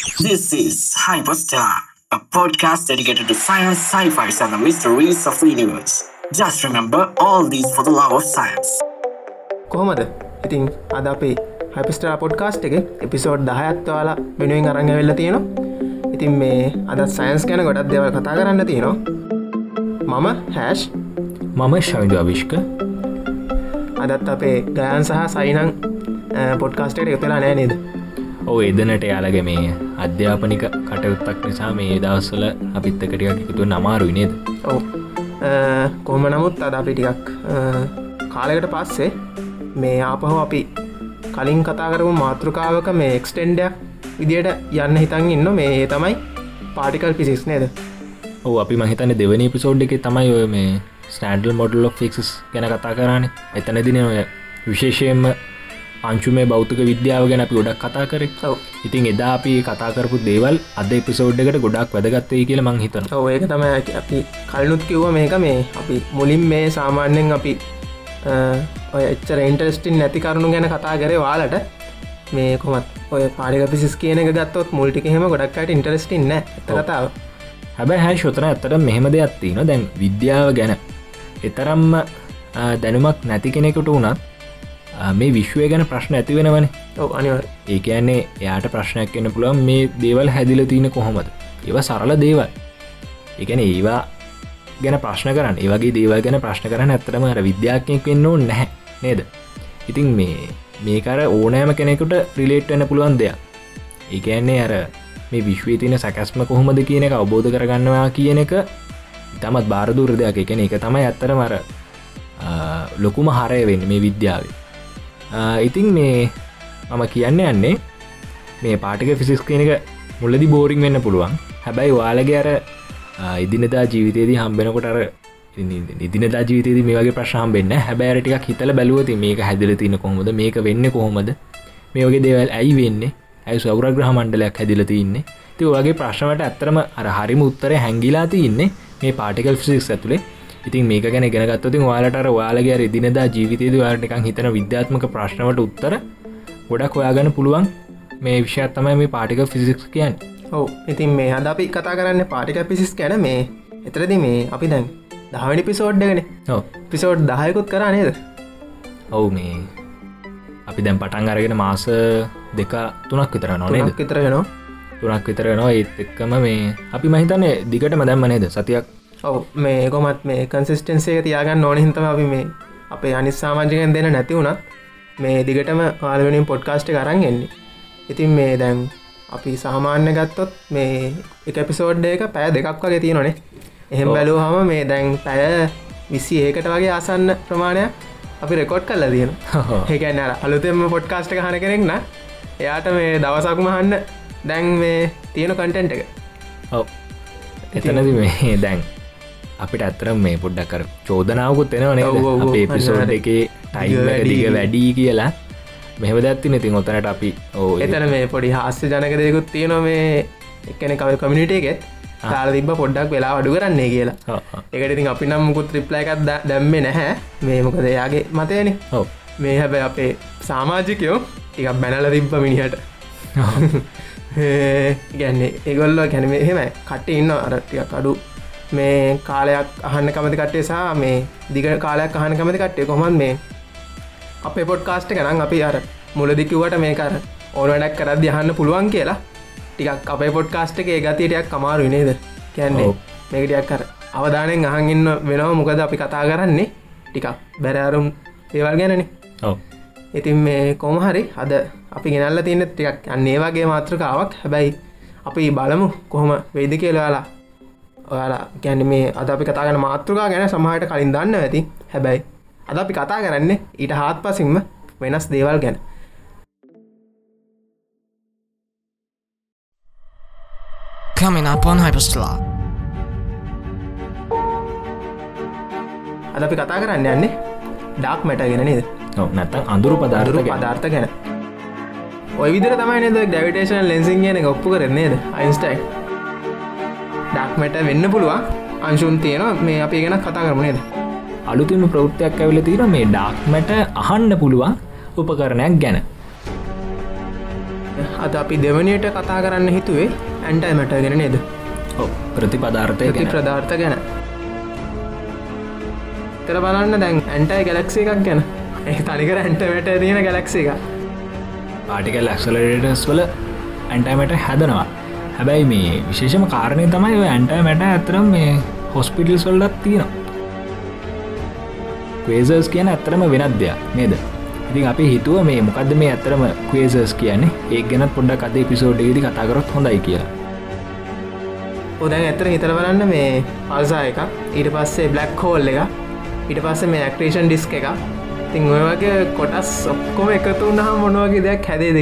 This is Hyperstar, a podcast dedicated to science, sci-fi, and the mysteries of the universe. Just remember all these for the love of science. කොහොමද? ඉතින් අද අපේ හයිපස්ටා podcast එක episode දහයත්වාලා වෙනුවෙන් අරඟ වෙල්ල තියෙනවා. ඉතින් මේ අදත් සයින්ස් ගැන ගොඩත් දෙවල් කතා කරන්න තියෙනවා. මම හැෂ් මම ශවිදු අවිශ්ක අදත් අපේ ගයන් සහ සයිනං පොඩ්කාස්ටේට එකතලා නෑ නේද ඕ එදනට යාලගේ මේ අධ්‍යාපනික කටයුත්තක් නිසා මේ දවස්සල අපිත් එකටික එකතු නමාරුයි නේද? ඔව. කොහම නමුත් අද අපි ටිකක් කාලෙකට පස්සේ මේ ආපහු අපි කලින් කතා කරපු මාතෘකාවක මේ එක්ස්ටෙන්ඩයක් විදියට යන්න හිතන් ඉන්න මේ ඒ තමයි පාටිකල් පිසිස් නේද? ඕ අපි මහිතන දෙවනි පිසෝඩ් එක තමයි ඔය මේ ස්ටඩල් මොඩල් ෝ ෆික්ස් ගැන කතා කරන්න. එතන දින ඔය විශේෂයෙන්ම අංචු මේ බෞතික විද්‍යාව ගැන අපි ගොඩක් කතා කර. ඔව්. ඉතින් එදා අපි කතා කරපු දේවල් අද එපිසෝඩ් එකට ගොඩක් වැදගත්තේ කියල මං හිතන ඒක තමයි අපි කල්නුත් කිව්ව මේක මේ අපි මුලින් මේ සාමාන්‍යෙන් අපි ඔය එච්චර ඉන්ටරස්ටින් නැති කරුණු ගැන කතා කරේ වාලට මේ කොමත් ඔය පාරික පිසිස් කියන ගත්තොත් මුල්ටික හෙම ගොඩක්ට ඉන්ටරස්ටින්න ඇත කතාව. හැබැයි හැ ශොතන ඇත්තට මෙහෙම දෙයක් තින දැන් විද්‍යාව ගැන. එතරම්ම දැනුමක් නැති කෙනෙකුට වුණත් මේ විශ්වය ගැන ප්‍රශ්න ඇති වෙනවන. ඔව අනිවර් ඒ කියන්නේ එයාට ප්‍රශ්නයක් එන්න පුළුවන් මේ දේවල් හැදිල තියන කොහොමද? ඒව සරල දේවල්. එකන ඒවා ගැන ප්‍රශ්න කරන්න. ඒවගේ දේවල් ගැන ප්‍රශ්න කරන්න ඇතරම අර විද්‍යාඥයක් වෙන්න නැහැ නේද? ඉතින් මේ මේකර ඕනෑම කෙනෙකුට ප්‍රිලේට් වෙන්න පුළුවන් දෙයක්. ඒකන්නේ අර මේ විශ්වී තින සැකස්ම කොහොමද කියන එක අවබෝධ කරගන්නවා කියන එක තමත් බාරදුර දෙයක්. එකන එක තමයි ඇත්තර මර ලොකුම හරය වෙන්න මේ විද්‍යාවේ ඉතින් මේ මම කියන්න යන්නේ මේ පාටික ෆිසිස් කියන එක මුල්ලදි බෝරිං වෙන්න පුළුවන්. හැබැයි වාලගේ අර ඉදිනදා ජීවිතයේදී හම්බෙනකොට අර ඉදිනදා ජීවිතයේදී මේ වගේ ප්‍රශ්හම් වෙන්න හැබැරටික් හිතල බැලුවති මේක හැදිල තින කොහොමද? මේක වෙන්න කොහොමද? මේ වගේ දේවල් ඇයි වෙන්නේ? ඇයි සෞරග්‍රහ මණ්ඩලයක් හැදිල තින්නේ? ති වගේ ප්‍රශ්නවට ඇත්තරම අර හරිම උත්තර හැංගිලා තින්නේ මේ පාටිකල් ෆිසික්ස් ඇතුළේ ඉතින් මේක ගැන ගෙනගත්තතින් වාලට වාලගේ ඉදිනදා ජීවිතයේද වාටකන් හිතන විද්‍යාත්මක ප්‍රශ්නවට උත්තර ගොඩක් ඔයාගන්න පුළුවන්. මේ විෂයත් තමයි මේ පාටික ෆිසික්ස් කියන් ඔව. ඉතින් මේ හද අපි කතා කරන්න පාටික පිසිස් ගැන මේ. එතරදි මේ අපි දැන් දහවැනි පිසෝඩ්ඩගෙන පිසෝඩ් දහයකුත් කරා නේද? ඔවු මේ අපි දැන් පටන් අරගෙන මාස දෙක තුනක් විතර නොනේ විතර වෙනවා. තුනක් විතර නවා ඒත් එක්කම මේ අපි මහිතන්නේ දිගටම දැම්ම නේද? සතියක් ඔව මේ කොමත් මේ කන්සිස්ටන්සේ තියාගන්න ඕන හිතම අපි මේ අපේ අනිස් සාමාජිකෙන් දෙන නැති වුණත් මේ දිගටම ආලවනින් පොඩ්කාස්ට් කරන්න එන්නේ. ඉතින් මේ දැන් අපි සාමාන්‍ය ගත්තොත් මේ එක පිසෝඩ් එක පෑ දෙකක් වගේ තියෙනනේ එහෙම බැලූ හම මේ දැන් පැය විසි ඒකට වගේ ආසන්න ප්‍රමාණයක් අපි රෙකෝඩ් කල්ල තියෙන ඒකන්න අලුතෙම පොඩ්කාස්ට හන කෙනෙක්න එයාට මේ දවසක්ම හන්න දැන් මේ තියෙන කටෙන්ට් එක. ඔව. එතනද මේ දැන් අපිට ඇතරම් මේ පොඩ්ඩක් කර චෝදනාවකුත් එෙනවන පිසෝඩ් එක ටයිම දිග වැඩී කියලා. මෙහම දැත්ති නතින් ඔතනට අපි ඕ එතන මේ පොඩි හස්්‍ය ජනක දෙකුත් තියෙන මේ එකන කව කමිනිට එකෙත්. තිබ පොඩ්ඩක් වෙලා අඩු කරන්නේ කියලා. එකට ඉතින් අපි නම් මුකුත් ත්‍රිප්ලය එකක් දැම්ම නැහැ. මේ මොකද එයාගේ මතයන? මේ හැබැ අපේ සාමාජිකයෝ ටිකක් බැනල තිබ්බ මිනිහට. ගැන්නේ ඒගොල්ලෝ ගැනීම එහෙම කට ඉන්න අරටියක් අඩු මේ කාලයක් අහන්න කමති කට්ටේ සහ මේ දිග කාලයක් අහන කමති කට්ටේ කොමන් මේ අපේ පොඩ් කාස්ට කරන්න අපි අර මුලදිකිවට මේකර ඕන වැඩක් කරද යහන්න පුළුවන් කියලා. ටිකක් අපේ පොඩ් කාස්ට එක ගතිටයක් කමාරු නේද? කියන්නේ මේකටයක් කර අවධානයෙන් අහගන්න වෙනවා. මොකද අපි කතා කරන්නේ ටිකක් බැරෑරුම් ඒවල් ගැනනේ. ඉතින් මේ කොමහරි අද අපි ගෙනල්ල තියන්න ටිකක් අන්නේ වගේ මාත්‍රකාවක් හැබැයි අපි බලමු කොහොම වෙයිද කියලයාලා ඔයාලා ගැන මේ අද අපි කතාගන මාතෘකා ගැන සමහට කලින් දන්න ඇති. හැබැයි අද අපි කතා කරන්න ඊට හාත් පසින්ම වෙනස් දේවල් ගැන. Coming up on Hyperstellar. අද අපි කතා කරන්න යන්නේ ඩක් මැට ගෙන නේද? නැත්තන් අඳුරු පදාරුරු පදාර්ථ ගැන. ඔය විදිර තමයි නද ඩැවිටේෂන් ලෙන්සින් කියන ඔප්පු කරන්නේද අයින්ස්ටයි ඩක්මට වෙන්න පුළුවන්. අංශුන් තියෙනවා. මේ අපි ගැන කතා කරමනේද අලුතිම ප්‍රෘත්තියක් ඇවිල තීර මේ ඩක්මට අහන්න පුළුවන් උපකරණයක් ගැන. අද අපි දෙවනියට කතා කරන්න හිතුවේ ඇන්ටයිමට ගෙන නේද? ප්‍රතිපදාර්ථය ප්‍රධාර්ථ ගැන. තර බලන්න දැන් ඇන්ටයි ගැලක්සේ එකක් ගැන. ඒ තනිකර ඇන්ටමට තියෙන ගැලක්සේ එක පාටිකල් ඇක්සලරටස් වල ඇන්ටමට හැදනවා හැබැයි මේ විශේෂම කාරණය තමයි ඔය ඇන්ටමට ඇතරම් මේ හොස්පිටල්ස් වල්ලත් තියෙනවා කවේසර්ස් කියන ඇත්තරම වෙනත් දෙයක් නේද? ඉතින් අපි හිතුව මේ මොකක්ද මේ ඇතරම කවේසර්ස් කියන්නේ? ඒ ගැනත් පොඩ්ඩක් අද පිසෝඩ්ගේදි කතාකරොත් හොඳයි කියලා. ඔදැන් ඇතර හිතර බලන්න මේ පල්සා එක ඊට පස්සේ බ්ලක් හෝල් එක ඊට පස්සේ මේ ඇක්ටේෂන් ඩිස්ක එක තිං ඔය වගේ කොටස් ඔක්කොම එකතු වන්නහා මොනවගේ දෙයක් හැදේ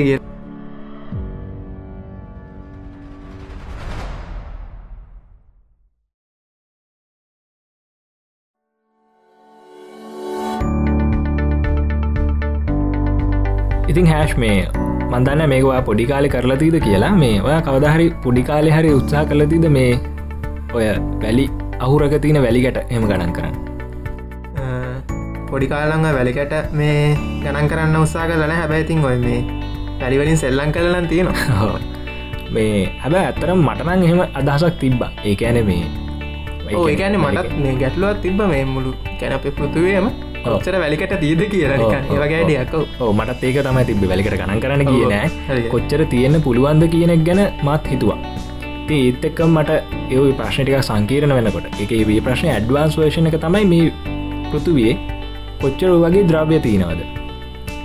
ඉතින් හැෂ් මේ මන්දන්න මේකවා පොඩිකාලි කරලතිීද කියලා. මේ ඔය කවදහරි පොඩිකාලෙ හරි උත්සා කලතිද මේ ඔය වැලි අහුරක තියන වැලිකට එම ගණන් කරන්න? පොඩිකාලංග වැලිකට මේ ගණන් කරන්න උත්සා කලන හැබැයිතින් ඔය මේ පැලිවලින් සෙල්ලං කලලන් තියෙනවා. මේ හැබ ඇත්තරම් මටනං එහෙම අදහසක් තිබ්බ. ඒකඇන මේ ඒකන මටත් මේ ගැටලුවත් තිබ මේ මුළු කැන අපේ පෘතුවේම ඔච්චර වැලිකට තීද කියලා ඒවගෑඩියක් ඕ මටත් ඒක තමයි තිබ වැලිකට ගණන් කරන්න ඔව්. කියන. කොච්චර තියෙන්න පුළුවන්ද කියනෙක් ගැන මත් හිතුවා. ඒත් එක්ක මට ඒ ප්‍රශ්නටික සංකීරණ වෙනකොට. එක ඒ ප්‍රශ්න ඇඩ්වාන්ස් වේෂණ එක තමයි මේ පෘතුවයේ කොච්චර වගේ ද්‍රව්‍ය තියෙනවද?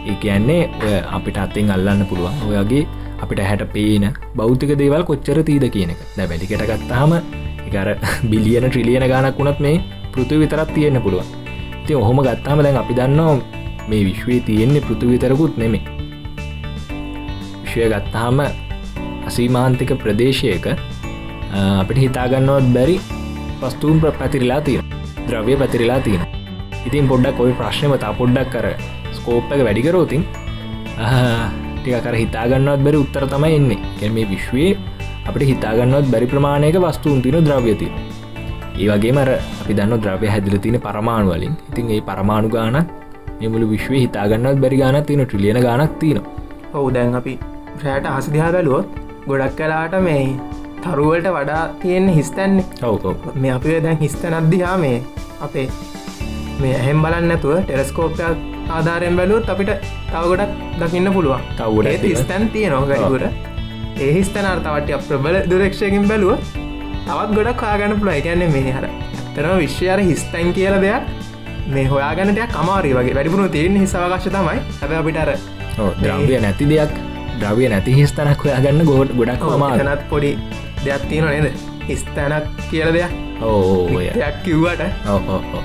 ඒ කියන්නේ අපිට අත්තෙන් අල්ලන්න පුළුවන්. ඔයගේ අපිට හැට පේන බෞතික දේවල් කොච්චර තීද කියන එක. දැ වැලිකට ගත්තාම එකර බිලියන ට්‍රිලියන ගානක් වුණත් මේ පෘතු විතරත් තියෙන්න්න පුළුවන් ති ඔහොම ගත්තාම දැන් අපි දන්නවා මේ විශ්වයේ තියෙන්නේ පෘතු විතරකුත් නෙමේ විශ්වය ගත්තාම අසීමාන්තික ප්‍රදේශයක අ, අපිට හිතාගන්නවත් බැරි පස්තුූන් ප්‍ර පැතිරිලා තියෙන ද්‍රව්‍ය පැතිරිලා තියෙන ඉතින් පොඩ්ඩක් ඔයි ප්‍රශ්නම තා පොඩ්ඩක් කර ස්කෝප් එක වැඩිකරෝතින් ටික කර හිතාගන්නවත් බැරි උත්තර තමයි එන්නේ. කැන මේ විශ්වයේ අපට හිතාගන්නවත් බැරි ප්‍රමාණයක වස්තුූන් තින ද්‍රව්‍යති ඒ වගේ මර අපි දන්න ද්‍රව්‍ය හැදිල තින පරමාණු වලින්. ඉතින් ඒ පරමාණු ගාන මෙමුළු විශ්ව හිතාගන්නත් බැරි ගාන තියෙන ට්‍රිලියන ගානක් තියෙන ඔවු දැන් අපි ප්‍රෑට හසිදිහා බැලුවොත් ගොඩක් කලාට මේ තරුවලට වඩා තියෙන හිස්තැන්නේ ඔව් මේ අපි දැන් හිස්තැනද්දිහා මේ අපේ මේ ඇහෙම් බලන්න නැතුව ටෙරස්කෝපයක් ආධාරයෙන් බැලුවත් අපිට තව ගොඩක් දකින්න පුළුවන්. තව ගොඩක් ඒත් තියෙනවා. හිස්තැන් තියනවා ගඩිකුර ඒ හිස්තැන අර්තවටය ප්‍රබල දුරක්ෂයකින් බැලුව තවත් ගොඩක් කාගන්න පුළුව එකන්නේ මේ හර ඇතරම විශ්වයාර හිස්තැන් කියල දෙයක්. මේ හොයාගන්න දෙයක් අමාරි වගේ. වැඩිපුුණු තියෙන හිසවකාශ තමයි හැබ අපිටර ද්‍රව්‍ය නැති දෙයක් ද්‍රව්‍ය නැති හිස්තනක් හොයාගන්න ගොඩ ගොඩක් මා තනත් පොඩි දෙයක් තියෙන නේද? හිස්තැනක් කියල දෙයක්. ඕය දෙයක් කිව්වට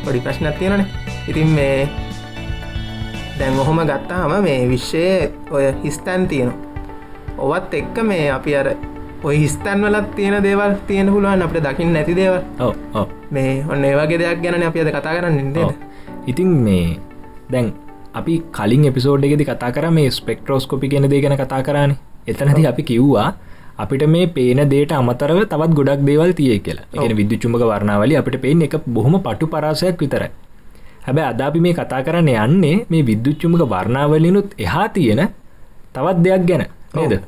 පොඩි ප්‍රශ්නත් තියෙනන ඉතින් මේ දැන් ඔහොම ගත්තාම මේ විශ්වයේ ඔය හිස්තැන් තියෙනවා. ඔවත් එක්ක මේ අපි අර ඔය හිස්තැන් වලත් තියෙන දේවල් තියෙන පුළුවන් අපට දකිින් නැති දේව මේ ඔන්න ඒවගේ දෙයක් ගැන අපි අද කතා කරන්න ඔව්. ඉතින් මේ දැන් අපි කලින් එපිසෝඩ් එකෙදි කතා කර මේ ස්පෙක්ට්‍රෝස්කොපි ගෙන දේ ගැන කතා කරන්න එතනති අපි කිව්වා අපිට මේ පේන දේට අමතරව තවත් ගොඩක් දේවල් තිය කියලා. එන විද්‍යචුමක වර්ණාවලි අපිට පේන එක බොහොම පටු පරාසයක් විතරයි. හැබැ අද අපි මේ කතා කරන්න යන්නේ මේ විද්‍යුච්චුමක වර්ණාවලිනුත් එහා තියෙන තවත් දෙයක් ගැන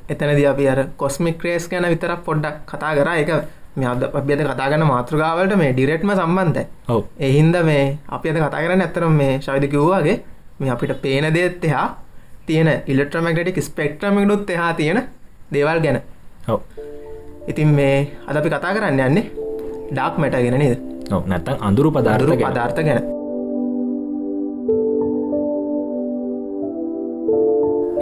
එතනද අපි අර කොස්මික් ක්‍රේස් ගැන විතරක් පොඩ්ඩක් කතා කර. එක මේ අද අපියද කතාගන්න මාතෘකාවලට මේ ඩිරෙට්ම සම්බන්ධ ඔව. එහින්ද මේ අපි අද කතා කරන්න ඇතරම් මේ ශවිද කිව්වාගේ මේ අපිට පේන දේත් එහා තියෙන ඉල්ලට්‍රමක්ටටික් ස්පෙක්ට්‍රමිකුත් එහා තියෙන දේවල් ගැන. ඔව. ඉතින් මේ අද අපි කතා කරන්න යන්නේ ඩාක් මැට ගෙන නේද? නැත්තන් අඳුරු පදාර්ථ. පදාර්ථ ගැන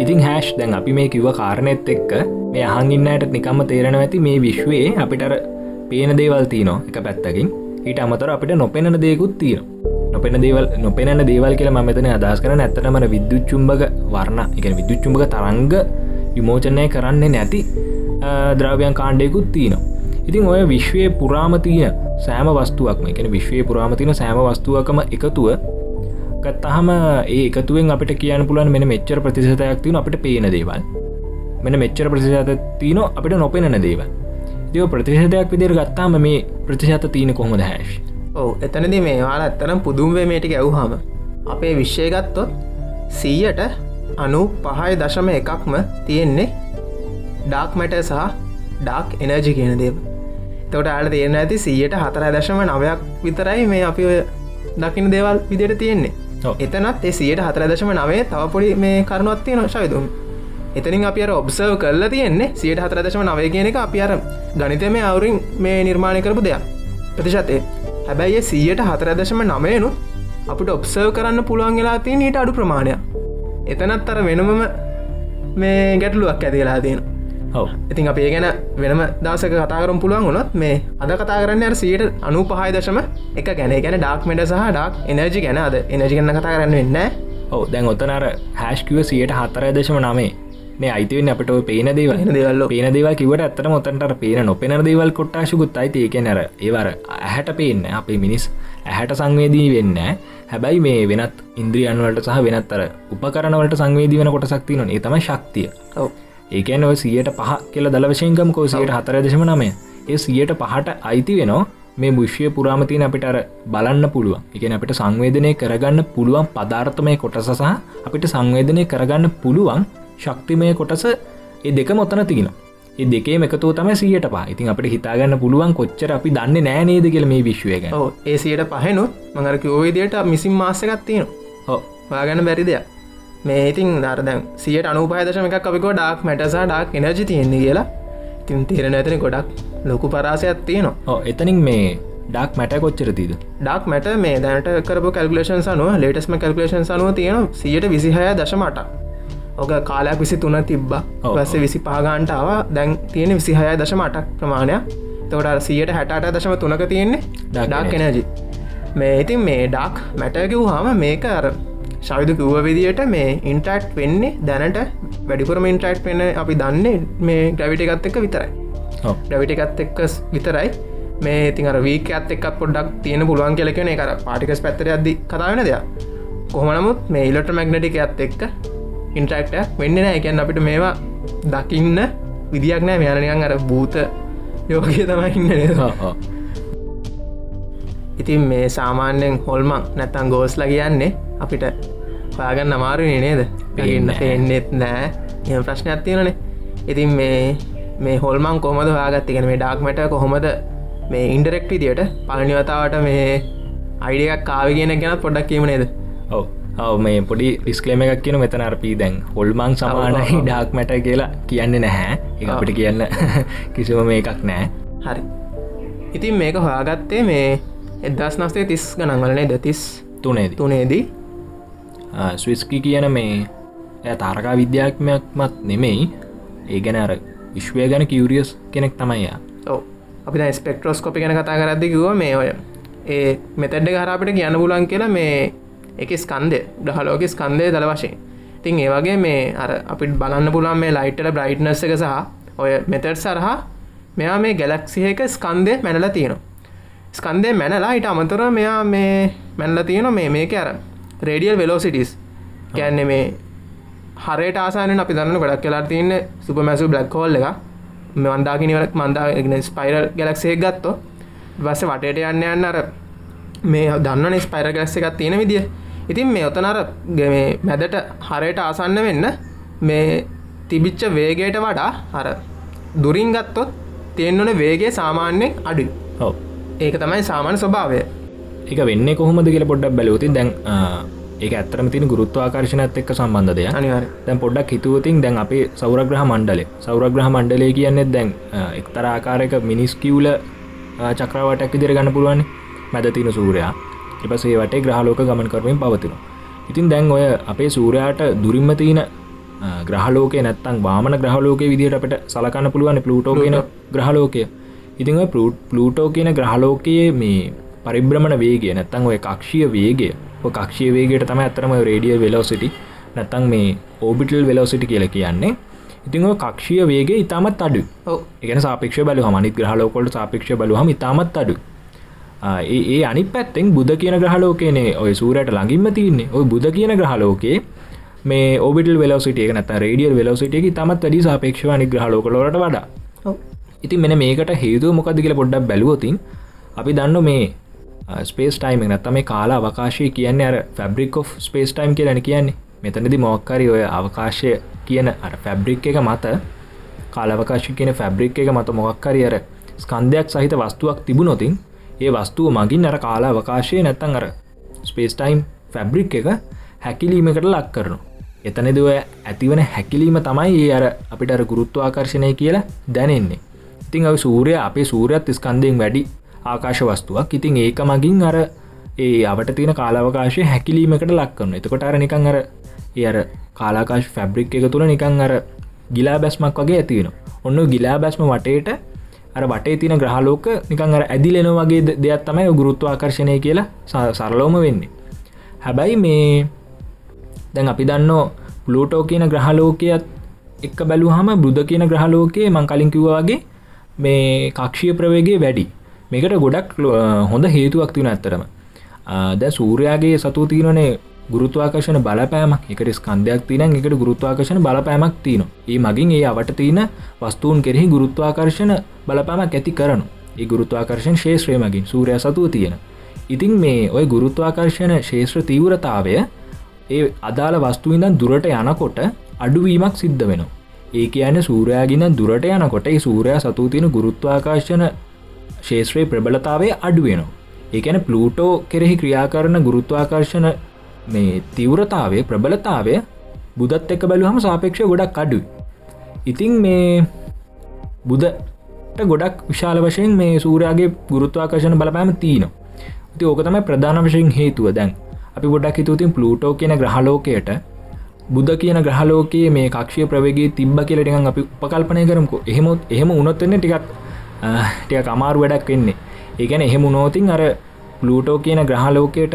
ඉතින් හැෂ් දැන් අපි මේ කිව්ව කාරණෙත් එක්ක මේ අහංගින්නයට නිකම්ම තේරෙන ඇති මේ විශ්වයේ අපිටර පේන දේවල් තියනෝ එක පැත්තකින්. ඊට අමතර අපිට නොපෙනෙන දේකුත් තියෙන නොපෙන දේවල් නොපෙන දේවල් කියලා මෙතන අදස් කරන ඇත්තටමට විද්‍යුච්චුම්භක වර්ණ එක විද්‍යුච්චුම්භක තරංග විමෝචනය කරන්නේ නැති අ, ද්‍රව්‍යයන් කාණ්ඩයකුත් තියෙනවා. ඉතින් ඔය විශ්වය පුරාමතියන සෑම වස්තුවක්ම එකන විශ්වය පුරාමතින සෑම වස්තුවකම එකතුව ගත්තහම ඒ එකතුවෙන් අපිට කියන්න පුලන් මෙන මෙච්චර ප්‍රතිශතයක් තින අපට පේන දේවල්. මෙන මෙච්චර ප්‍රතිශත තියන අපිට නොපෙනෙන දේවල්. දව ප්‍රතිශතයක් විදිර ගත්තාම මේ ප්‍රතිශත තියන කොහොමද හැශ් ඔව එතනද මේ වාල ඇත්තනම් පුදුම්වේ මේටික ඇව්හම අපේ විශ්ෂය ගත්තොත් සීයට අනු පහයි දශම එකක්ම තියෙන්නේ ඩාක් මැට සහ ඩාක් එනර්ජි කියන දේව. තොට අල තියෙන ඇති සියට හතර දශම නවයක් විතරයි මේ අපි ඔය දකින දේවල් විදියට තියෙන්නේ. ඔව්. එතනත් ඒ සියට හතර දශම නවේ තවපොඩි මේ කරුණුවත්තිය නොශයදුම් එතනින් අපි අර ඔබ්සර්ව කරලා තියෙන්නේ සියට හතර දශම නවේ කියන එක අපි අර ගනිතය මේ අවුරින් මේ නිර්මාණය කරපු දෙයක්. ප්‍රතිශතය. හැබැයි සියට හතර දශම නමයනු අපිට ඔබ්සර්ව කරන්න පුළුවන් වෙලා තිය ඊට අඩු ප්‍රමාණයක්. එතනත් අර වෙනමම මේ ගැටලුවක් ඇතිලා තියෙන ඔව. ඉතින් අපේ ගැන වෙනම දසක කතාකරම් පුළුවන් වුණොත් මේ අද කතා කරන්න අර සියට අනු පහයි දශම එක ගැන. ගැන ඩාක්මට සහ ඩක් එනජි ගැන. අද එනජි ගන්න කතා කරන්න වෙන්න ඔව. දැන් ඔත්තනර හැස්කිව සියට හතර දශම නමේ. මේ අයිතිවෙන් අපට පේන දේව දෙවල්ල පේන දේවල් කිවට ඇත්තට මොතන්ට පේන නොපෙන දේවල් කොට්ටාශකුත් අයිති ඒක නැර ඒවර ඇහැට පේන්න අපේ මිනිස් ඇහැට සංවේදී වෙන්න හැබැයි මේ වෙනත් ඉන්ද්‍රියන්වලට සහ වෙනත්තර උපකරනවලට සංවේදී වෙන කොටසක්ති නොන තම ශක්තිය. ඔව ඒකන ඔය සියට පහ කියල දලවශයකම් කෝ සියට හතර දශම නමය ඒ සියට පහට අයිති වෙනවා මේ බුෂ්‍ය පුරාමතින අපිට අර බලන්න පුළුවන්. එකන අපිට සංවේදනය කරගන්න පුළුවන් පදාර්ථමය කොටස සහ අපිට සංවේදනය කරගන්න පුළුවන් ශක්තිමය කොටස ඒ දෙක මොතන තිගෙන ඒ දෙකේ එකතු තම සියට පා ඉතින් අපට හිතාගන්න පුළුවන් කොච්චර අපි දන්න නෑනේද කියල මේ විශ්වයක ඕ ඒ සියට පහනු මඟර කිවෝවිදියට මිසින් මාසකත් තියෙන හෝ වාගන්න බැරි දෙයක් මේ ඉතින් දරදැන් සියට අනුපාදශම එකක් අපිකෝ ඩක් මැටසා ඩක් එනජි තියෙන්නේ කියලා. ඉතින් තේරෙන ඇතන ගොඩක් ලොකු පරාසයක් තියෙනවා. එතනින් මේ ඩක් මැට කොච්චරතිද ඩක් මැට මේ දැනට කරපු කල්කුලේෂන් සනුව ලේටස්ම කල්කුලේෂන් සනුව තියෙන සියට විසිහය දශමට ඕක කාලයක් විසි තුන තිබ්බ පස්ස විසි පාගාන්ටාව දැන් තියෙන විසිහය දශමටක් ප්‍රමාණයක්. තවට සියට හැට දශම තුනක තියෙන්නේ ඩක් එනජි මේ ඉතින් මේ ඩක් මැටකිව් හම මේක අර ශවිදු කිව්ව විදියට මේ ඉන්ටක්් වෙන්නේ දැනට වැඩිපුරම ඉන්ටක්් වෙන්න අපි දන්නේ මේ ග්‍රවිට එකත් එක විතරයි. ඩවිට එකත් එක්ක විතරයි. මේ ඉතින් අර වීක ඇත් එක්ත් පොඩ්ඩක් තියෙන පුළුවන් කෙලකෙන කර පාටිකස් පැත්තර අදදි කතාවෙන දෙයක්. කොහොමනමුත් මේ ඉලොට මැග්නටික ඇත් එක්ක ඉන්ට්‍රක්ටක් වෙන්න නෑ එකැන් අපිට මේවා දකින්න විදියක් නෑ මෙයනනිකන් අර භූත යෝගය තමයි ඉන්න නේද? ඔව්, ඔව්. ඉතින් මේ සාමාන්‍යයෙන් හොල්මං නැත්තන් ගෝස්ල කියන්නේ අපිට පාගන්න අමාරුනේ නේද? ගන්න පෙන්නෙත් නෑ එම ප්‍රශ්නයක් තියෙනනේ ඉතින් මේ මේ හොල්මන් කොහමද හාගත්තිගෙන මේ ඩාක්මට කොහොමද මේ ඉන්ඩරෙක්ට විදියට පලනිවතාවට මේ අයිඩියක් කාව කියන ගැන පොඩ්ඩක් කියීම නේද? ඔව. ඔව මේ පොඩි ඩිස්කලේම එකක් කියන මෙතන අරපී දැන්. හොල්මං සමානයි ඔව්. ඩාක් මැට කියලා කියන්නේ නැහැ. එක. අපිට කියන්න කිසිම මේ එකක් නෑ හරි. ඉතින් මේක හොයාගත්තේ මේ එදස් නස්තේ තිස් ගනන්වලනේ දතිස් තුනේද. තුනේදී ස්විස්කි කියන මේ ඇ තාරකා විද්‍යාත්මයක් මත් නෙමෙයි. ඒ ගැන අර විශ්වය ගැන කිවරියස් කෙනෙක් තමයියා ඔව. අපි ස්පෙක්ට්‍රෝස්කොපි ගැන කතා කරදදි කිව මේ ඔය ඒ මෙතැඩ්ඩ හරපිට කියන්න පුලන් කියලා මේ එක ස්කන්දය ගහලෝක ස්කන්දය දළ වශයෙන්. තින් ඒවගේ මේ අර අපිට බලන්න පුළන් මේ ලයිට්ට බ්‍රයිට්නස් එක සහ ඔය මෙතඩ් සරහා මෙයා මේ ගැලක්සිහක ස්කන්දය මැනල තියෙනවා ස්කන්දය මැනලා හිට අමතර මෙයා මේ මැනල තියෙන මේ මේක අර රේඩියල් වෙලෝසිටිස්. කැන්නේ මේ හරට ආසාන අපි දන්න ගොඩක් කලා තියන්න සුපමැසු බ්ලක් හෝල් එක මන්දාකිනිවලක් මන්දා ස්පයිරල් ගැලක්සේ ගත්තෝ වස්ස වටට යන්න යන්න අර මේ දන්න ස්පයිර ගැස්ස එකක් තියෙන විදිිය. ඉතින් මේ ඔතනර මේ මැදට හරයට ආසන්න වෙන්න මේ තිබිච්ච වේගයට වඩා අර දුරින් ගත්තොත් තියෙන්වන වේගේ සාමාන්‍යෙන් අඩු ඔව. ඒක තමයි සාමාන්‍ය ස්වභාවය. එක වෙන්න කොහොමද කියල පොඩ්ඩක් බැලවතින් දැන් ඒ ඇත්තරම තින ගුරුත්වාකර්ශණත් එක්ක සම්බන්ධය අනිවාර දැන් පොඩ්ඩක් හිතුවතින් දැන් අපේ සෞරග්‍රහ මණ්ඩලේ සෞරග්‍රහ මණ්ඩලේ කියන්නේ දැන් එක්තර ආකාරයක මිනිස් කිව්ල චක්‍රවටක් ඉදිර ගන්න පුළුවන් මැද තින සූරයා. එපසේ වටේ ග්‍රහලෝක ගමන් කරමින් පවතින ඉතින් දැන් ඔය අපේ සූරයාට දුරින්ම තියන ග්‍රහලෝක නැත්තන් වාමන ග්‍රහලෝක විදිහට අපට සලකන්න පුළුවන් පලුටෝ කියන ග්‍රහලෝකය ඉතින් පලූටෝ කියන ග්‍රහලෝකයේ මේ පරිබ්‍රමණ වේගේ නැත්තං ඔය කක්ෂය වේගේ කක්ෂය වේගේට තම ඇතරම රේඩිය වෙලෝසිටි නැත්තං මේ ඕබිටල් වෙලෝසිටි කියල කියන්නේ. ඉතිං කක්ෂය වේගේ ඉතාමත් අඩු එකන සාපක්ෂ බලු හමනිත් ග්‍රහලෝකොට සාපක්ෂ බලුහම ඉතාමත් අඩු ඒ අනි පැත්තෙන් බුද කියන ග්‍රහලෝකනේ ඔය සූරයට ළඟින්ම තියන්නේ. ඔය බුද කියන ග්‍රහලෝකේ මේ ඔබිටල් වෙලසිටිය නැත රේඩියල් වෙලසිටියක තමත් වැඩි සාපේක්ෂව අනි ග්‍රහලෝකලට වඩා ඉතින් මෙන මේකට හේතුව මොකද කියල පොඩ්ඩක් බැලුවතින් අපි දන්න මේ ස්පේස් ටයිම නැත්තම මේ කාලා අවකාශය කියන්න අර ෆැබ්‍රික් of ස්පේස් ටයිම් කියලන කියන්නේ. මෙතනදි මොක්කරි ඔය අවකාශය කියන අර ෆැබ්‍රික් එක මත කාලවකාශ කියන ෆැබ්‍රික් එක මත මොක්කරි අර ස්කන්ධයක් සහිත වස්තුවක් තිබුණොතින් ඒ වස්තුව මගින් අර කාලා අවකාශය නැත්තන් අර ස්පේස්ටයිම් ෆැබ්‍රික් එක හැකිලීමකට ලක් කරනු එතනදව ඇතිවන හැකිලීම තමයි ඒ අර අපිට අර ගුරුත්ව ආකර්ශණය කියලා දැනෙන්නේ. ඉතිං අව සූරය අපේ සූරයත් ස්කන්දයෙන් වැඩි ආකාශ වස්තුවක්. ඉතින් ඒක මගින් අර ඒ අවට තියෙන කාලාවකාශය හැකිලීමකට ලක්කන්න එතකොට අර නිකං අර ඒ අර කාලාකාශ ෆැබ්‍රික් එක තුළ නිකං අර ගිලා බැස්මක් වගේ ඇතිවෙන ඔන්න ගිලා බැස්ම වටේට අර වටේ තින ග්‍රහලෝක නිකං අර ඇදිලෙන වගේ දෙයක් තමයි ගුරුත්ව ආකර්ශණය කියලා සරලෝම වෙන්නේ. හැබැයි මේ දැන් අපි දන්නෝ පලූටෝ කියන ග්‍රහලෝකයත් එක්ක බැලූහම බුද්ධ කියන ග්‍රහලෝකයේ මං කලින් කිව්වාගේ මේ කක්ෂය ප්‍රවේගේ වැඩි. මේකට ගොඩක් හොඳ හේතුවක් තින ඇත්තරම ද සූරයාගේ සතු තියනනේ ගුරුත්වාකර්ශන බලපෑමක්. එකට ස්කන්ධයක් තින එකට ගුරුත්වාකර්ශන බලපෑමක් තියන ඒ මගින් ඒ අවට තියන වස්තුූන් කෙරෙහි ගුරුත්වාකර්ශන බලපෑමක් ඇති කරනු ඒ ගුරුත්වාකර්ශන ශේත්‍රය මගින් සූරය සතුව තියෙන. ඉතින් මේ ඔය ගුරුත්වාකර්ශන ශේත්‍ර තීවරතාවය ඒ අදාළ වස්තුවිඳන් දුරට යනකොට අඩුවීමක් සිද්ධ වෙනවා. ඒ කියන සූරයාගෙන දුරට යනකොට ඒ සූරයා සතු තියෙන ගුරුත්වාකාශන ශේත්‍රයේ ප්‍රබලතාවේ අඩුවෙනවා ඒකැන පලූටෝ කෙරෙහි ක්‍රියාකරන ගුරුත්වාකර්ශන මේ තිවරතාවේ ප්‍රබලතාවය බුදත් එක්ක බැලුහම සාපේක්ෂ ගොඩක් අඩුයි. ඉතිං මේ බුදට ගොඩක් විශාල වශයෙන් මේ සූරයාගේ ගුරුත්වාකර්ශන බලපෑම තියනවා. ති ඕක තමයි ප්‍රධාන වශයෙන් හේතුව. දැන් අපි ගොඩක් හිතුතින් පලූටෝ කියන ග්‍රහලෝකයට බුද්ධ කියන ග්‍රහලෝකයේ මේ කක්ෂය ප්‍රවේගේ තිබ්බ කියලටිකන් අපි උපකල්පනය කරමකු. එහෙමොත් එහෙම උනොත්වෙන්න ටිකක් ටික අමාරු වැඩක් වෙන්නේ. ඒගැන එහෙම නෝතින් අර පලූටෝ කියන ග්‍රහලෝකයට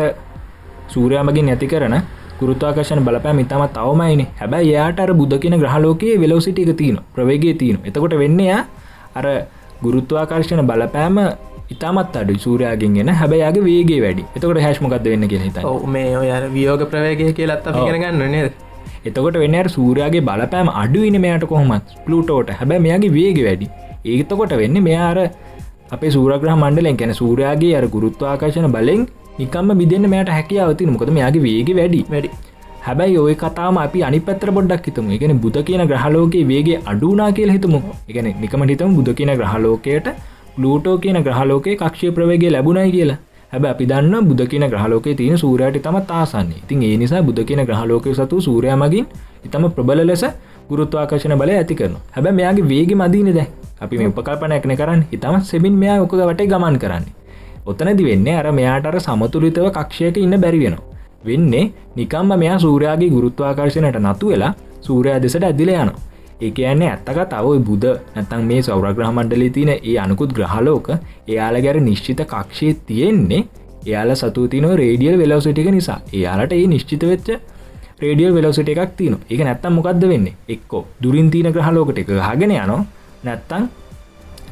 සූරයාමගින් නැති කරන ගුරුත්වාකර්ශන බලපෑ මිතම තවමයින හැබැයි යාට අර බුද්ධ කියන ග්‍රහලෝකයේ වෙලෝසිටික තියන ප්‍රවේගේ තියන එතකොට වෙන්නේ අර ගුරුත්වාකර්ශන බලපෑම ඉතාමත් අඩු සූරයාගෙන් ගෙන හැබැයාගේ වේගේ වැඩි. එතකොට හැශ්මකක්ද වෙන්න කියෙ හිත මේ ඔය වියෝග ප්‍රවේගය කියලත් ගෙනගන්න නේද එතකොට වෙන්න සූරයාගේ බලපෑම අඩුවන මෙයාට කොහොමත්. පලුටෝට. හැබැ මෙයාගේ වේග වැඩි. ඒතකොට වෙන්න මෙයාර අපේ සූරග්‍රහ මණ්ඩලෙන් කැන සූරයාගේ අර ගුරුත්වාකාශන බලෙන් නිකම්ම බිදන්න මෙයට හැකියාවති මොකද මෙයාගේ වේග වැඩි. වැඩි. හැබැයි ඔය කතාම අපි අනි පත්‍ර පොඩ්ඩක් හිතුම. එකන බුද කියන ග්‍රහලෝකයේ වේගේ අඩුනා කියල හිතුමු. එකන නිකම හිතම බුද කියන ග්‍රහලෝකයට ලූටෝ කියන ග්‍රහලෝකයේ කක්ෂය ප්‍රවේගේ ලැබුණයි කියලා හැබ අපි දන්න බුද කියන ග්‍රහලෝක තියෙන සූරයට තම තාසන්නේ ඉතින් ඒ නිසා බුද කියන ග්‍රහලෝක සතු සූරය මගින් ඉතම ප්‍රබල ලෙස ගුරුත්වාකර්ශන බල ඇති කරන හැබ මෙයාගේ වේග මදීනද අපි මේ උපකල්පනයක්න කරන්න. ඉතම සෙමින් මෙයා ඔක වටේ ගමන් කරන්නේ. ඔතනදි වෙන්න අර මෙයාට අර සමතුලිතව කක්ෂයක ඉන්න බැරි වෙනවා. වෙන්නේ නිකම්ම මෙයා සූරයාගේ ගුරුත්වාකර්ශනයට නතු වෙලා සූරයා දෙසට ඇදිල යනවා ඒ කියන්නේ ඇත්තක තවයි බුද නැතන් මේ සෞරග්‍රහ මණ්ඩලි තින ඒ අනුකුත් ග්‍රහලෝක එයාල ගැර නිශ්චිත කක්ෂය තියෙන්නේ එයාල සතු තින රේඩියල් වෙලවසිටික නිසා. එයාලට ඒ නිශ්චිත වෙච්ච රේඩියල් වෙලවසිට එකක් තින එක නැත්තම් මොකක්ද වෙන්නේ? එක්කෝ දුරින් තින ග්‍රහලෝකට එක හගෙන යනවා. නැත්තං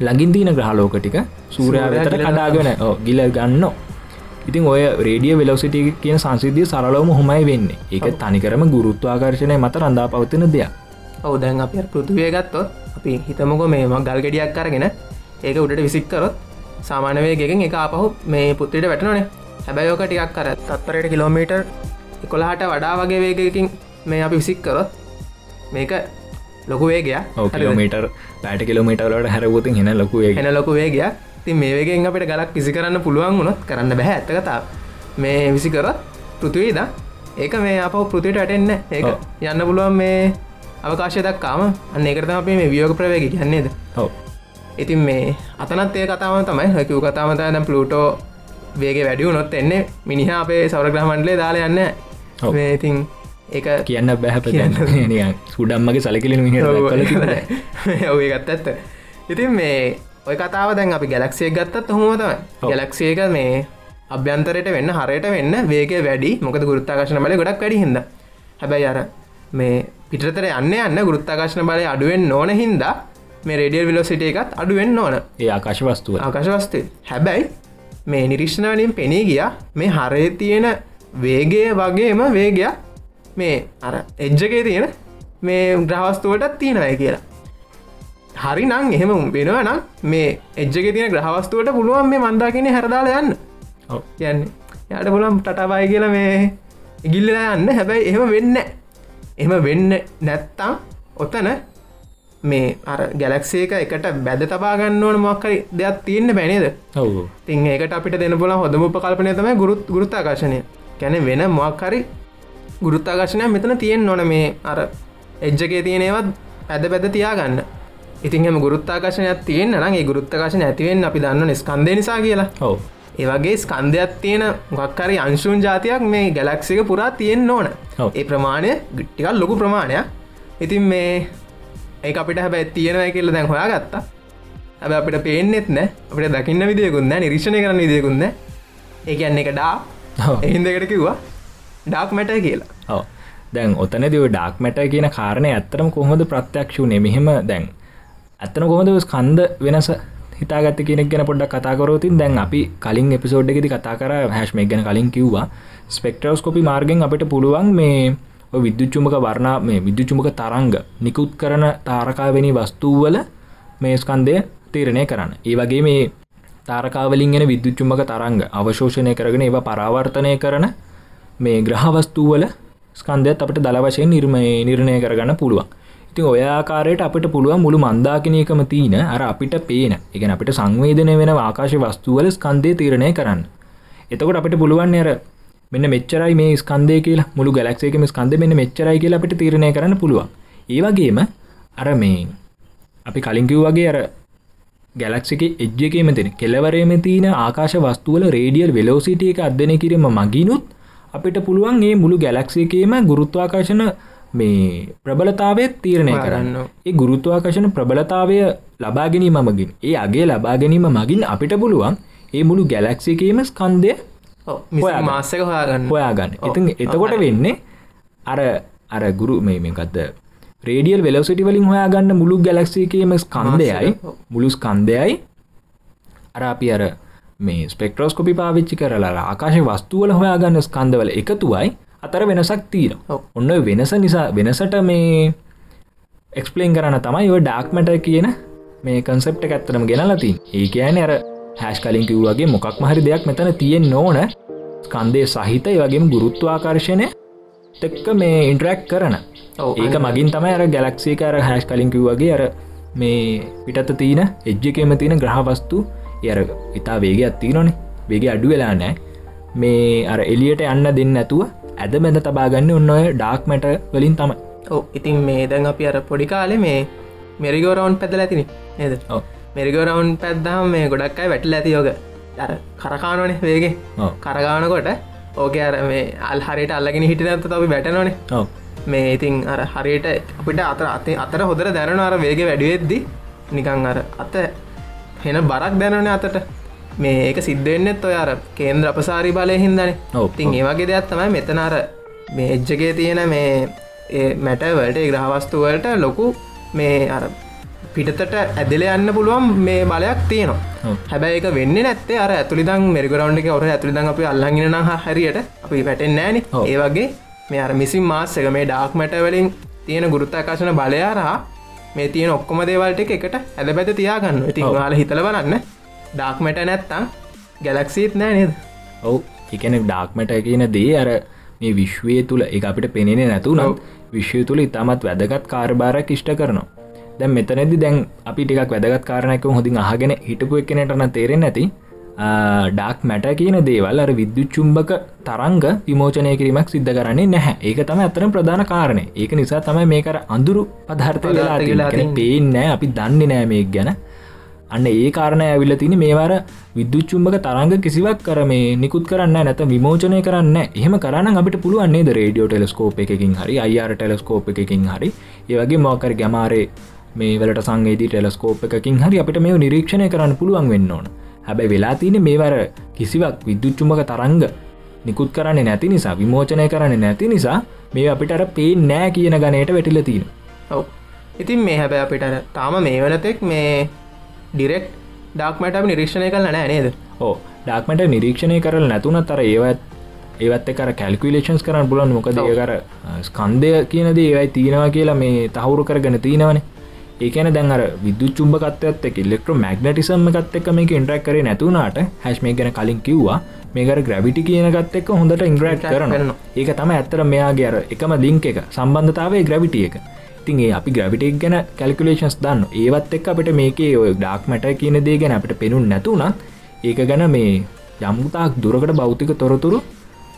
ලගින් තින ග්‍රහලෝක ටික සූරයා වෙතට කඩාගෙන ගිල ගන්න. ඉතින් ඔය රේඩිය වෙලවසිටිය කියන සංසිද්ධිය සරලවම හොමයි වෙන්න. ඒක තනිකරම ගුරුත්වාකර්ශණය මත රඳා පවතින දෙයක් ඔව දැන් අප පෘතුවය ගත්තොත් අපි හිතමකො මේ ගල් ගෙඩියක් කරගෙන ඒක උඩට විසික්කරොත් සාමානවයගෙන් එක අපහු මේ පුත්තිට වැටනනේ හැබැයෝක ටිකක් කර තත්පරයට කිලෝමීටර් එකොළහට වඩා වගේ වේගකින් මේ අපි විසික්කරොත් මේක ලොකු වේගය කිලෝමීටර් පෑට කිලෝමීටරලට හැරවූතින් හෙන ලොකු එන ලොකු වේගය ති මේ වේගෙන් අපිට ගලක් විසි කරන්න පුළුවන් වුණොත් කරන්න බැහැ ඇත්තකතා මේ විසි කරත් පෘතුවීද ඒක මේ අප පෘතිට ඇටෙන්න ඒක යන්න පුළුවන් මේ අවකාශය දක්කාම අන්න එකරතම අපේ මේ වියෝග ප්‍රවේග කියන්නේද ඔව. ඉතින් මේ අතනත් ඒ කතාව තමයි. හැකිව කතාමතය දැම් පලුටෝ වේගේ වැඩියුනොත් එන්නේ. මිනිහා අපේ සෞරග්‍රහමන්ඩලේ දාලා යන්න ඉතින් ඒක කියන්න බැහ කියන්න සුඩම්මගේ සලකිලින් ඔය ගත්ත ඇත්ත. ඉතින් මේ ඔය කතාව දැන් අපි ගැලක්සිය ගත්තත් හොම තමයි. ගැලක්සියක මේ අභ්‍යන්තරයට වෙන්න හරයට වෙන්න වේගේ වැඩි. මොකද ගුරුත්තාකශන බල ගොඩක් වැඩි හිද හැබැයි අර මේ පිටතර යන්න යන්න ගුරුත්තාකශන බලය අඩුවෙන් නොන හින්දා මේ රේඩියල් විලෝසිට එකත් අඩුවෙන් ඕන. ඒ ආකාශ වස්තුව. ආකාශවස්තේ හැබැයි මේ නිරික්ෂණවලින් පෙනී ගිය මේ හරය තියෙන වේගය වගේම වේගයක් මේ අර එජ්ජකේ තියෙන මේ ග්‍රහවස්තුවටත් තියෙනය කියලා. හරි නං එහෙම වෙනව නම් මේ එජ්ජක තියෙන ග්‍රහවස්තුවට පුළුවන් මේ මන්දාගෙන හැරදාල යන්න. යන්න යට පුලම් ටටබයි කියල මේ ඉගිල්ලලා යන්න. හැබැයි එහෙම වෙන්න එම වෙන්න නැත්තම් ඔතන මේ අර ගැලක්සේක එකට බැද තබාගන්න ඕන මොක්කරි දෙයක් තියෙන්න්න බැනේද තින් ඒකට අපිට දෙන පුල හොඳම උපකල්පනය තමයි ගුරුත් ගුරුත්තාකර්ශණය කැන වෙන මොක්හරි ගුරුත්තාකර්ශණය මෙතන තියෙන් ඕන මේ අර එජ්ජකේ තියෙනවත් ඇද පැද තියාගන්න. ඉතින් එම ගුරුත්තාකශනයක් තියෙන්න්න නගේ ගුරුත්තකාශන ඇතිවෙන් අපි දන්න ස්කන්දය නිසා කියලා. ඔව ඒවගේ ස්කන්ධයක් තියෙන ගක්කරි අංශූන් ජාතියක් මේ ගැලක්සික පුරා තියෙන් ඕන. ඒ ප්‍රමාණය ගිට්ටිකල් ලොකු ප්‍රමාණයක්. ඉතින් මේ ඒ අපිට හැබැයි තියෙනව කියල දැන් හොයා ගත්තා හැබ අපිට පේනෙත් නෑ. අපිට දකින්න විදියකුන්න නිරීක්ෂණය කරන විදියකුන්න ඒකන්න එක ඩා. එහින්දකට කිව්වා ඩාක් මැට කියලා. ඔව. දැන් ඔතනදව ඩාක් මැට කියන කාරණය ඇත්තරම කොහොමද ප්‍රත්‍යක්ෂූනේ මෙහෙම දැන් ඇත්තන කොහොද ස්කන්ද වෙනස හිතාගත කෙනෙක් ගැන පොඩ්ඩක් කතාකරෝතින් දැන් අපි කලින් එපිසෝඩ් එකෙදි කතා කර හැශ්මක් ගැන කලින් කිව්වා. ස්පෙක්ටරෝස්කොපි මාර්ගෙන් අපිට පුළුවන් මේ විද්‍යුච්චුමක වර්ණා මේ විද්‍යුචුමක තරංග නිකුත් කරන තාරකාවෙනි වස්තුූවල මේ ස්කන්දය තීරණය කරන්න. ඒ වගේ මේ තාරකාවලින් එන විද්‍යුච්චුමක තරංග අවශෝෂණය කරගෙන ඒවා පරාවර්තනය කරන මේ ග්‍රහවස්තුූවල ස්කන්දයත් අපට දළ වශයෙන් නිර්මය නිර්ණය කරගන්න පුළුවන්. ඉතින් ඔයාකාරයට අපිට පුළුවන් මුළු මන්දාකිනයකම තියන අර අපිට පේන. එක අපිට සංවේදනය වෙන ආකාශ වස්තුවල ස්කන්දය තීරණය කරන්න. එතකොට අපිට පුළුවන් අර මෙන්න මෙච්චරයි මේ ස්කන්දය කියලා මුළු ගලක්සේකම ස්කන්ද මෙන්න මෙච්චරයි කියලා අපිට තීරණය කරන්න පුළුවන්. ඒවගේම අර මේ අපි කලින්කිව් වගේ අර ගැලක්සික එජ්ජකේම තින කෙලවරේම තියන ආකාශ වස්තුවල රේඩියල් වෙලෝසිටිය එක අධ්‍යනය කිරීම මගිනුත් අපිට පුළුවන් ඒ මුළු ගැලක්සිකේම ගුරුත්වාකාශන මේ ප්‍රබලතාවත් තීරණය කරන්න. ඒ ගුරුත්වාකර්ෂණ ප්‍රබලතාවය ලබා ගැනීම මගින් ඒ අගේ ලබා ගැනීම මගින් අපිට පුළුවන් ඒ මුළු ගැලක්සිකේම ස්කන්දය. මාසක හොයාගන්න හොයාගන්න. ඉතින් එතකොට වෙන්නේ අර අර ගුරු මේකක්ද රේඩියල් වෙලසිටි වලින් හොයාගන්න මුළු ගැලක්සිකේම ස්කන්දයයි. මුළු ස්කන්දයයි අර අපි අර මේ ස්පෙක්ට්‍රෝස්කොපි පාවිච්චි කරලා ආකාශ වස්තුවල හොයාගන්න ස්කන්දවල එකතුවයි අතර වෙනසක් තීර. ඔන්න වෙනස නිසා වෙනසට මේ එක්ස්පලේන් කරන්න තමයි ඔය ඩාක්මට කියන මේ කන්සෙප්ට ඇත්තරම ගෙනලතින් ඒ කියන අර හැස් කලින් කිව්වගේ මොකක් මහරි දෙයක් මෙතන තියෙන් ඕන. ස්කන්දය සහිත ඒ වගේම ගුරුත්වාකර්ශණය තෙක්ක මේ ඉන්ටරක් කරන. ඒක මගින් තමයි අර ගැලක්සේ අර හැස් කලින් කිව්වගේ අර මේ පිටත තියන එජ්ජකෙම තියෙන ග්‍රහවස්තු අර ඉතා වේගයක් තියනොනේ වේග අඩු වෙලා නෑ මේ අර එලියට යන්න දෙන්න ඇතුව ඇද බැඳ තබාගන්න ඔන්න ඔය ඩාක් මැට වලින් තමයි. ඔව ඉතින් මේ දැන් අපි අර පොඩි කාලෙ මේ මෙරිගෝරවන්් පැදල ඇතින නේද. මෙරිගෝරවන්් පැද්දාම මේ ගොඩක් අයි වැටල ඇති යෝග. අර කරකානවනේ වේගේ. කරගානකොට ඕක අර මේ අල් හරියට අල්ලගෙන හිට ඇත බැටනොනේ ඔව. මේ ඉතින් අර හරියට අපිට අතර අතේ අතර හොදර දැනන අර වේග වැඩිවෙද්දි නිකං අර අත හෙන බරක් දැනන අතට මේ ඒක සිද්ධෙන්න්නෙත් ඔය අර කේන්ද්‍ර අපසාරි බලය හින්දනේ ඔව්, තින් ඔව්. ඒවගේ දෙයක් තමයි මෙතන අර මේ එජ්ජගේ තියෙන මේ මැටවලට ග්‍රහවස්තුවලට ලොකු මේ අර පිටතට ඇදල යන්න පුළුවන් මේ බලයක් තියෙනවා. හැබැයි එක වෙන්න නැත්තේ අර ඇතුලිදං මෙරිගරවන්් එක ඔර ඇතුලිදං අපි අල්ලගෙන හරියට අපි වැටෙන් නෑන. ඒ වගේ මේ අර මිසින් මාස්සක මේ ඩාක් මැට වලින් තියෙන ගුරුත්තාකාශන බලයාරහා මේ තියෙන ඔක්කොම දේවල්ට එක එකට ඇද පැත තියාගන්න ඉතින්. වාල හිතල බලන්න ඩාක් මැට නැත්තං ගැලක්සීත් නෑ නේද? ඔවු. එකන ඩාක්මට කියන දේ අර මේ විශ්වය තුළ එක අපිට පෙනෙන නැතුනම් විශ්වය තුළ ඉතාමත් වැදගත් කාර්භාරයක් ඉෂ්ට කරනවා. දැන් මෙතනදි දැන් අපි ටිකක් වැදගත් කාරණයක හොඳින් අහගෙන හිටපු එකනටන තේරෙන් නැති. ඩාක් මැට කියන දේවල් අර විද්‍යුච්චුම්භක තරංග විමෝචනය කිරීමක් සිද්ධ කරන්නේ නැහැ. ඒක තම අතරම ප්‍රධාන කාරණය ඒක නිසා තමයි මේකර අඳුරු පධර්ථ වෙලා. පේන්නෑ අපි දන්නේ නෑ මේක් ගැන අන්න ඒ කාරණය ඇවිල තින මේවාර විද්දුච්චුම්භක තරංග කිසිවක් කර මේ නිකුත් කරන්න නැත විමෝචනය කරන්න එහෙම කරන්න අපිට පුළුවන්න්නේ ද රේඩියෝ ටෙලස්කෝප එකකින් හරි අයිර් ටෙලස්කෝප එකකින් හරි. ඒවගේ මොකර ගැමාරේ මේ වලට සංගේදී ටෙලස්කෝප එකකින් හරි අපිට මේ නිරීක්ෂණය කරන්න පුළුවන් වෙන්න ඕන. හැබැයි වෙලා තියන මේවර කිසිවක් විද්දුච්චුම්භක තරංග නිකුත් කරන්නේ නැති නිසා විමෝචනය කරන්න නැති නිසා මේ අපිට අර පේ නෑ කියන ගනයට වැටිල තියෙන ඔව්. ඉතින් මේ හැබැ අපිට අර තාම මේ වනතෙක් මේ ඩිරෙක්් ඩක්මට නිරීක්ෂණය කල නෑ නේද? ඕ ඩක්මට නිරීක්ෂණය කරල නැතුන තර ඒවත් ඒවත් කර කැල්කුලේෂන්ස් කරන්න පුලන් මොකද ඒකර ස්කන්දය කියනද ඒවයි තියෙනවා කියලා මේ තහවුරු කරගෙන තියෙනවන. ඒකන දැන්ර විදු චුම්භකත්යත් එක ඉල්ෙක්ට්‍ර මැගනටිසම්ම එකත් එක් මේක ඉන්ට්‍රක් කර නැතුනාට හැස් මේ ගැන කලින් කිව්වා. මේකර ග්‍රවිටි කියනගත් එක් හොඳට ඉන්ග්‍රක්් Interact කරන කරනවා. ඒක තම ඇත්තර මෙයාගේ අර එකම ලිංක එක සම්බන්ධතාවේ ග්‍රවිටිය එක ඉතින් ඒ අපි ග්‍රවිටක් ගැන කැල්කුලේෂන්ස් දන්න. ඒවත් එක් අපට මේකේ ඔය ඩාක් මට කියන දේ ගැන අපට පෙනුන් නැතුනත් ඒක ගැන මේ යම්තාක් දුරකට භෞතික තොරතුරු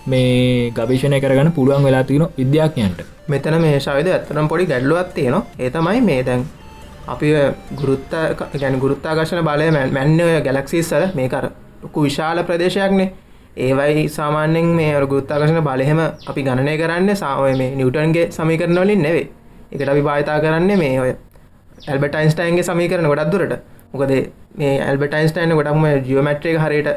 මේ ගවේශණය කරගන්න පුළුවන් වෙලා තියෙන විද්‍යාඥයන්ට. මෙතන මේ ශවිද ඇත්තනම් පොඩි ගැඩ්ලුවත් තියෙන ඒ තමයි මේ දැන් අපි ගුරුත්ත ගැන ගුරුත්තාගශන බලය මැන්න ඔය ගැලක්සිස්සල මේකර ලොකු විශාල ප්‍රදේශයක්නේ. ඒවයි සාමාන්‍යෙන් මේ අර ගුත්තාකශන බලහෙම අපි ගණනය කරන්න. සාවය මේ නිවටන්ගේ සමීකරන වලින් නෙවේ එකට අපි භාවිතා කරන්නේ මේ ඔය ඇල්බටයින්ස්ටයින්ගේ සමීකරන ගොඩක් දුරට. මොකද මේ ඇල්බටයින්ස්ටයින් ගොඩක්ම ජියෝමැට්‍රේ හරයට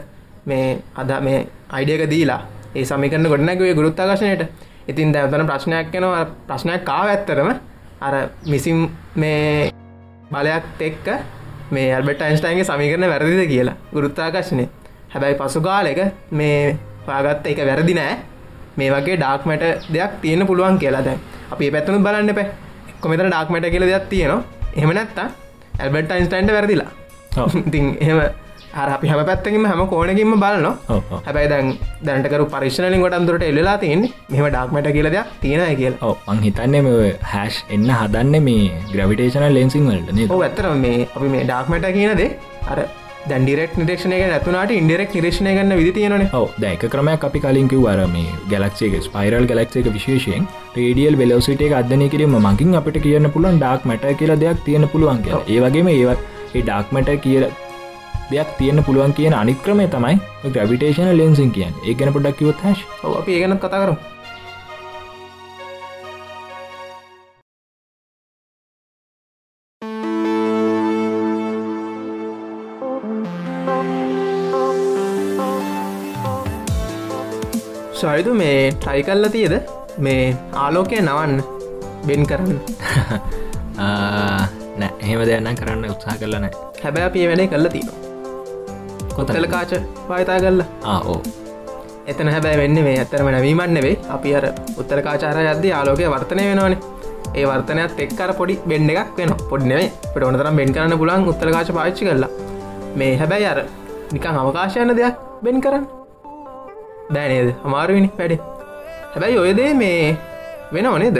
මේ අද මේ අයිඩියක දීලා ඒ සමිකරන ගොඩනැකවේ ගුරුත්තාකශනයට ඉතින් දැවතන ප්‍රශ්නයක් කෙනවා ප්‍රශ්නයක් කාව ඇත්තරම අර මිසිම් මේ බලයක් එක්ක මේ ඇල්බට අයින්ස්ටයින්ගේ සමිකරන වැරදිද කියලා. ගුරුත්තාකශනය හැබැයි පසු කාලෙක මේ පාගත්ත එක වැරදි නෑ. මේ වගේ ඩාක්මට දෙයක් තියෙන පුළුවන් කියලා දැන්. අපි පැත්තුනුත් බලන්න පැ කොමතන ඩාක්මට කියල දෙයක් තියෙනවා. එහමනැත්තා ඇල්බට අයින්ස්ටයින්ට වැරදිලා. ඉතින් එහෙම හර අපි හැම පැත්තකිම හැම කෝනකින්ම බලන හැබැයි දැන් දැන්ටකරු පරිශ්නලින් ගොටන් දුරට එල්ලා තියන්නේ මෙම ඩක්මට කියල දෙයක් තියෙනය කියල. මං හිතන්නේ මේ හැෂ් එන්න හදන්න මේ ග්‍රවිටේෂන ලෙන්සිං වලට ඇත්තර මේ අපි මේ ඩක්මට කියනද අර දැන්ඩිරෙක් නිරක්ෂණය නැතුනාට ඉන්ඩෙරෙක් නිරක්ෂණය ගන්න විදි තියෙනන ඔව දැක ක්‍රමයක් අපි කලින්කිව වර මේ ගැලක්ෂේක ස්පයිරල් ගැලක්ෂේක විශේෂයෙන් රේඩියල් වෙලෝසිට අදන කිරීම මකින් අපට කියන්න පුළුවන් ඩක් මට කියලා දෙයක් තියෙන පුළුවන් කියලා. ඒවගේම ඒවත් ඒ ඩක්මට කියල දෙයක් තියන්න පුළුවන් කියන අනික්‍රමය තමයි ග්‍රවිටේෂන ලෙන්සින් කියන් ඒ ගැන පොඩක් කිවත් හැශ් අපි ඒ ගැන කතා ශයිතු මේ ට්‍රයි කල්ල තියද? මේ ආලෝකය නවන්න බෙන් කරන්න. නෑ එහෙම දෙයන්න කරන්න උත්සා කරලන හැබැ අපිය වැඩේ කල්ල තින කොතල කාච පායතා කල්ල ආෝ එතන හැබැ වෙන්න මේ ඇතරම නැවීමන්න වේ අපි අර උත්තර කාචාර යද්දී ආලෝකය වර්තනය වෙනවානේ. ඒ වර්තනයක් එක්කර පොඩි බෙන්ඩ එකක් වෙන පොඩ්නේ පට ඕනතරම් බෙන් කරන්න පුලන් උත්තර කාච පාච්චි කරලා. මේ හැබැයි අර නිකං අවකාශයන දෙයක් බෙන් කරන්න බෑනේද අමාරුවිනි වැඩේ. හැබැයි ඔයදේ මේ වෙන ඕනේද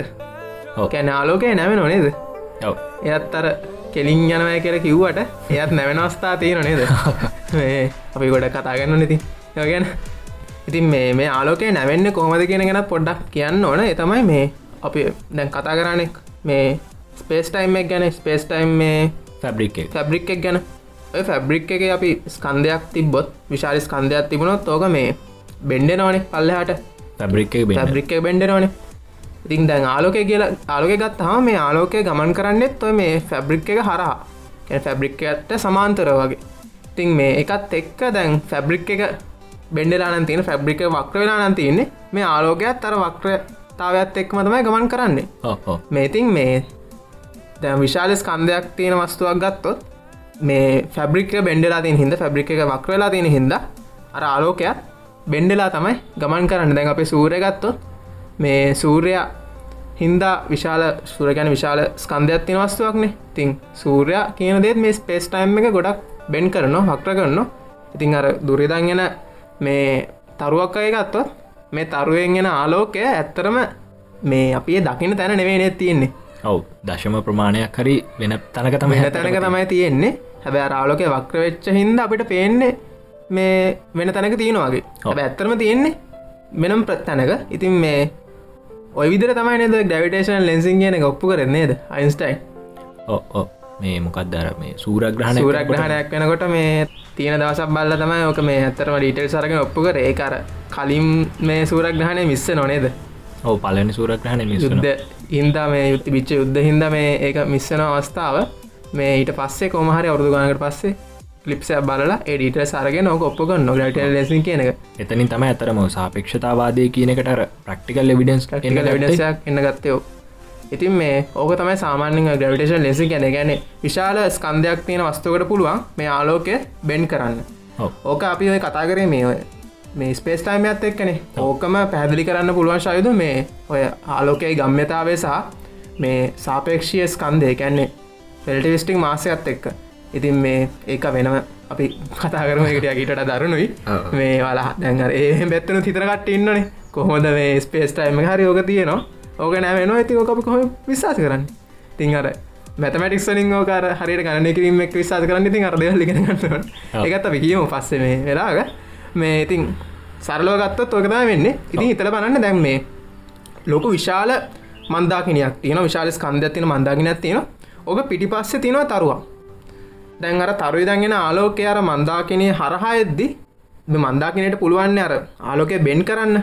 කැන ආලෝකය නැව නොනේද එයත් අර කෙලින් යනවය කියල කිව්වට එයත් නැවෙන අවස්ථා තියෙන නේද? අපි ගොඩ කතාගන්න නති යගැන ඉතින් මේ මේ ආලෝකය නැවෙන්න කොහමද කියෙන ගැනත් පොඩ්ඩක් කියන්න ඕන. එතමයි මේ අපි දැන් කතා කරනෙක් මේ ස්පේස් ටයිම් එක ගැන ස්පේස් ටයිම් මේ ෆැබ්‍රික් ෆැබ්‍රික් එක ගැන. ෆැබ්‍රික් එක අපි ස්කන්ධයක් තිබොත් විශාලි ස්කන්ධයක් තිබුණොත් ඕක මේ බෙන්ඩ නොනේ පල්ලහට. ෆැබ්‍රික් ෆැබ්‍රික් බෙන්ඩ නොනේ ඉතින් දැන් ආලෝකය කියලා ආලෝක ගත් හා මේ ආලෝකය ගමන් කරන්නෙත් ඔය මේ ෆැබ්‍රික් එක හරහා. ෆැබ්‍රික්කට සමාන්තර වගේ. ඉතින් මේ එකත් එක්ක දැන් ෆැබ්‍රික් එක බෙන්ඩලාන තියෙන ෆැබ්‍රික වක්‍ර වෙලා නම් තියන්නේ මේ ආලෝකයත් අර වක්‍රතාවයක්ත් එක්ම තමයි ගමන් කරන්නේ. මේතින් මේ දැ විශාල ස්කන්ධයක් තියෙන වස්තුවක් ගත්තොත් මේ ෆැබ්‍රික බෙන්ඩලා තින් හිද ෆැබ්‍රික එක වක්‍රලා තියෙන හිද අර ආලෝකයක් බෙන්ඩලා තමයි ගමන් කරන්න. දැන් අපේ සූරය ගත්තොත් මේ සූර්යයා හින්දා විශාල සුරගැන විශාල ස්කන්ධයක් තින වස්තුවක්නේ. තින් සූරයා කියන දේත් මේ ස්පේස් ටයිම් එක ගොඩක් බෙන් කරනවා වක්ර කරනවා. ඉතින් අර දුරිදංගෙන මේ තරුවක් අය ගත්තොත් මේ තරුවෙන් ගෙන ආලෝකය ඇත්තරම මේ අපේ දකින තැන නෙවේ තියෙන්නේ. ඔව්. දශම ප්‍රමාණයක් හරි වෙන තැනක තම තැනක තමයි තියෙන්නේ. හැබැ ආලෝකය වක්‍රවෙච්ච හින්ද අපිට පේන්නේ මේ වෙන තැනක තියෙනවාගේ ඇත්තරම තියෙන්නේ මෙනම් ප්‍රත්තැනක ඉතින් මේ ඔය විදර තමයි නද ඩවිටේෂන් ලෙන්සින් කියන ඔප්පු කරන්නේද අයින්ස්ටයින් ඕ මේ මොකක්දර මේ සූරග්‍රහණ සූරග්‍රහණයක් වෙනකොට මේ තියෙන දවසක් බල්ල තමයි ඕක මේ ඇත්තරම ඩීටල් සරගෙන ඔප්පු කර. ඒකර කලින් මේ සූරග්‍රහණය මිස්ස නොනේද ඕ පලනි සූරග්‍රහණ යුද්ධ හින්දා මේ යුත්ති බිච්ච යුද්ධ හින්ද මේ ඒක මිස්සන අවස්ථාව. මේ ඊට පස්සේ කොමහරි අවුදු ගනකට පස්සේ ලිප්ස බලලා එඩිට සරගෙන ඔප්පක නොගට ලෙසින් කියන එක. එතනින් තම ඇතරම සාපේක්ෂතාවාදය කියනකට ප්‍රක්ටිකල් එවිඩන්ස් ඩක් එන්න ගත්තයෝ ඉතින් මේ ඕක තමයි සාමාන්‍ය ග්‍රවිටේෂන් ලෙසි ගැන ගැන විශාල ස්කන්ධයක් තියෙන වස්තුකට පුළුවන් මේ ආලෝකය බෙන් කරන්න. ඕක අපි ඔය කතා කරේ මේ ඔය මේ ස්පේස් ටයිමත් එක්කනේ. ඕකම පැදිලි කරන්න පුළුවන් ශයුද මේ ඔය ආලෝකයේ ගම්්‍යතාවේ සහ මේ සාපේක්ෂය ස්කන්දය කැන්නේ ෆෙල්ටිවිස්ටික් මාසයත් එක්ක ඉතින් මේ ඒක වෙනම අපි කතා කරම එකට ගීටට දරුණුයි. මේ වලා දැන්ර ඒ බැත්තන තිතරකට ඉන්නනේ කොහොමද මේ ස්පේස් ටයිම හරි ඕක තියෙනවා. ඕක නෑවෙන ඇති ඕක අපි කොහ විශවාස කරන්න? තින් අර මැතමටික් සලින් ඕකාර හරියට ගණනය කිරීම එක් විසාද කරන්න ඉතින් අරදය ලිගෙනගන්න එකත් අපි කියමු පස්සේ මේ වෙලාග මේ ඉතින් සරලව ගත්තත් ඔකදා වෙන්නේ. ඉතින් හිතල බලන්න දැන් මේ ලොකු විශාල මන්දාකිනයක් තියෙන විශාල ස්කන්ධයක් තියෙන මන්දාකිනයක් තියෙන ඔක පිටිපස්සේ තියෙනවා තරුවක් දැන් අර තරුයි දැන්ගෙන ආලෝකය අර මන්දාකිනේ හරහා එද්දි? මන්දාකිනයට පුළුවන්නේ අර ආලෝකය බෙන් කරන්න.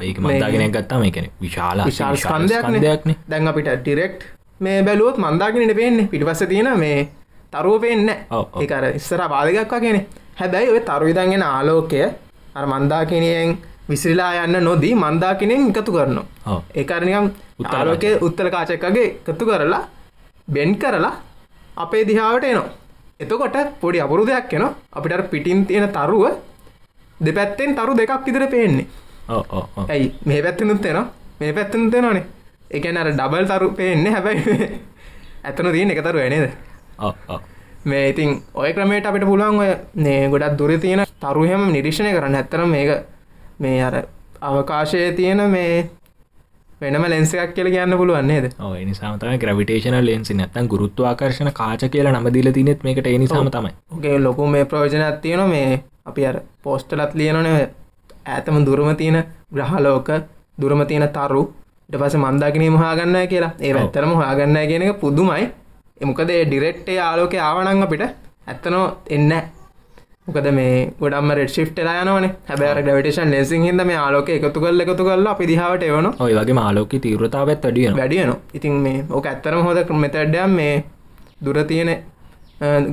ඒක මන්දාගෙනයක් ගත්තාම එකන විශාල විශාල ස්කන්ධයක්නේ. ස්කන්ධයක්නේ. දැන් අපිට ඩිරෙක්් මේ බැලුවොත් මන්දාකිනට පේන්නේ. පිටිපස්ස තියෙන මේ තරුව පේන්න. ඒකර ඉස්සර පාදගක් වගෙන හැබැයි ඔය තරුවිදන්ගෙන ආලෝකය අර මන්දාකිනයෙන් විසිරිලා යන්න නොදී මන්දාකිනෙන් එකතු කරනවා. ඒකරනිකම් ආලෝකය උත්තර කාචකගේ එකතු කරලා බෙන් කරලා අපේ දිහාවට එනවා එතකොට පොඩි අපුරු දෙයක් එනවා අපිට පිටින් තියෙන තරුව දෙපැත්තෙන් තරු දෙකක් ඉදිර පේන්නේ. ඇයි? මේ පැත්තනුත් තෙනවා මේ පැත්තනුත් තෙනවානේ එකන අර ඩබල් තරු පේන්න හැබැයි ඇතන තියන එකතරු ඇනේද. මේ ඉතින් ඔය ක්‍රමේට අපිට පුළුවන් ඔය නේ ගොඩක් දුර තියෙන තරුහෙම නිරීක්ෂණය කරන්න. ඇත්තරම් මේක මේ අර අවකාශය තියෙන මේ වෙනම ලෙන්ස එකක් කියල කියන්න පුළුවන් නේද? ඔය නිසාමතම ග්‍රවිටේෂන ලෙන්සි නැත්තන් ගුරුත්ව ආකර්ශණ කාච කියලා නමදිල තිනෙත් මේකට එනිසාම තමයි. ඕකේ ලොකු මේ ප්‍රෝජනයක් තියෙන මේ අපි අර පෝස්ටලත් ලියනන ඇතම දුරම තියෙන ග්‍රහලෝක දුරම තියෙන තරු. ට පස මන්දාකිනීම හාගන්න කියලා. ඒ. ඇත්තරම හාගන්න කියන එක පුදුමයි. එමකද ඩිරෙක්ටේ ආලෝක ආවනං අපිට ඇත්තනෝ එන්න මොකද මේ ගොඩම රෙඩ් ශිප්ටලා යනවන. හැබැර ග්‍රවිටේෂන් ලෙසින් හිද මේ ආලෝක එකතු කල්ල එකතු කල්ලා අපි දිහාවට එවන ඔය වගේ මාලෝක තීරතාවත් වැඩියන වැඩියන ඉතින් මේ ඕක ඇත්තරම හොද මෙතැඩ්ඩම් මේ දුර තියෙන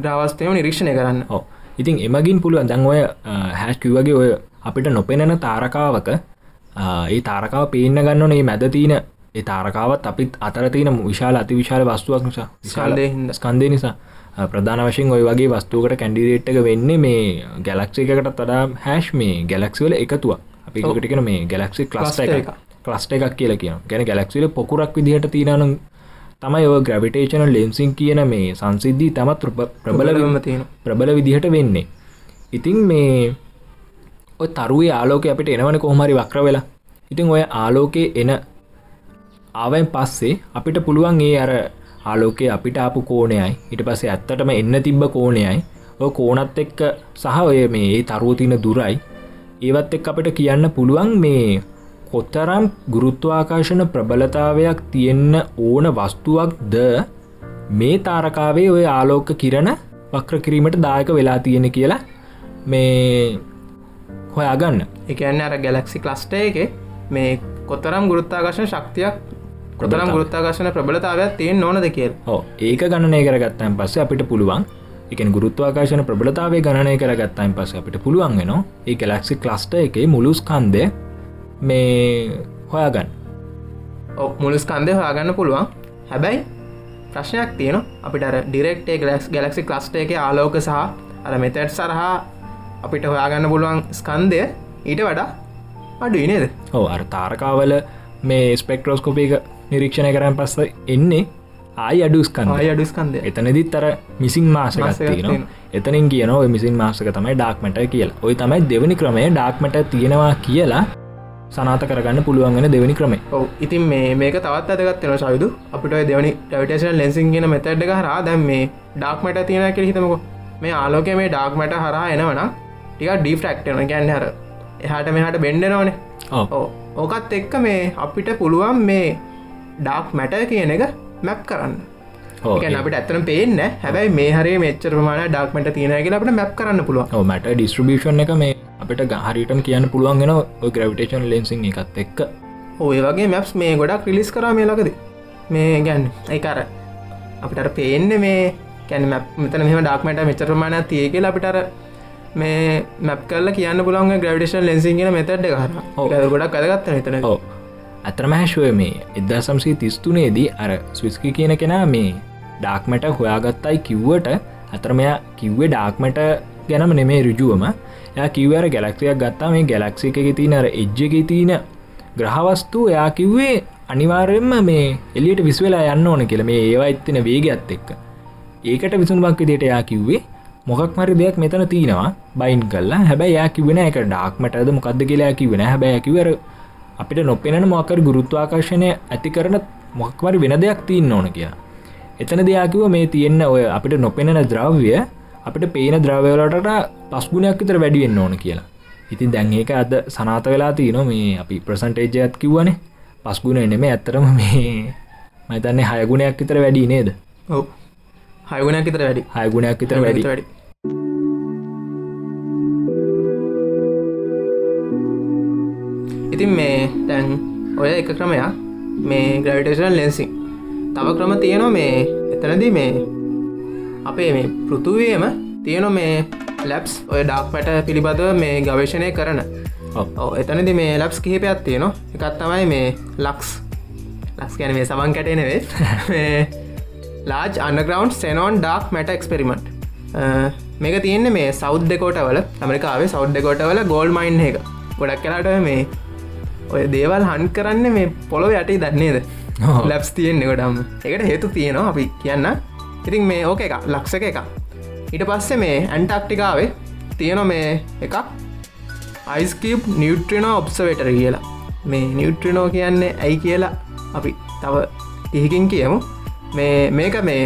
ග්‍රවස්තයම නිරීක්ෂණය කරන්න. ඕ ඉතින් එමගින් පුළුවන් දැන් ඔය හැස්කිවගේ ඔය අපිට නොපෙනෙන තාරකාවක ඒ තාරකාව පේන්න ගන්න ඒ මැද තියන ඒ තාරකාවත් අපිත් අතර තියන විශාල අති විශාල වස්තුවක් නිසා. හින්දා. ස්කන්දය නිසා ප්‍රධාන වශයෙන් ඔය වගේ වස්තුවකට කැන්ඩිරේට්ක වෙන්නේ මේ ගැලක්ෂයකට තඩා හැෂ් මේ ගැලක්සිවල එකතුව අපි ඔව්. කටිකන මේ ගැලක්සි Cluster එක. ක්ලස්ට එකක්. කියලා කියන ගැන ගැලක්සිල පොකුරක් විදිහට තියනනු තමයි ඔය ග්‍රවිටේෂන ලෙන්සින් කියන මේ සංසිද්ධී තමත් ප්‍රබල ප්‍රබලවම තියෙන ප්‍රබල විදිහට වෙන්නේ. ඉතින් මේ ඔය තරුවේ ආලෝක අපිට එනවන කොහමරි වක්‍ර වෙලා. ඉතින් ඔය ආලෝකයේ එන ආවයින් පස්සේ අපිට පුළුවන් ඒ අර ආලෝකය අපිට ආපු කෝණයයි. ඉට පස්සේ ඇත්තටම එන්න තිබ්බ කෝණයයි. ඔය කෝනත් එක්ක සහ ඔය මේ ඒ තරුවතින දුරයි. ඒවත් එක් අපිට කියන්න පුළුවන් මේ කොත්තරම් ගුරුත්වාකාශන ප්‍රබලතාවයක් තියෙන්න ඕන වස්තුවක් ද මේ තාරකාවේ ඔය ආලෝක කිරණ වක්‍ර කිරීමට දායක වෙලා තියෙන කියලා මේ හොයාගන්න. එකන්න අර ගැලක්සි ක්ලස්ට එක මේ කොතරම් ගුරුත්තාකර්ශන ශක්තියක් කොතරම්. ගුරුත්තාකර්ශන ප්‍රබලතාවයක් තියෙන් ඕනද කියල්. ඒක ගණනය කරගත්තයින් පස්සේ අපිට පුළුවන් එක ගුරුත්වාකාශන ප්‍රබලතාවේ ගණනය කරගත්තයින් පස්ස අපිට පුළුවන් වෙන ඒ ගැලක්සි ක්ලස්ට එක මුළුස්කන්දය මේ හොයාගන්න. මුළු ස්කන්දය හොයාගන්න පුළුවන්. හැබැයි ප්‍රශ්නයක් තියෙන අපිට ඩිරෙක්ටේ ගලක්ස් ගැලක්සි ක්ලස්ට එක ආලෝක සහ අර මෙතැට් සරහා අපිට හොයාගන්න පුළුවන් ස්කන්දය ඊට වඩා අඩුයි නේද? ඕ අර තාරකාවල මේ ස්පෙක්ට්‍රෝස්කෝපික නිරීක්ෂණය කරන්න පස්ස එන්නේ ආයි අඩුස්කන්ද ආය අඩු ස්කන්දය එතනදිත් අර මිසින් මාසකත් මාසයක් තියෙන තියෙනවා. එතනින් කියන ඔය මිසින් මාසක තමයි ඩාක්මට කියලා. ඔය තමයි දෙවනි ක්‍රමය ඩාක්මට තියෙනවා කියලා සනාත කරගන්න පුළුවන්ගෙන දෙවනි ක්‍රමේ ඔව. ඉතින් මේ මේක තවත් ඇදගත්වෙන සයුදු අපිට දෙවනි ඩවිටේෂන් ලෙන්සින් ගෙන මෙතැඩ්ඩ හරා දැම් මේ ඩාක්මට තියෙන කෙ හිතමක. මේ ආලෝක මේ ඩාක්මට හරා එනවන ටික ඩීෆ්‍රක්ටන ගැන්න හර එහට මෙහට බෙන්ඩනවනේ ඕ ඕකත් එක්ක මේ අපිට පුළුවන් මේ ඩාක් මැට කියන එක මැප් කරන්න. ගැන අපිට ඇත්තන පේන්න හැබැයි මේ හරි මෙච්චර ප්‍රමාණ ඩක්මට තියෙන කියලා අපට මැප් කරන්න පුළුවන්. මට ඩිස්ට්‍රබිෂන් එක මේ අපිට ගහරිටම කියන්න පුළුවන්ගෙන ග්‍රවිටේෂන් ලෙන්සින් එකත් එක්ක. ඔය වගේ මැප්ස් මේ ගොඩක් රිලිස් කර මේ ලකද මේ ගැන්න ඒකර අපිට පේන්න මේ කැන මෙතන මෙම ඩක්මට මෙචරමාන තිය කියලා අපිටර මේ මැප් කල්ල කියන්න පුළන් ග්‍රවිටේෂන් ලෙන්සිගෙන ඔව්. කර ගොඩක් කදගත්ත හිතන ඕ අතරමහැශුව මේ එදදා සම්සී තිස්තුනේදී අර ස්විස්කි කියන කෙනා මේ ඩාක්මට හොයාගත්තයි කිව්වට අතරමයා කිව්වේ ඩාක්මට ගැනම නෙමේ රුජුවම ය කිවර ගැලක්සියක් ගත්තා. මේ ගැලක්සි එක තියන අර එජ්ජක තියන ග්‍රහවස්තු එයා කිව්වේ අනිවාර්යෙන්ම මේ එලියට විස්වෙලා යන්න ඕන කියල. මේ ඒවා එත්තින වේගත් එක්ක. ඒකට විසුන්බක් විදියට යා කිව්වේ මොකක් මරි දෙයක් මෙතන තියෙනවා. බයින් කල්ලා හැබැයි යා කිවෙන එක ඩාක්මටද මොකක්ද කියලා කිවෙන හැබැයි කිවර අපිට නොපෙනෙන මොකර ගුරුත්වාකර්ශණය ඇති කරන මොක්වරි වෙන දෙයක් තියන්න ඕන කියලා. එතන දෙයාකිව මේ තියෙන්න ඔය අපිට නොපෙනෙන ද්‍රව්‍ය අපිට පේන ද්‍රව්‍යවලට පස්ගුණයක් විතර වැඩිවෙන්න ඕන කියලා. ඉතින් දැන් ඒක අද සනාත වෙලා තියන මේ අපි ප්‍රසන්ටේජයත් කිව්වනේ. පස්ගුණ නෙම ඇත්තරම මේ මතන්නේ හයගුණයක් විතර වැඩි නේද? ඔව්. හයගුණයක් විතර වැඩි. හයගුණයක් විතර වැඩි. වැඩි. ඉතින් මේ දැන් ඔය එක ක්‍රමයක් මේ ග්‍රවිටේෂන් ලෙන්සිං තව ක්‍රම තියෙනවා මේ එතනදී මේ අපේ මේ පෘතුවයම තියෙන මේ ලැබ්ස් ඔය ඩක් පැට පිළිබඳව මේ ගවේශණය කරන. එතනදි මේ ලබ්ස් කිහිපයක් තියෙනවා. එකත් තමයි මේ ලක්ස් ලක්ස් ගැන මේ සමන් කැටේනවේ ලාජ් අන්නග්‍රවන්් සෙනෝන් ඩක් මැට එක්ස්පෙරිමෙන්ට් මේක තියන්නේ මේ සෞද් දෙකෝටවල ඇමරිකාවේ සෞද් දෙකෝටවල ගෝල් මයින්් එක. ගොඩක් කලාට මේ ඔය දේවල් හන් කරන්න මේ පොළොව යටි දන්නේද. ලැබ්ස් තියෙන්නේ ගොඩම් එකට හේතු තියෙනවා අපි කියන්න. ඉතින් මේ ඕක එක ලක්ෂක එක ඊට පස්සේ මේ ඇන්ටක්ටිකාවේ තියෙන මේ එකක් අයිස්කප් නිියුට්‍රිනෝ ඔබ්සවේටර කියලා. මේ නිියුට්‍රිනෝ කියන්නේ ඇයි කියලා අපි තව ඉහිකින් කියමු මේ මේක මේ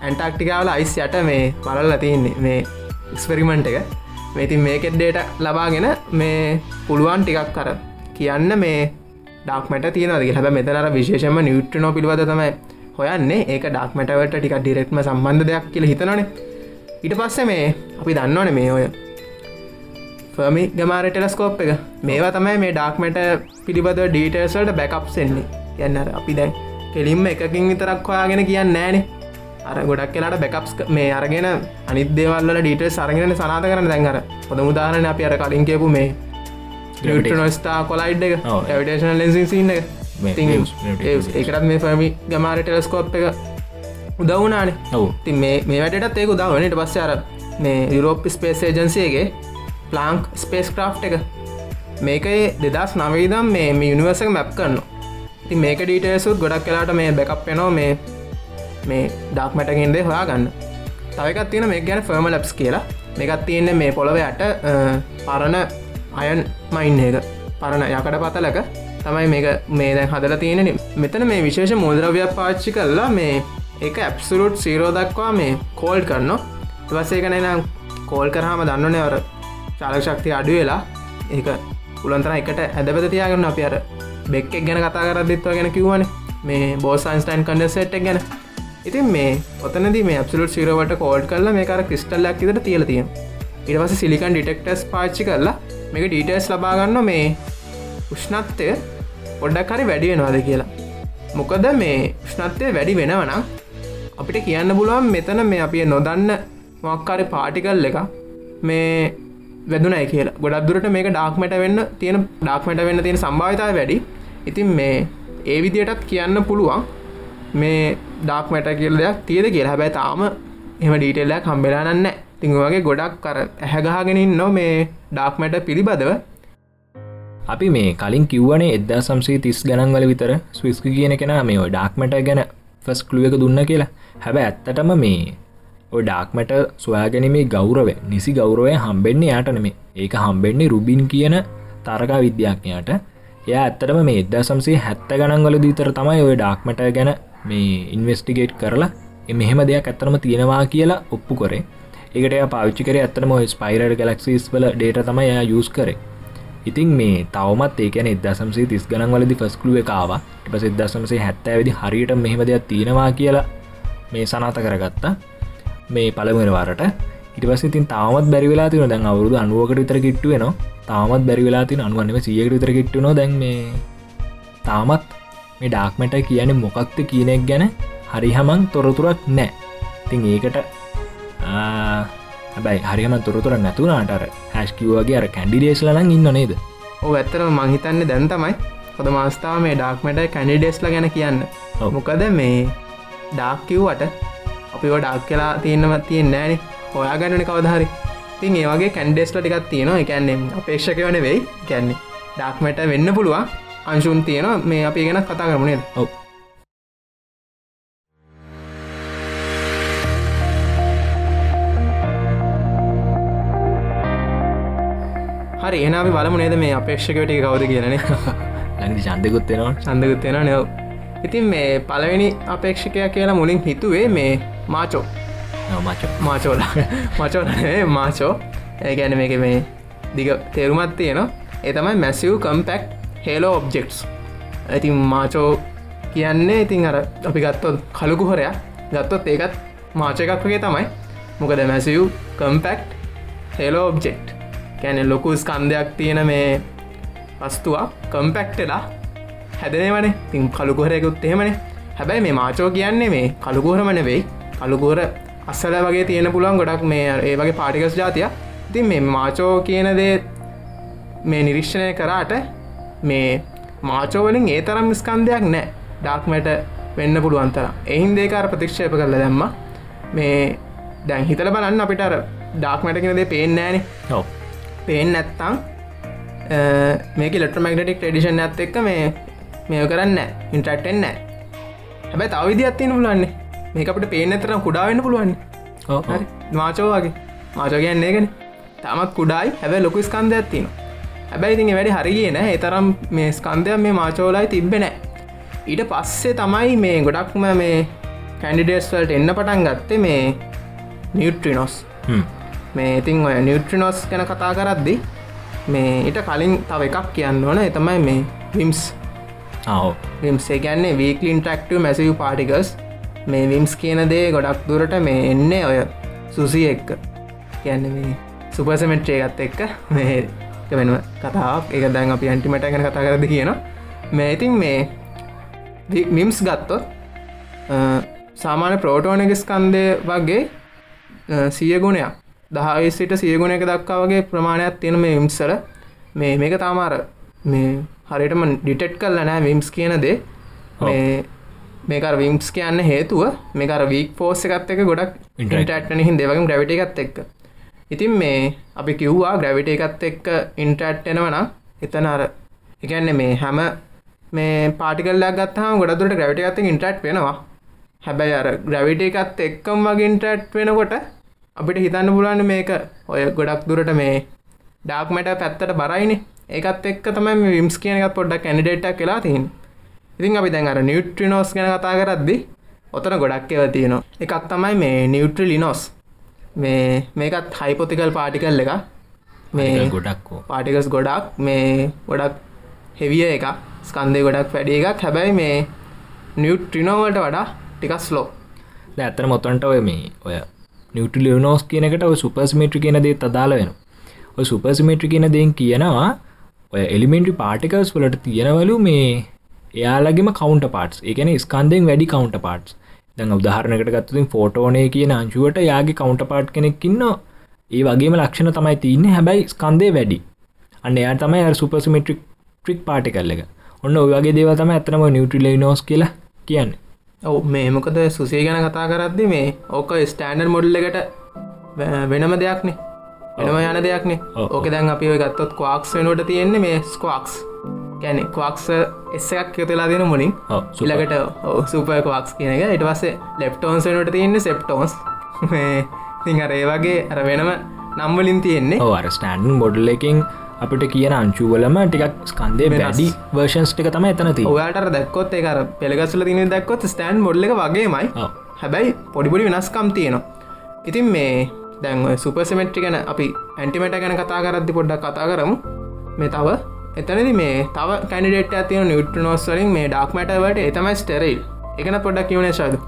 ඇන්ටක්ටිකාවල අයිස් යට මේ බලල්ල තියන්නේ මේ එක්ස්පෙරිමෙන්ට් එක. මේතින් මේකෙත් ඩේට ලබාගෙන මේ පුළුවන් ටිකක් කර කියන්න මේ ඩක්මට තියනද හැබ මෙතනර විශේෂම නිියුට්‍රනෝ පිළිබඳ තමයි හොයන්නේ. ඒක ඩක්මටවට ටික ඩිරෙක්ම සම්බන්ධ දෙයක් කියල හිතනනේ ඊට පස්සේ මේ අපි දන්නවන මේ ඔය ෆර්මි ගමාර ටෙලස්කෝප් එක. මේවා තමයි මේ ඩාක්මට පිළිබඳ ඩීටර්සල්ට බැකප්සෙන්නේ යන්න අපි දැන් කෙලින්ම එකකින් විතරක් හොයාගෙන කියන්න නෑනේ අර ගොඩක් කියලාට බැකප්ස් මේ අරගෙන අනිදේවල්ල ඩීට සරගෙන සනාත කරන දැන්ගර හොඳ මුදාහරන අපි අර කලින් කියපු මේ නොස්ථා කොලයිඩ් එක ඔව්. ටවිටේෂන ලෙන්සින් සින්න එක. මේ ඉතින් waves, gravitational ඒකටත් මේ ෆර්මි ගමාර ටෙලස්කෝප් එක උදවුනානේ ඔවු. ති මේ වැටත් ඒක උදාවනට පස්ස අර මේ යුරෝප් ස්පේස් ඒජන්සියගේ ප්ලාංක් ස්පේස් ක්‍රාෆ් එක. මේකයි දෙදස් නවීදම් මේ යුනිවර්සක මැප් කරන්න ති මේක ඩීටේසුත් ගොඩක් කලාට මේ බැකප් වෙනවා මේ මේ ඩක්මටගෙන්දේ හොයා ගන්න තවකත් තියෙන මේ ගැන ෆර්ම ලබ්ස් කියලා. මේකත් තියෙන්නේ මේ පොළොව යට පරණ අයන් මයින් එක. පරණ යකට පතලක. තමයි මේක මේ දැන් හදල තියෙන මෙතන මේ විශේෂ මුද්‍රව්‍යයක් පාච්චි කරලා මේ එක ඇප්සුරුට් සීරෝ දක්වා මේ කෝල්් කරන්න වසේ කනනම් කෝල් කරහම දන්නනය අර චාලක ශක්තිය අඩු වෙලා. ඒක පුළන්තර එකට ඇදපත තියාගන්න අප අර බෙක්ෙක් ගැන කතා කරදත්ව ගැන කිව්වන. මේ බෝසයින්ස්ටයින් කන්ඩසෙට් ගැන. ඉතින් මේ ඔතනද මේ ඇපසුලට සිරවට කෝඩ් කරලා මේ කර ක්‍රිස්ටල්ලක් ඉදට තියලතිය ඉටවස සිලිකන් ඩිටෙක්ටස් පාච්චි කරලා මේක ඩීටස් ලබාගන්න මේ උෂ්ණත්වය පොඩ්ඩක් හරි වැඩි වෙනවාද කියලා. මොකද මේ උෂ්ණත්වය වැඩි වෙනවනම් අපිට කියන්න පුළුවන් මෙතන මේ අපිය නොදන්න මක්කාරි පාටිකල් එක මේ වැදුනයි කියලා. ගොඩක් දුරට මේක ඩාක්මට වෙන්න තියෙන ඩාක්මට වෙන්න තියෙන සම්භාවිතාව වැඩි. ඉතින් මේ ඒ විදියටත් කියන්න පුළුවන් මේ ඩාක්මට කියල දෙයක් තියද කියලා. හැබැයි තාම එම ඩීටෙල්ලයක් හම්බෙලානන්න තිං වගේ ගොඩක් කර ඇහැගහගෙනින් නො මේ ඩාක්මට පිළිබඳව. අපි මේ කලින් කිව්වනේ එදදා සම්සේ තිස් ගණන්වල විතර ස්විස්ක කියන කෙන මේ ඔය ඩාක්මට ගැන ෆස් කළුව එක දුන්න කියලා. හැබ ඇත්තටම මේ ඔය ඩාක්මට සොයාගැනීමේ ගෞරව නිසි ගෞරවය හම්බෙන්නේ යාටනමේ ඒක හම්බෙන්නේ රුබින් කියන තරගා විද්‍යාඥයට එය ඇත්තටම මේ එදදා සම්සේ හැත්ත ගණන්වල දීතර තමයි ඔය ඩාක්මට ගැන මේ ඉන්වස්ටිගේට් කරලා මෙහෙම දෙයක් ඇත්තරම තියෙනවා කියලා ඔප්පු කරේ. ඒකට පාවිච්චි කර ඇත්තම ස්පයිරඩ ගලක්සිස් වල ඩේට තමයි යස් කරේ. ඉතින් මේ තවමත් ඒකන එදසම්සේ තිස් ගනන් වලදි ෆස්කලුව එකකාව එප සිදසමසේ හැත්තඇවිදි හරියට මෙහෙම දෙයක් තියෙනවා කියලා මේ සනාත කරගත්තා. මේ පළමරවාරට ඉටවස් ඉතින් තාමත් බැරිවෙලා තින දැන් අවුරුදු අනුවකට විතර කිට්ටුවන තාමත් බැරිවෙලා තින අනුවන්නම සියකට විතර කිට්ටුන දැන් මේ තාමත් මේ ඩාක්මට කියන මොකක්ද කියනෙක් ගැන හරිහමන් තොරතුරක් නෑ. තින් ඒකට හැබයි හරිම තොරතුර නැතුනාටර හැස්කිවගේ අර කැන්ඩිඩේස් ලන ඉන්න නේද? ඕ ඇත්තරම මංහිතන්න දැන් තමයි හොද මස්ථාව මේ ඩාක්මට කැන්ඩිඩේස්ල ගැන කියන්න. මොකද මේ ඩාක්කිව්වට අපි ඩක් කියලා තියෙනවත් තියෙන් නෑන. හොයා ගැනන කවදහරි තින් ඒවගේ කැන්ඩෙස්ල ටිකක් තියෙනවා. එකන්නේ අපේක්ෂක වන වෙයි කැන්නේ ඩාක්මට වෙන්න පුළුවන්. අංශුන් තියෙනවා. මේ අපි ගැන කතා කරමුණේ ඔව්. හරි එනාි බලමු නේද මේ අපේක්ෂකවට කවද කියලනේ ලඟදි චන්දකුත්වෙනවා සඳකුත්වෙන නව ඉතින් මේ පළවෙනි අපේක්ෂකය කියලා මුලින් හිතුවේ මේ මාචෝ. මච. මාචෝල මචෝල මාචෝ ඒගැන මේක මේ දිග තේරුමත් තියෙන ඒ තමයි මැසිව් කම්පෙක්් හෙලෝ ඔබ්ජෙක්ස් ඇතින් මාචෝ කියන්නේ ඉතින් අර අපි ගත්තොත් කළුකුහොරයක් ගත්තොත් ඒකත් මාච එකක් වගේ තමයි. මොකද මැසිව් කම්පෙක්් හෙලෝ ඔබ්ජෙක්් කැන ලොකු ස්කන්ධයක් තියෙන මේ වස්තුවක් කම්පෙක්ටලා හැදනවනේ. තින් කළුකුහරයකුත් එහෙමනේ. හැබැයි මේ මාචෝ කියන්නේ මේ කළුකුහරමන වෙයි කළුකුහර අස්සල වගේ තියෙන පුළුවන් ගොඩක් මේ ඒ වගේ පාටිකස් ජාතිය ඉතින් මේ මාචෝ කියන දේ මේ නිරික්ෂණය කරාට මේ මාචෝවලින් ඒ තරම් ස්කන්ධයක් නෑ. ඩාක්මට වෙන්න පුළුවන්තර එහින් දේකාර ප්‍රතික්ෂේප කරල දැම්ම. මේ දැන් හිතල බලන්න අපිට ඩාක්මට කෙනදේ පේෙන්නෑනේ පේෙන් නැත්තං මේක ලෙට්‍රමක්ටක් ටඩිෂන් ඇත් එක්ක මේ මේ කරන්න ඉන්ට්‍රක්ටෙන් නෑ හැබැයි තවවිදි අත්තින පුලන්නේ මේක අපට පේන තරම් කුඩාවෙන්න පුළුවන් මාචෝවාගේ මාචෝ කියන්නේ ගෙන තමත් කුඩායි. හැබැ ලොකු ස්කන්ධ ඇත්තින හැබැයි ඉතින් වැඩි හරිගෙන එතරම් මේ ස්කන්ධයක් මේ මාචෝලායි තිබෙනෑ ඊට පස්සේ තමයි මේ ගොඩක්ම මේ කැන්ඩිඩේස් වලට එන්න පටන් ගත්තේ මේ නිියුට්‍රිනොස් මේ ඉතින් ඔය නිියුට්‍රිනොස් ගැන කතා කරද්දි මේ ඊට කලින් තව එකක් කියන්න ඕන. එතමයි මේ විම්ස් විම්සේ ගැන්නේ වීකලින් ටක්ටව මැසිව් පාටිකස් මේ විම්ස් කියන දේ ගොඩක් දුරට මේ එන්නේ ඔය සුසිය එක්ක. කියන්න මේ සුපසමෙන්ට්‍රේ ගත් එක්ක මේ වෙන කතාවක්. එක දැන් අපි ඇන්ටිමට ගැන කතා කරද කියන මේ ඉතින් මේ මිම්ස් ගත්තොත් සාමාන්‍ය ප්‍රෝටෝනක ස්කන්දය වගේ සිය ගුණයක්. දහවිසිට සියගුණක දක්කා වගේ ප්‍රමාණයක් තියෙන මේ විම්සල මේ මේක තාමාර මේ හරිටම ඩිටෙට් කල්ල නෑ විම්ස් කියන දේ. මේ මේකර විම්ස් කියන්න හේතුව මේකර වීක් පෝස් එකත් එක ගොඩක් ඉන්ටටන හින් දෙවගම් ග්‍රවිට එකත් එක්ක. ඉතින් මේ අපි කිව්වා ග්‍රවිට එකත් එක්ක ඉන්ටට්ටෙනවන එතන අර එකන්න මේ හැම මේ පාටිකල්ලක් ගත්හම ගොඩදුරට ග්‍රවිට එකත් ඉන්ටට් වෙනවා. හැබැයි අර ග්‍රවිට එකත් එක්කම් වගේ ඉන්ටට් වෙනකොට අපිට හිතන්න පුලන්න මේක ඔය ගොඩක් දුරට මේ ඩාක්මට පැත්තට බරයිනේ ඒකත් එක් තමයි විම්ස් කියනකත් පොඩ්ඩක් කැනිඩේටක් කියලා තින් ඉතින් අපි දැන් අර නිියුට්‍රිනෝස් ගැන කතා කරද්දි ඔතන ගොඩක් එව තියෙනවා. එකක් තමයි මේ නිියුට්‍රි ලිනෝස් මේ මේකත් හයිපොතිකල් පාටිකල් එක මේ ගොඩක්කෝ පාටිකස් ගොඩක්. මේ ගොඩක් හෙවිය එක ස්කන්දය ගොඩක් වැඩිය එකක්. හැබැයි මේ නිියුට්‍රිනෝවට වඩා ටිකක් ස්ලෝ ඇත්තර මොතන්ට ඔය මේ ඔය නිියටලියනෝස් කියනකට ඔය සුපස්මිට්‍රි කියන දේත් අදාල වෙන ඔය සුපස්මිට්‍රි කියන දෙෙන් කියනවා ඔය එලිමෙන්ටි පාටිකල්ස් වලට තියෙනවලු මේ එයාලගේම කවන්ට පාටස් එකන ස්කන්දෙන් වැඩි කවන්ට පාටස් දැන් උදාහරණකට ගත්තුතින් ෆෝටෝනය කියන අංචුවට යාගේ කවන්ට පාට් කෙනෙක්කින්න ඒ වගේම ලක්ෂණ තමයි තියන්න. හැබැයි ස්කන්දය වැඩි. අන්න එයා තමයි අ සුපසිමිට්‍රික් ට්‍රික් පාටි කල්ල එක. ඔන්න ඔයගේ දේව තම ඇතනම නිියටලයි නෝස් කියලා කියන්නේ. ඔව මේ මොකද සුසේ ගැන කතා කරද්දි මේ ඕක ස්ටෑන්ඩර් මොඩල් එකට වෙනම දෙයක්නේ වෙනම යන දෙයක්නේ. ඕක දැන් අපි ඔය ගත්තොත් කවාක්ස් වෙනුවට තියෙන්නේ මේ ස්කවාක්ස් ගැන කවාක්ස එස්ස එකක් යොතලා දෙන මුලින්. ඉලකට සූපය කවාක්ස් කියන එක. ඉට පස්සේ ලෙප්ටෝන්ස් වෙනුවට තියෙන්නේ සෙප්ටෝන්ස් තින් අර ඒ වගේ අර වෙනම නම්වලින් තියෙන්නේ. ඕ ස්ටන්ඩන් බොඩල් එකින් අපිට කියන අංචුවලම ටිකක් ස්කන්දය වෙනස්. වැඩි වර්ෂන්ස් ටික තම එතනති ඔයාට දැක්කොත් ඒකර පෙළගසල තින දැක්කොත් ස්ටෑන් මොඩ්ල එක වගේමයි. හැබැයි පොඩිපොඩි වෙනස්කම් තියෙනවා. ඉතින් මේ දැන් සුපසමෙට්‍රි ගැන අපි ඇන්ටිමට ගැන කතා කරද්දි පොඩ්ඩක් කතා කරමු. මේ තව එතනදි මේ තව කැනිඩේට ඇතින නිියට්‍රනෝස් වලින් මේ ඩක්මටවට එතමයි ස්ටෙරයිල් එකන පොඩ්ඩක් කියවන ශද.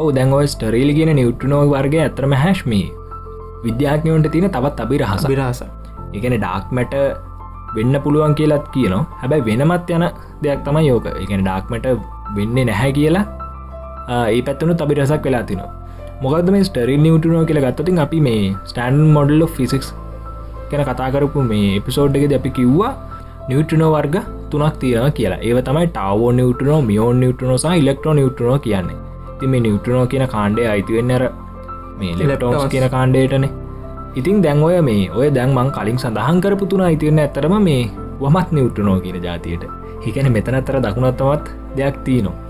ඔව දැන්ව ස්ටරේල් ගෙන නිියුට්‍රනෝ වර්ග ඇතරම හැශ්මී විද්‍යාඥයන්ට තියෙන තවත් අබි රහස බිරහස එකන ඩාක්මට වෙන්න පුළුවන් කියලත් කියනවා. හැබැයි වෙනමත් යන දෙයක් තමයි යෝක එකන ඩාක්මට වෙන්නේ නැහැ කියලා ඒ පැත්වනු තබි රසක් වෙලා තිනවා මොකද මේ ස්ටරි නිියටනෝ කියල ගත්තතින් අපි මේ ස්ටන් මොඩල් ෆිසික්ස් ගැන කතාකරපු මේ එපිසෝඩ් එක අපි කිව්වා නිියටනෝ වර්ග තුනක් තියෙන කියලා. ඒ තමයි ටවෝ නිියටනෝ මියෝන් නිියටනෝසා ඉලෙක්ට්‍රෝ නිියටනෝ කියන්නේ. ති මේ නිියටනෝ කියන කාණ්ඩය අයිතිවෙන්නර මේ Leptons. කියන කාණ්ඩේටනේ ඉතින් දැන් ඔය මේ ඔය දැන් මං කලින් සඳහන් කරපු තුන ඉතිරන්න ඇතරම මේ වමත් නිවටනෝ කියන ජාතියට හිකැන මෙතන අතර දකුණත්තවත් දෙයක් තියනවා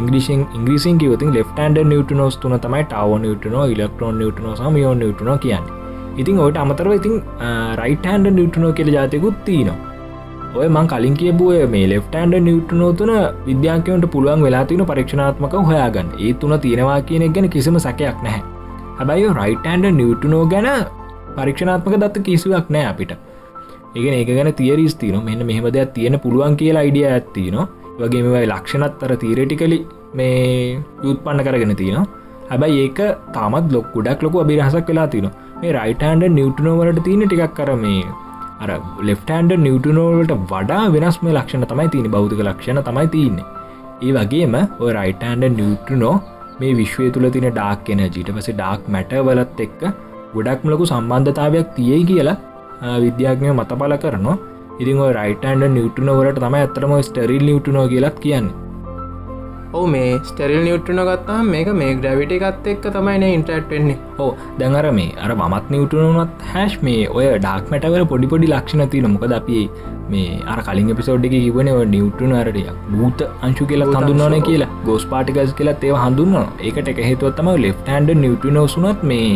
ඉංග්‍රිසින් ඉංග්‍රීසින් කිවතින් ලෙෆ්ටන්ඩ නිවටනෝස් තුන තමයි ටව නිවටනෝ ඉලෙක්ට්‍රෝන් නිවටනෝ සමියෝ නිවටනෝ කියන්න. ඉතින් ඔට අමතරව ඉතින් රයිටහන්ඩ නිවටනෝ කියල ජාතයකුත් තියනවා. ඔය මං කලින් කියබුව මේ ලෙෆ්ටන්ඩ නිියුට්නෝතුන විද්‍යාකයන්ට පුළුවන් වෙලා තින පරීක්ෂණාත්මක හොයාගන්න. ඒ තුන තියෙනවා කියන ගැන කිසිම සැකයක් නැහැ. හැබැයි රයිටන්ඩ නිියුටනෝ ගැන පරීක්ෂණාත්මක දත්ත කිසිවක් නෑ අපිට. ඒගෙන ඒක ගැන තියරිස් තින මෙන්න මෙහම දෙයක් තියෙන පුළුවන් කියලා අයිඩිය ඇත්තින වගේ මෙවයි ලක්ෂණත් අර තීරටිකලි මේ යුත් පන්න කරගෙන තියෙනවා හැබැයි ඒක තාමත් ලොක් ගොඩක් ලොකු අභිරහසක් වෙලා තින මේ රයිටන්ඩ නිියුටනෝවලට තියෙන ටිකක් කර මේ අර ලෙෆ්ටන්ඩ නිියටනෝල්ට වඩා වෙනස් මේ ලක්ෂණ තමයි තියන බෞතික ලක්ෂණ තමයි තියන්නේ. ඒ වගේම ඔය රයිටන්ඩ නිියටනෝ මේ විශ්වය තුළ තින ඩාක් එන ජීට පස ඩාක් මැට වලත් එක්ක ගොඩක්මලකු සම්බන්ධතාවයක් තියයි කියලා විද්‍යාඥය මත පල කරනවා. ඉතින් රයිටන්ඩ නිියටනවලට තමයි ඇතරම ස්ටරිල් නිියටනෝ කියලත් කියන්නේ. ඕ මේ ස්ටරිල් නිියුට්ටන ගත්තා මේක මේ ග්‍රවිට එකත් එක්ක තමයින ඉන්ට්‍රට් වෙන්නේ. ඕ දැඟර මේ අර මත් නිියුටනුනත් හැශ් මේ ඔය ඩාක් මැටවල පොඩිපොඩි ලක්ෂණ තින මොකද අපි මේ අර කලින් පිසෝඩ්ඩි කිවන නිියුට්ටන අරටිය භූත අංශු කියලා හඳුන්නන කියලා. ගෝස් පාටිකස් කියලා ඒව හඳුන්න ඒකට එක හේතුවත්තම ලෙෆ්ටන්ඩ නිියටනෝසුනත් මේ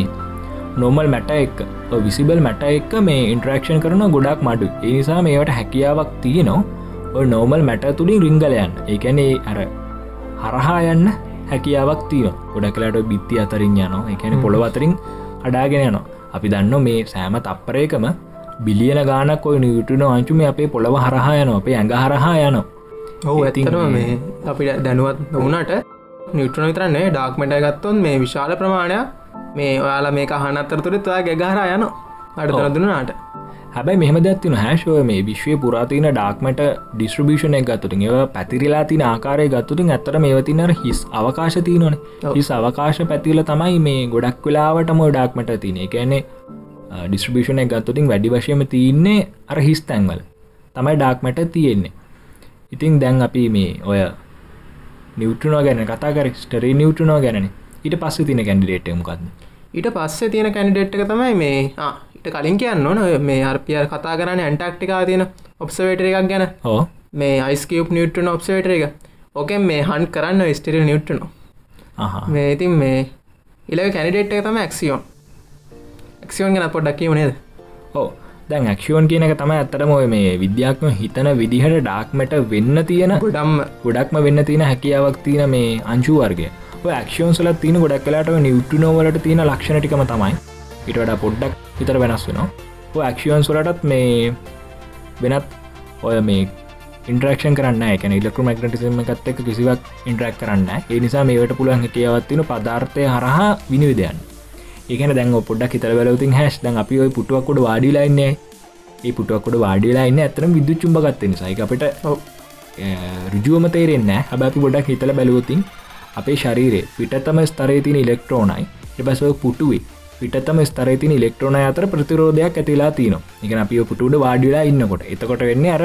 නොමල් මැට එක් විසිබල් මැට එක්ක මේ ඉන්ට්‍රක්ෂන් කරන ගොඩක් මඩු ඒ නිසා මේවට හැකියාවක් තියනවා නෝමල් මැට තුළින් රිංගලයන් ඒකැනේ අර හරහා යන්න හැකියාවක් තියන ගොඩ කලාට බිත්ති අතරින් යනවා. එකන පොළොව අතරින් අඩාගෙන යනවා. අපි දන්න මේ සෑම තප්පරයකම බිලියන ගානක් ඔය නිියටන අංචුම අපේ පොළොව හරහා යන අපේ ඇඟ හරහා යනවා. ඔහු ඇතිනම මේ අපිට දැනුවත් නොවනට නිියටන විතරන්නේ ඩාක්මට ගත්තොන් මේ විශාල ප්‍රමාණයක් මේ ඔයාලා මේ අහනත්තර තුරත් ඔයා ගැගහර යන අඩතර දුනාට හැබයි මෙහම දැත්තින හැශෝය මේ විශ්වය පුරාතින ඩාක්මට ඩිස්ට්‍රබිෂණය ගත්තුටින් ඒව පැතිරිලා තින ආකාරය ගත්තුටින් ඇත්තර මේවතිනර හිස් අවකාශ තියනොන හිස් අවකාශ පැතිල තමයි මේ ගොඩක් වෙලාවටම ඩාක්මට තින එකන්නේ ඩිස්ට්‍රබිෂණය ගත්තුටින් වැඩි වශයම තියන්නේ අර හිස් තැන්වල. තමයි ඩාක්මට තියෙන්නේ. ඉතිං දැන් අපි මේ ඔය නිවටනෝ ගැන කතා කර. ස්ටරේ නිවටනෝ ගැන ඊට පස්ස තින කැන්ඩිඩේට මකක්ද ඊට පස්සේ තියෙන කැන්ඩිඩේට්ක තමයි මේ කලින් කියන්න ඕන මේ අර්පිය කතා කරන්න ඇන්ටක්ටිකා තියෙන ඔබ්සවේට එකක් ගැන. ඕ මේ අයිස්කප් නිියට්ටන ඔබ්සවේට එක. ඕකෙන් මේ හන්් කරන්න ස්ටිරල් නිියට්ටනවා මේ ඉතින් මේ ඉල කැනිඩේට් එක තම ඇක්සියෝන් ඇක්සියෝන් ගැන පොඩ්ඩක් කියවනේද ඕ දැන් ක්ෂෝන් කියන එක තම ඇතරම මේ විද්‍යාත්ම හිතන විදිහට ඩාක්මට වෙන්න තියෙන ගොඩම් ගොඩක්ම වෙන්න තියෙන හැකියාවක් තියෙන මේ අංචු වර්ගය ක්ෂෝන් සල තින ගොඩක් කලාට නිියුට්ටනෝවලට තියෙන ලක්ෂණටිකම තමයි. ඉට වඩා පොඩ්ඩක් විතර වෙනස් වෙනවා. ක්ෂන් සලටත් මේ වෙනත් ඔය මේ ඉන්ට්‍රක්ෂන් කරන්න එක ඉලෙක්ට්‍ර මක්නටිසම එකත් එක කිසිවක් ඉන්ට්‍රක් කරන්න ඒ නිසා මේට පුළුවන් හැකියවත්තින පදාර්ථය හරහා විනිවිදයන් ඒකන දැන් පොඩක් හිතර බලවතින් හැස් දැන් අපි ඔය පුටුවක්කොට වාඩිලයින්නේ ඒ පුටුවක්කොට වාඩිලායින්න ඇතරම් විදු චුම්බගත්තෙන සයික අපට රුජුවම තේරෙන්න හැබ ගොඩක් හිතල බැලවතින් අපේ ශරීරේ පිටතම ස්තරේ තින ඉලෙක්ට්‍රෝනයි. එබැසව පුටුවේ පිටතම ස්තරතින ඉලෙක්ට්‍රෝන අතර ප්‍රතිරෝධයක් ඇතිලා තින එක අපි පුටුඩ වාඩිලා ඉන්නකොට. එතකොට වෙන්න අර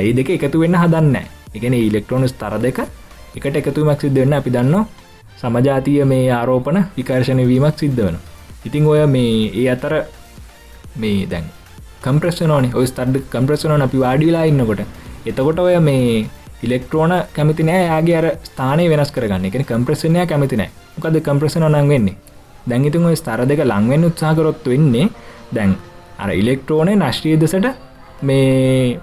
ඒ දෙක එකතු වෙන්න හදන්න එකන ඉලෙක්ට්‍රෝන ස්තර දෙක එකට එකතුමක් සිද්ධ වෙන්න අපි දන්න සමජාතිය මේ ආරෝපන විකර්ශණය වීමක් සිද්ධ වන ඉතිං ඔය මේ ඒ අතර මේ දැන් කම්ප්‍රෙස්සනෝන ඔය ස්තර්ඩ කම්ප්‍රෙස්සනෝන අපි වාඩිලා ඉන්නකොට. එතකොට ඔය මේ ඉලෙක්ට්‍රෝන කැමති නෑ. යාගේ අර ස්ථානය වෙනස් කරගන්න. එක කම්ප්‍රෙස්සනය කැමති නෑ. මොකද කම්ප්‍රෙසන නං වෙන්නේ? දැංගිතුන් ඔය ස්තර දෙක ලංවෙන් උත්සාහකරොත් වෙන්නේ දැන් අර ඉලෙක්ට්‍රෝනය නශ්්‍රිය දෙසට මේ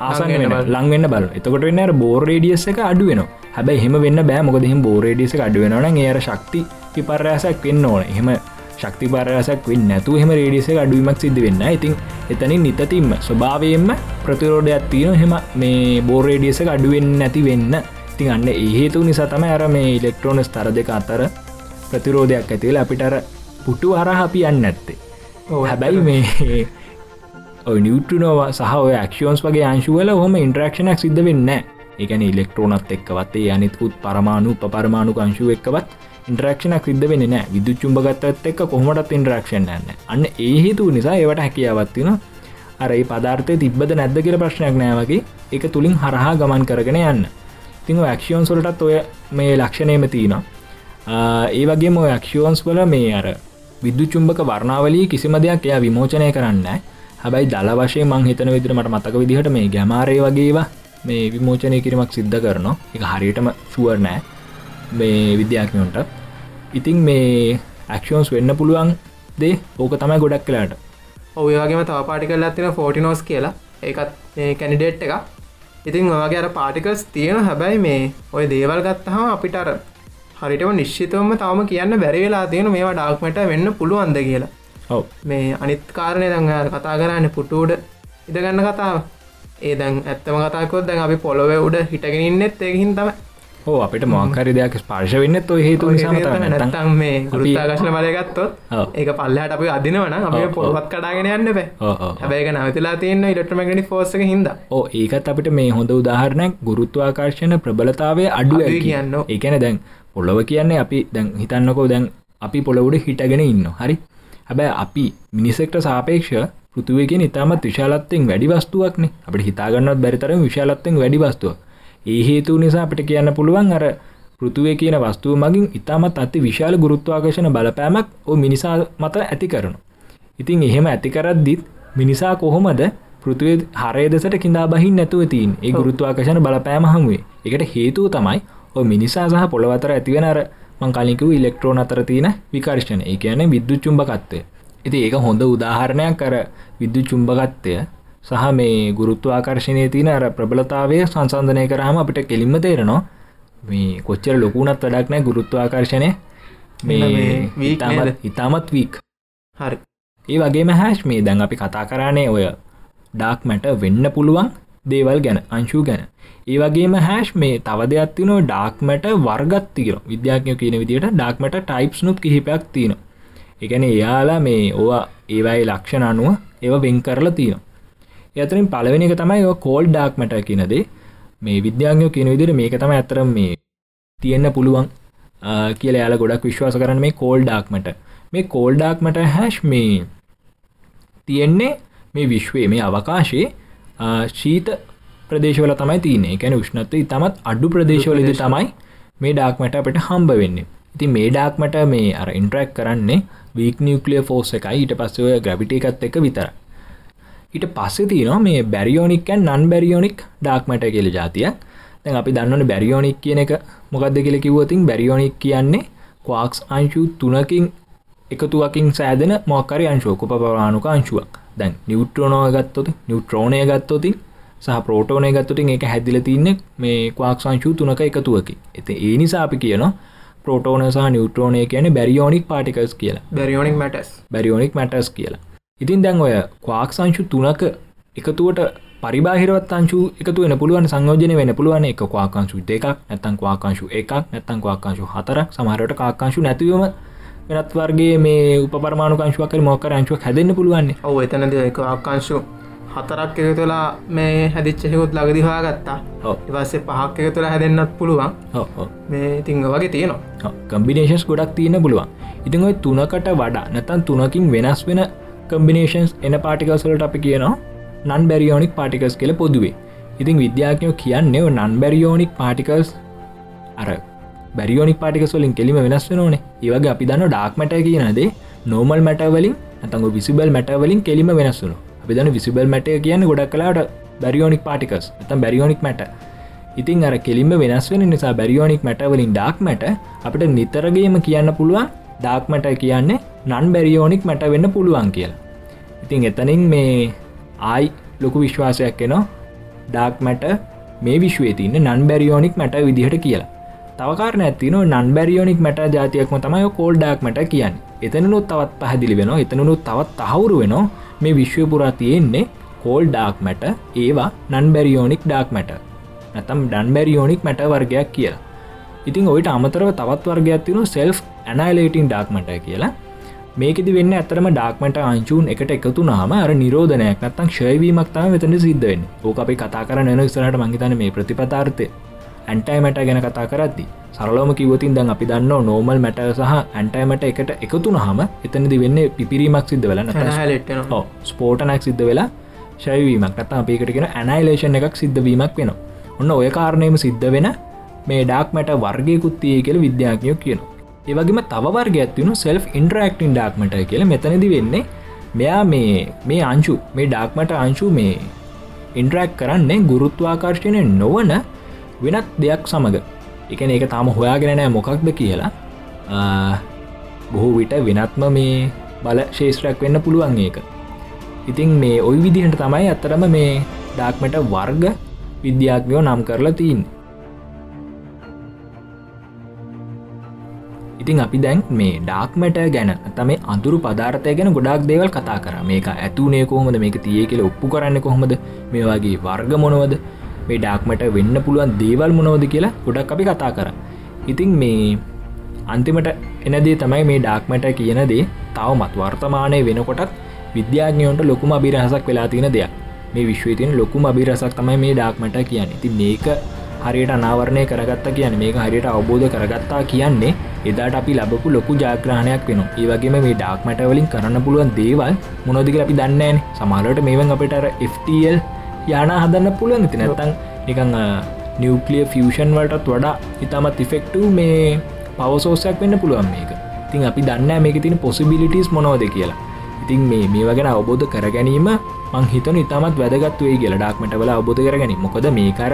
ආසන ලංවෙන්න බල එතකොට වෙන්න බෝරේඩියස් එක අඩුවෙන හැබයි හෙම වෙන්න බෑ. මොකද හිම බෝරේඩියස අඩුවෙනන ඒර ශක්ති පිපර්යාසක් වෙන්න ඕන. එහෙම ශක්ති පරසක් වෙන්න නැතු හෙම රේඩියස අඩුවීමක් සිද්ධ වෙන්න ඉතින් එතනින් නිතතින්ම ස්වභාවයෙන්ම ප්‍රතිරෝධයක් තියෙන හෙම මේ බෝරේඩියස අඩුවෙන් නැති වෙන්න. ඉතින් අන්න ඒහේතු නිසා තම අර මේ ඉලෙක්ට්‍රෝනස් තර දෙක අතර ප්‍රතිරෝධයක් ඇතිල අපිටර පුටු අරහ අපි යන්න ඇත්තේ හැබැයි මේ නිියටනෝවා සහ ක්ෂෝන්ස් වගේ අංශුවල හොම ඉන්ට්‍රක්ෂණක් සිද්ධ වෙන්න එකන ඉලෙක්ට්‍රෝනත් එක්කවත්තේ අනිත්කුත් පරමාණු පරමාණු අංශුව එක්කවත් ඉන්ට්‍රක්ෂණක් සිද්ධ වෙන නෑ විදු චුම්භගත්තත් එක්ක කොහොමටත් ඉන්ට්‍රක්ෂන් යන්න අන්න ඒහේතු නිසා ඒවට හැකියාවත්තින අරයි පදාර්ථය තිබ්බද නැද්ද කියල ප්‍රශ්නයක් නෑවගේ එක තුළින් හරහා ගමන් කරගෙන යන්න. තිං ක්ෂෝන් සොලටත් ඔය මේ ලක්ෂණයම තියනවා. ඒ වගේ මො ක්ෂෝන්ස් වල මේ අර විද්දු චුම්භක වර්ණාවලී කිසිම දෙයක් එයා විමෝචනය කරන්න හැබැයි දල වශය මං හිතන විදිර මට මතක විදිහට මේ ගැමාරය වගේවා මේ විමෝචනය කිරීමක් සිද්ධ කරනවා. එක හරියටම ශුවර් නෑ මේ විද්‍යාඥයොන්ට. ඉතිං මේ ඇක්ෂෝන්ස් වෙන්න පුළුවන් දේ ඕක තමයි ගොඩක් කලාට ඔයගේම තව පාටි කල්ලා තින ෆෝටිනෝස් කියලා. ඒකත් කැනිඩේට් එක ඉතින් ඔයාගේ අර පාටිකස් තියෙන හැබැයි මේ ඔය දේවල් ගත්තහම අපිට අර හරිටම නිශ්චිතවම තවම කියන්න බැරිවෙලා තියෙන මේවා ඩාක්මට වෙන්න පුළුවන්ද කියලා. ඔව. මේ අනිත් කාරණය දඟ කතා කරන්න පුටූඩ ඉදගන්න කතාව. ඒ දැන් ඇත්තම කතාකොත් දැන් අපි පොළොව උඩ හිටගෙනන්නෙත් ඒහින් තම හෝ අපිට මොක්කරි දෙයක් ස්පර්ශ වෙන්න ඔය හේතු නැත්තම් මේ ගුරුත්තාකශන බලගත්තොත් ඔව්. ඒක පල්ලහට අපි අදිනවන අප. පොළොත් කඩාගෙන යන්න බෑ හැබැයි නවතිලා තියන්න ඉලටමගනි ෆෝසක හිද ඕ ඒකත් අපිට මේ හොඳ උදාහරණයක් ගුරුත්වාකර්ශණ ප්‍රබලතාවය අඩු අඩුයි කියන්න. ඒකැන දැන් පොළොව කියන්නේ අපි දැන් හිතන්නකෝ දැන් අපි පොළොවුඩ හිටගෙන ඉන්න හරි? හැබැ අපි මිනිසෙක්ට සාපේක්ෂ පෘතුවයකෙන් ඉතාමත් විශාලත්තෙන් වැඩි වස්තුවක්නේ. අපට හිතාගන්නත් බැරිතරම විශාලත්තෙන් වැඩි වස්තුව ඒ හේතු නිසා අපිට කියන්න පුළුවන් අර පෘතුවේ කියන වස්තුව මගින් ඉතාමත් අති විශාල ගුරුත්වාකර්ෂණ බලපෑමක් ඕ මිනිසා මත ඇති කරනු ඉතින් එහෙම ඇතිකරද්දිත් මිනිසා කොහොමද පෘතුවේ හරය දෙසට කිඳා බහින් නැතුව තින් ඒ ගුරුත්වාකර්ෂණ බලපෑම හමුවේ එකට හේතුව තමයි ඔ මිනිසා සහ පොළොවතර ඇතිවෙන අර මංකාලිකව ඉලෙක්ට්‍රෝන අතර තියෙන විකර්ශණ ඒ කියන විද්දු චුම්භකත්වය ඉති ඒක හොඳ උදාහරණයක් කර විද්දු චුම්භගත්තය සහ මේ ගුරුත්වාකර්ශණය තියන අර ප්‍රබලතාවය සංසන්ධනය කරහම අපිට කෙලින්ම තේරනවා. මේ කොච්චර ලොකුනත් වැඩක් නෑ ගුරුත්වාකර්ශණය මේ ඉතාමත් වීක් හරි. ඒ වගේම හැෂ් මේ දැන් අපි කතා කරන්නේ ඔය ඩාක් මැට වෙන්න පුළුවන් දේවල් ගැන අංශූ ගැන. ඒ වගේම හැෂ් මේ තව දෙයක් තිනෝ ඩාක්මට වර්ගත් තිීර විද්‍යාඥය කියන විදිට ඩාක්මට ටයිප්ස් නුත් කිහිපයක් තියෙන එකන එයාලා මේ ඕවා ඒවයි ලක්ෂණ අනුව ඒව වෙන් කරලා තියෙන එතරින් පලවෙනි එක තමයි කෝල් ඩාක්මට කියනදේ මේ විද්‍යාඥයෝ කියන විදිර මේක තම ඇතරම් මේ තියෙන්න පුළුවන් කියලා යාල ගොඩක් විශ්වාස කරන මේ කෝල් ඩාක්මට මේ කෝල් ඩාක්මට හැෂ් මේ තියෙන්නේ මේ විශ්වයේ මේ අවකාශයේ ශීත ප්‍රදේශවල තමයි තියන්නේ. එකැන උෂ්ණත්ව ඉතාමත් අඩු ප්‍රදේශවලද තමයි මේ ඩාක්මට අපට හම්බ වෙන්නේ. ඉති මේ ඩාක්මට මේ අර ඉන්ට්‍රක් කරන්නේ වීක් නිියක්ලිය ෆෝස් එකයි. ඊට පස්සව ග්‍රවිට එකත් එක විතර ඊට පස්සේ තියනවා මේ බැරියෝනික්කන් නන් බැරියෝනික් ඩාක්මට කියල ජාතියක් දැන් අපි දන්නන බැරියෝනික් කියන එක මොකක්ද කියල කිවතින් බැරියෝනික් කියන්නේ කවාක්ස් අංශු තුනකින් එකතුවකින් සෑදෙන මොක්කරි අංශෝක පවානුක අංශුවක්. දැන් නිියුට්‍රෝනෝ ගත්තොති නිියුට්‍රෝණය ගත්තොතින් සහ ප්‍රෝටෝනය ගත්තුටින් එක හැදිල තින්න මේ කවාක්ෂංශූ තුනක එකතුවකි එත ඒ නිසා අපි කියනවා ප්‍රෝටෝන සහ නිියුට්‍රෝනය කියන බැරියෝනික් පාටිකස් කියලා. බැරිෝනික් මටස් බැරියෝනික් මැටස් කියලා ඉතින් දැන් ඔය කවාක්සංශු තුනක එකතුවට පරිබාහිරවත් අංශු එකතු වෙන පුළුවන් සංයෝජන වෙන පුළුවන් එක කවාකාංශු දෙකක් නැත්තන් කවාකාංශු එකක් නැත්තන් කවාකාංශු හතරක්. සමහරට කාකාංශු නැතිවම වෙනත් වර්ගේ මේ උපරමාණුකංශුවක් මොකර අංශුවක් හැදන්න පුළුවන්නේ. ඔව එතනද එක ආකාංශු හතරක් එක තුලා මේ හැදිච්චහෙකුත් ලගදිහවා ගත්තා ඔව්. ඉවස්සේ පහක් එක තුළ හැදෙන්න්නත් පුළුවන්. ඔව් ඔව්. මේ තිංග වගේ තියෙනවා. කම්බිනේෂන්ස් ගොඩක් තියෙන පුළුවන්. ඉතින් ඔය තුනකට වඩා නැතන් තුනකින් වෙනස් වෙන කම්බිනේෂන්ස් එන පාටිකස්වලට අපි කියනවා නන් බැරියෝනික් පාටිකස් කියල පොදුවේ. ඉතින් විද්‍යාඥයෝ කියන්නේ නන් බැරියෝනික් පාටිකල්ස් අර බැරියෝනික් පාටිකස්වලින් කෙලිම වෙනස් වෙනෝනේ ඒවගේ අපි දන්න ඩාක්මට කියනදේ නෝමල් මැටවලින් අතඟ විසිබල් මැටවලින් කෙලිම වෙනස් වුණු අපි දන්න විසිබල් මැට කියන්න ගොඩක් කලාට බැරියෝනික් පාටිකස් ඇතම් බැරියෝනික් මැට ඉතින් අර කෙලින්ම වෙනස් වෙන නිසා බැරියෝනික් මැටවලින් ඩාක් මැට අපිට නිතරගේම කියන්න පුළුවන් ඩාක් මැට කියන්නේ නන් බැරියෝනික් මැට වෙන්න පුළුවන් කියලා. ඉතින් එතනින් මේ ආයි ලොකු විශ්වාසයක් එනවා ඩාක් මැට මේ විශ්වේ තින්න නන් බැරියෝනික් මැට විදිහට කියලා. තවකාරන ඇතින නන් බැරියෝනික් මැට ජාතියක්ම තමයි කෝල් ඩාක් මැට කියන්න. එතනුත් තවත් පහදිලි වෙන එතනුත් තවත් තහවුරු වෙනවා මේ විශ්ව පුරා තියෙන්නේ කෝල් ඩාක් මැට ඒවා නන් බැරියෝනික් ඩාක් මැට. නැතම් ඩන්බැරියෝනික් මැට වර්ගයක් කියලා. ඉතින් ඔයිට අමතරව තවත් වර්ගයක් තිනු සෙල්් ඇනයිලේටින් ඩාක්මට කියලා. මේකෙදි වෙන්න ඇතරම ඩාක්මට අංචූන් එකට එකතු නාම අර නිරෝධනයක් නත්තං ශයවීමක් තම වෙතන සිද්ධවෙන් ඕක අපි කතා කරන එන ස්රට මංහිතන මේ ප්‍රතිපතාර්ථය ඇන්ටයිමට ගැන කතා කරද්දි සරලෝම කිවතින් දැන් අපි දන්න නෝමල් මැට සහ ඇන්ටයිමට එකට එකතු නහම එතනදි වෙන්න පිපිරීමක් සිද්ධ වෙල හැලෙට්ටන ස්පෝටනක් සිද්ධ වෙලා ශයවීමක් නත අපිකටගෙන ඇනයිලේෂන් එකක් සිද්ධවීමක් වෙන ඔන්න ඔය කාරණයම සිද්ධ වෙන මේ ඩාක්මට වර්ගයකුත්තිය කියල විද්‍යාඥයෝ කියනවා ඒවගේම තව වර්ගයක් තියුණු සෙල්් ඉන්ටරක්ටින් ඩාක්මට කියල. මෙතනදි වෙන්නේ මෙයා මේ මේ අංශු මේ ඩාක්මට අංශු මේ ඉන්ටරක් කරන්නේ ගුරුත්වාකර්ශණය නොවන වෙනත් දෙයක් සමඟ එකන ඒක තාම හොයාගෙනනෑ මොකක්ද කියලා. ආ, බොහෝ විට වෙනත්ම මේ බල ශේෂත්‍රයක් වෙන්න පුළුවන් ඒක. ඉතින් මේ ඔයි විදිහට තමයි අත්තරම මේ ඩාක්මට වර්ග විද්‍යාඥයෝ නම් කරලා තිීන් ඉතින් අපි දැන් මේ ඩාක්මට ගැන තම අතුරු පදාර්ථය ගැන ගොඩක් දේවල් කතා කර. මේක ඇතුනේ කොහොමද? මේක තිය කියල ඔප්පු කරන්න කොහොමද? මේ වගේ වර්ග මොනවද? මේ ඩාක්මට වෙන්න පුළුවන් දේවල් මොනවද කියලා ගොඩක් අපි කතා කර. ඉතින් මේ අන්තිමට එනදේ තමයි මේ ඩාක්මට කියන දේ. තවමත් වර්තමානය වෙනකොටත් විද්‍යාඥයන්ට ලොකුම අභිරහසක් වෙලා තියෙන දෙයක්. මේ විශ්වතින් ලොකුම අභිරසක් තමයි මේ ඩාක්මට කියන්න. ඉති මේක හරියට අනාවරණය කරගත්ත කියන මේක හරියට අවබෝධ කරගත්තා කියන්නේ එදාට අපි ලබපු ලොකු ජාග්‍රහණයක් වෙන ඒවගේම මේ ඩාක්මටවලින් කරන්න පුළුවන් දේවල් මොනොදික අපි දන්නෑන සමාලට මේවන් අපිට FTL යාන හදන්න පුළුවන් ති නැතන් නිකං නිියවක්ලිය ෆියෂන් වලටත් වඩා ඉතාමත් ඉෆෙක්ටව මේ පවසෝසයක් වෙන්න පුළුවන් මේක. තින් අපි දන්න මේක තින පොසිබිලිටස් මොනෝද කියලා. ඉතින් මේ මේ වගෙන අවබෝධ කර ගැනීම මං හිතන ඉතාමත් වැදගත්වේ කියලා. ඩක්මට වල අවබෝධ කරගැනීම මොකද මේකර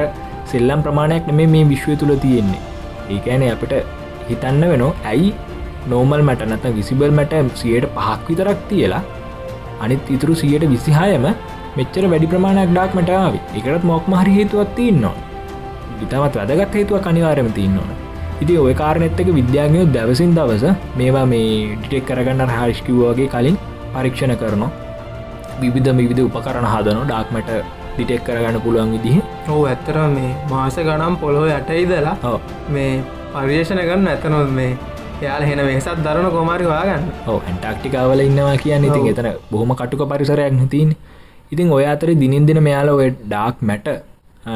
සෙල්ලම් ප්‍රමාණයක් නෙමේ මේ විශ්වය තුළ තියෙන්නේ. ඒකෑන අපට හිතන්න වෙන ඇයි නෝමල් මට නත විසිබල් මට සියට පහක් විතරක් තියලා අනිත් ඉතුරු සියට විසිහායම මෙච්චර වැඩි ප්‍රමාණයක් ඩාක් මටාව එකටත් මොක්ම හරි හේතුවත් තියන්නවා ඉතාමත් වැදගත් හේතුව කනිවාරම තියන්නවන ඉති ඔය කාරනෙත්තක විද්‍යාඥයෝ දැවසින් දවස මේවා මේ ඩිටෙක් කරගන්න හාරිෂ්කිව්වාගේ කලින් පරීක්ෂණ කරනවා. විවිධ විවිධ උපකරණ හදනො ඩාක්මට ඩිටෙක් කරගන්න පුළුවන් විදිහ. ඕ ඇත්තර මේ මාස ගනම් පොළොව යටයිදලා මේ පර්යේෂණ ගන්න ඇතනොත් මේ යාල හෙන වෙසත් දරන කොමාරි වාගන්න ඕ ඇන්ටක්ටිකාවල ඉන්නවා කියන්න ඉතින් එතන බොහොම කටුක පරිසරයක් නතින්. ඉතින් ඔය අතර දිනින් දින මෙයාල ඔය ඩාක් මැට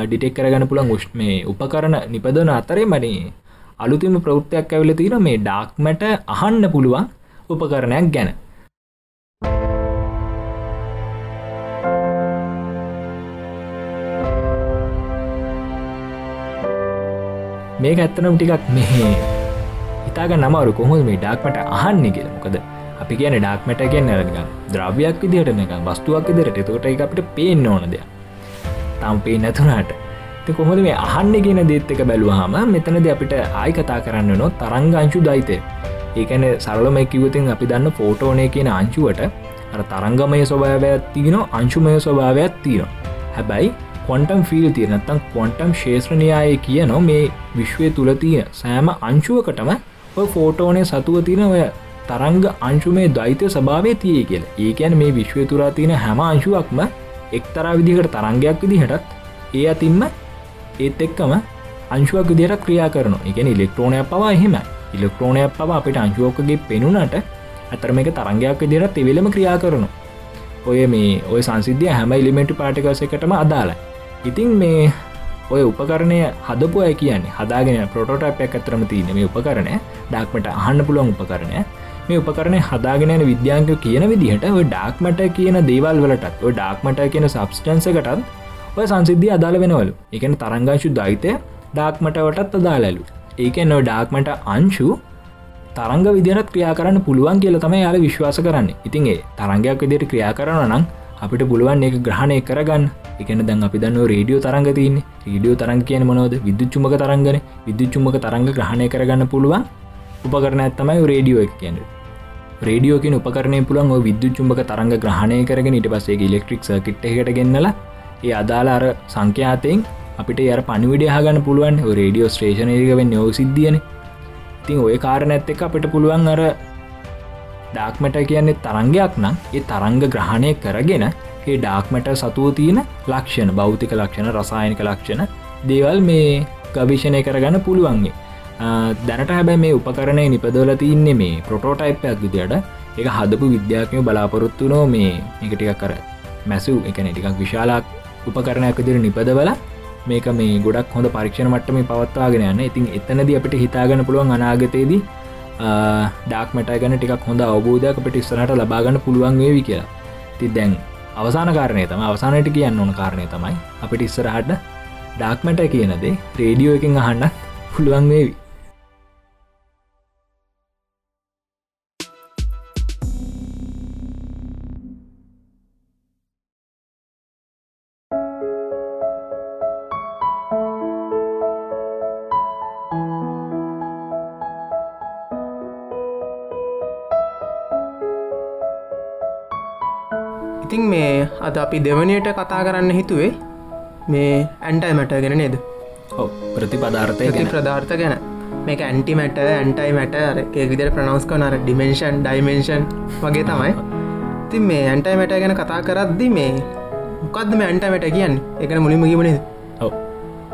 ඩිටෙක් කරගන්න පුළන් උෂ් මේ උපකරන නිපදන අතරේ මනේ අලුතිම ප්‍රෘත්තියක් ඇවිල තින මේ ඩාක්මට අහන්න පුළුවන් උපකරණයක් ගැන මේක ඇත්තනම් ටිකක් මෙහේ. හිතාග නමරු කොහොම මේ ඩාක්මට අහන්න කියල. මොකද අපි කියන ඩාක්මට කියන්න රනික ද්‍රව්‍යයක් විදිහට එක වස්තුවක් දෙරට තකොට එක අපිට පේෙන් ඕන දෙයක්. තම් පේ නැතුනාට කොහොද මේ අහන්න කියන දේත් එක බැලුවහම මෙතනද අපිට ආයි කතා කරන්න නො තරංගංශු දයිතය ඒකන සරලම කිවතින් අපි දන්න ෆෝටෝනය කියන අංචුවට අර තරංගමය ස්වභාවයක් තිගෙන අංශුමය ස්වභාවයක් තියෙනවා. හැබැයි කොන්ටම් ෆිල් තියනත්තම් කොන්ටම් ශේත්‍රණයාය කියනො මේ විශ්වය තුළ තියෙන සෑම අංශුවකටම ඔය ෆෝටෝනය සතුව තියෙන ඔය තරංග අංශුමේ දෛත්‍ය සභාවය තිය කියල. ඒකැන මේ විශ්වය තුරා තියෙන හැම අංශුවක්ම එක්තරා විදිහට තරංගයක් විදිහටත් ඒ අතින්ම ඒත් එක්කම අංශුවක් විදියට ක්‍රියා කරන එකන ඉලෙක්ට්‍රෝනයක් පවා එහෙම ඉලෙක්ට්‍රෝනයක් පවා අපිට අංශුවෝකගේ පෙනුනට ඇතරම එක තරංගයක් විදිරත් එවෙලම ක්‍රියා කරනු ඔය මේ ඔය සංසිද්ධිය හැම ඉලිමෙන්ට් පාටිකස එකටම අදාලා ඉතින් මේ ඔය උපකරණය හදපු අය කියන්නේ හදාගෙන පොටෝටපයක් ඇතරම තියන මේ උපකරණය ඩක්මට අහන්න පුළුවන් උපකරණය. මේ උපකරණය හදාගෙනන විද්‍යාංක කියන විදිහට ඔය ඩාක්මට කියන දේවල් වලටත් ඔය ඩාක්මට කියන සබස්ටන්සකටත් ඔය සංසිද්ධිය අදාළ වෙනවලු. එකන තරංගංශු දෛතය ඩාක්මටවටත් අදාලලු ඒක නො ඩාක්මට අංශු තරංග විදිරත් ක්‍රියා කරන්න පුළුවන් කියල තම යාල විශ්වාස කරන්න. ඉතින්ගේ තරංගයක් විදියට ක්‍රියා කරන නම් අපිට පුළුවන් එක ග්‍රහණය කරගන්න. එකන දැන් අපි දන්න රේඩියෝ තරංග තියන්නේ. රඩියෝ තරංග කියන මොනොද විදුච්චුමක තරංගන. විදුච්චුමක තරංග ග්‍රහණය කරගන්න පුළුවන් උපකරන ඇත්තමයි රේඩියෝ එක කියන රේඩියෝකින් උපකරනය පුළන් විදුච්චුම්බක තරංග ග්‍රහණය කරගෙන ඉට පසේ ඉලෙක්ට්‍රික් කිට් එකට ගෙන්නලා ඒ අදාල අර සංඛ්‍යාතයෙන් අපිට ය පනිවිඩ හගන්න පුළුවන්. රේඩියෝ ස්ටේෂනයකවෙන් යෝ සිද්ධියන. ඉතින් ඔය කාරණ ඇත්ත එක අපිට පුළුවන් අර ඩාක්මට කියන්නේ තරංගයක් නම් ඒ තරංග ග්‍රහණය කරගෙන ඒ ඩාක්මට සතුව තියෙන ලක්ෂණ භෞතික ලක්ෂණ රසායනික ලක්ෂණ දේවල් මේ ගවිෂණය කරගන්න පුළුවන්ගේ දැනට හැබැ මේ උපකරණය නිපදවල තින්නේ මේ ප්‍රොටෝටයිප්යක් විදියට. එක හදපු විද්‍යාඥය බලාපොරොත්තු නෝ මේ එකටිකක් කර මැසු එකන ටිකක් විශාලක් උපකරණයක් දිර නිපදවල මේක මේ ගොඩක් හොඳ පරීක්ෂණ මට්ටම පවත්වාගෙන යන්න. ඉතින් එතනද අපිට හිතාගන්න පුළුවන් අනාගතයේදී ඩාක්මට ගැන ටිකක් හොඳ අවබෝධයක් අපට ඉස්සනට ලබාගන්න පුළුවන් වේවි කියලා. ති දැන් අවසාන කාරණය තම අවසානයට කියන්න ඕන කාරණය තමයි අපිට ඉස්සරහට ඩාක්මට කියනදේ රේඩියෝ එකින් අහන්න පුළුවන් වේවි. අද අපි දෙවනයට කතා කරන්න හිතුවේ මේ ඇන්ටයි මැට ගෙන නේද? ඔව් ප්‍රතිපදාර්ථය ප්‍රධාර්ථ ගැන. මේක ඇන්ටිමැට ඇන්ටයි මැට ඒ විදිර ප්‍රනවස් කනර ඩිමෙන්ෂන් ඩයිමෙන්ෂන් වගේ තමයි. තින් මේ ඇන්ටයි මැට ගැන කතා කරද්දි මේ මොකක්ද මේ ඇන්ට මැට කියන්න? එකන මුලිම කිවනේ ඔව්.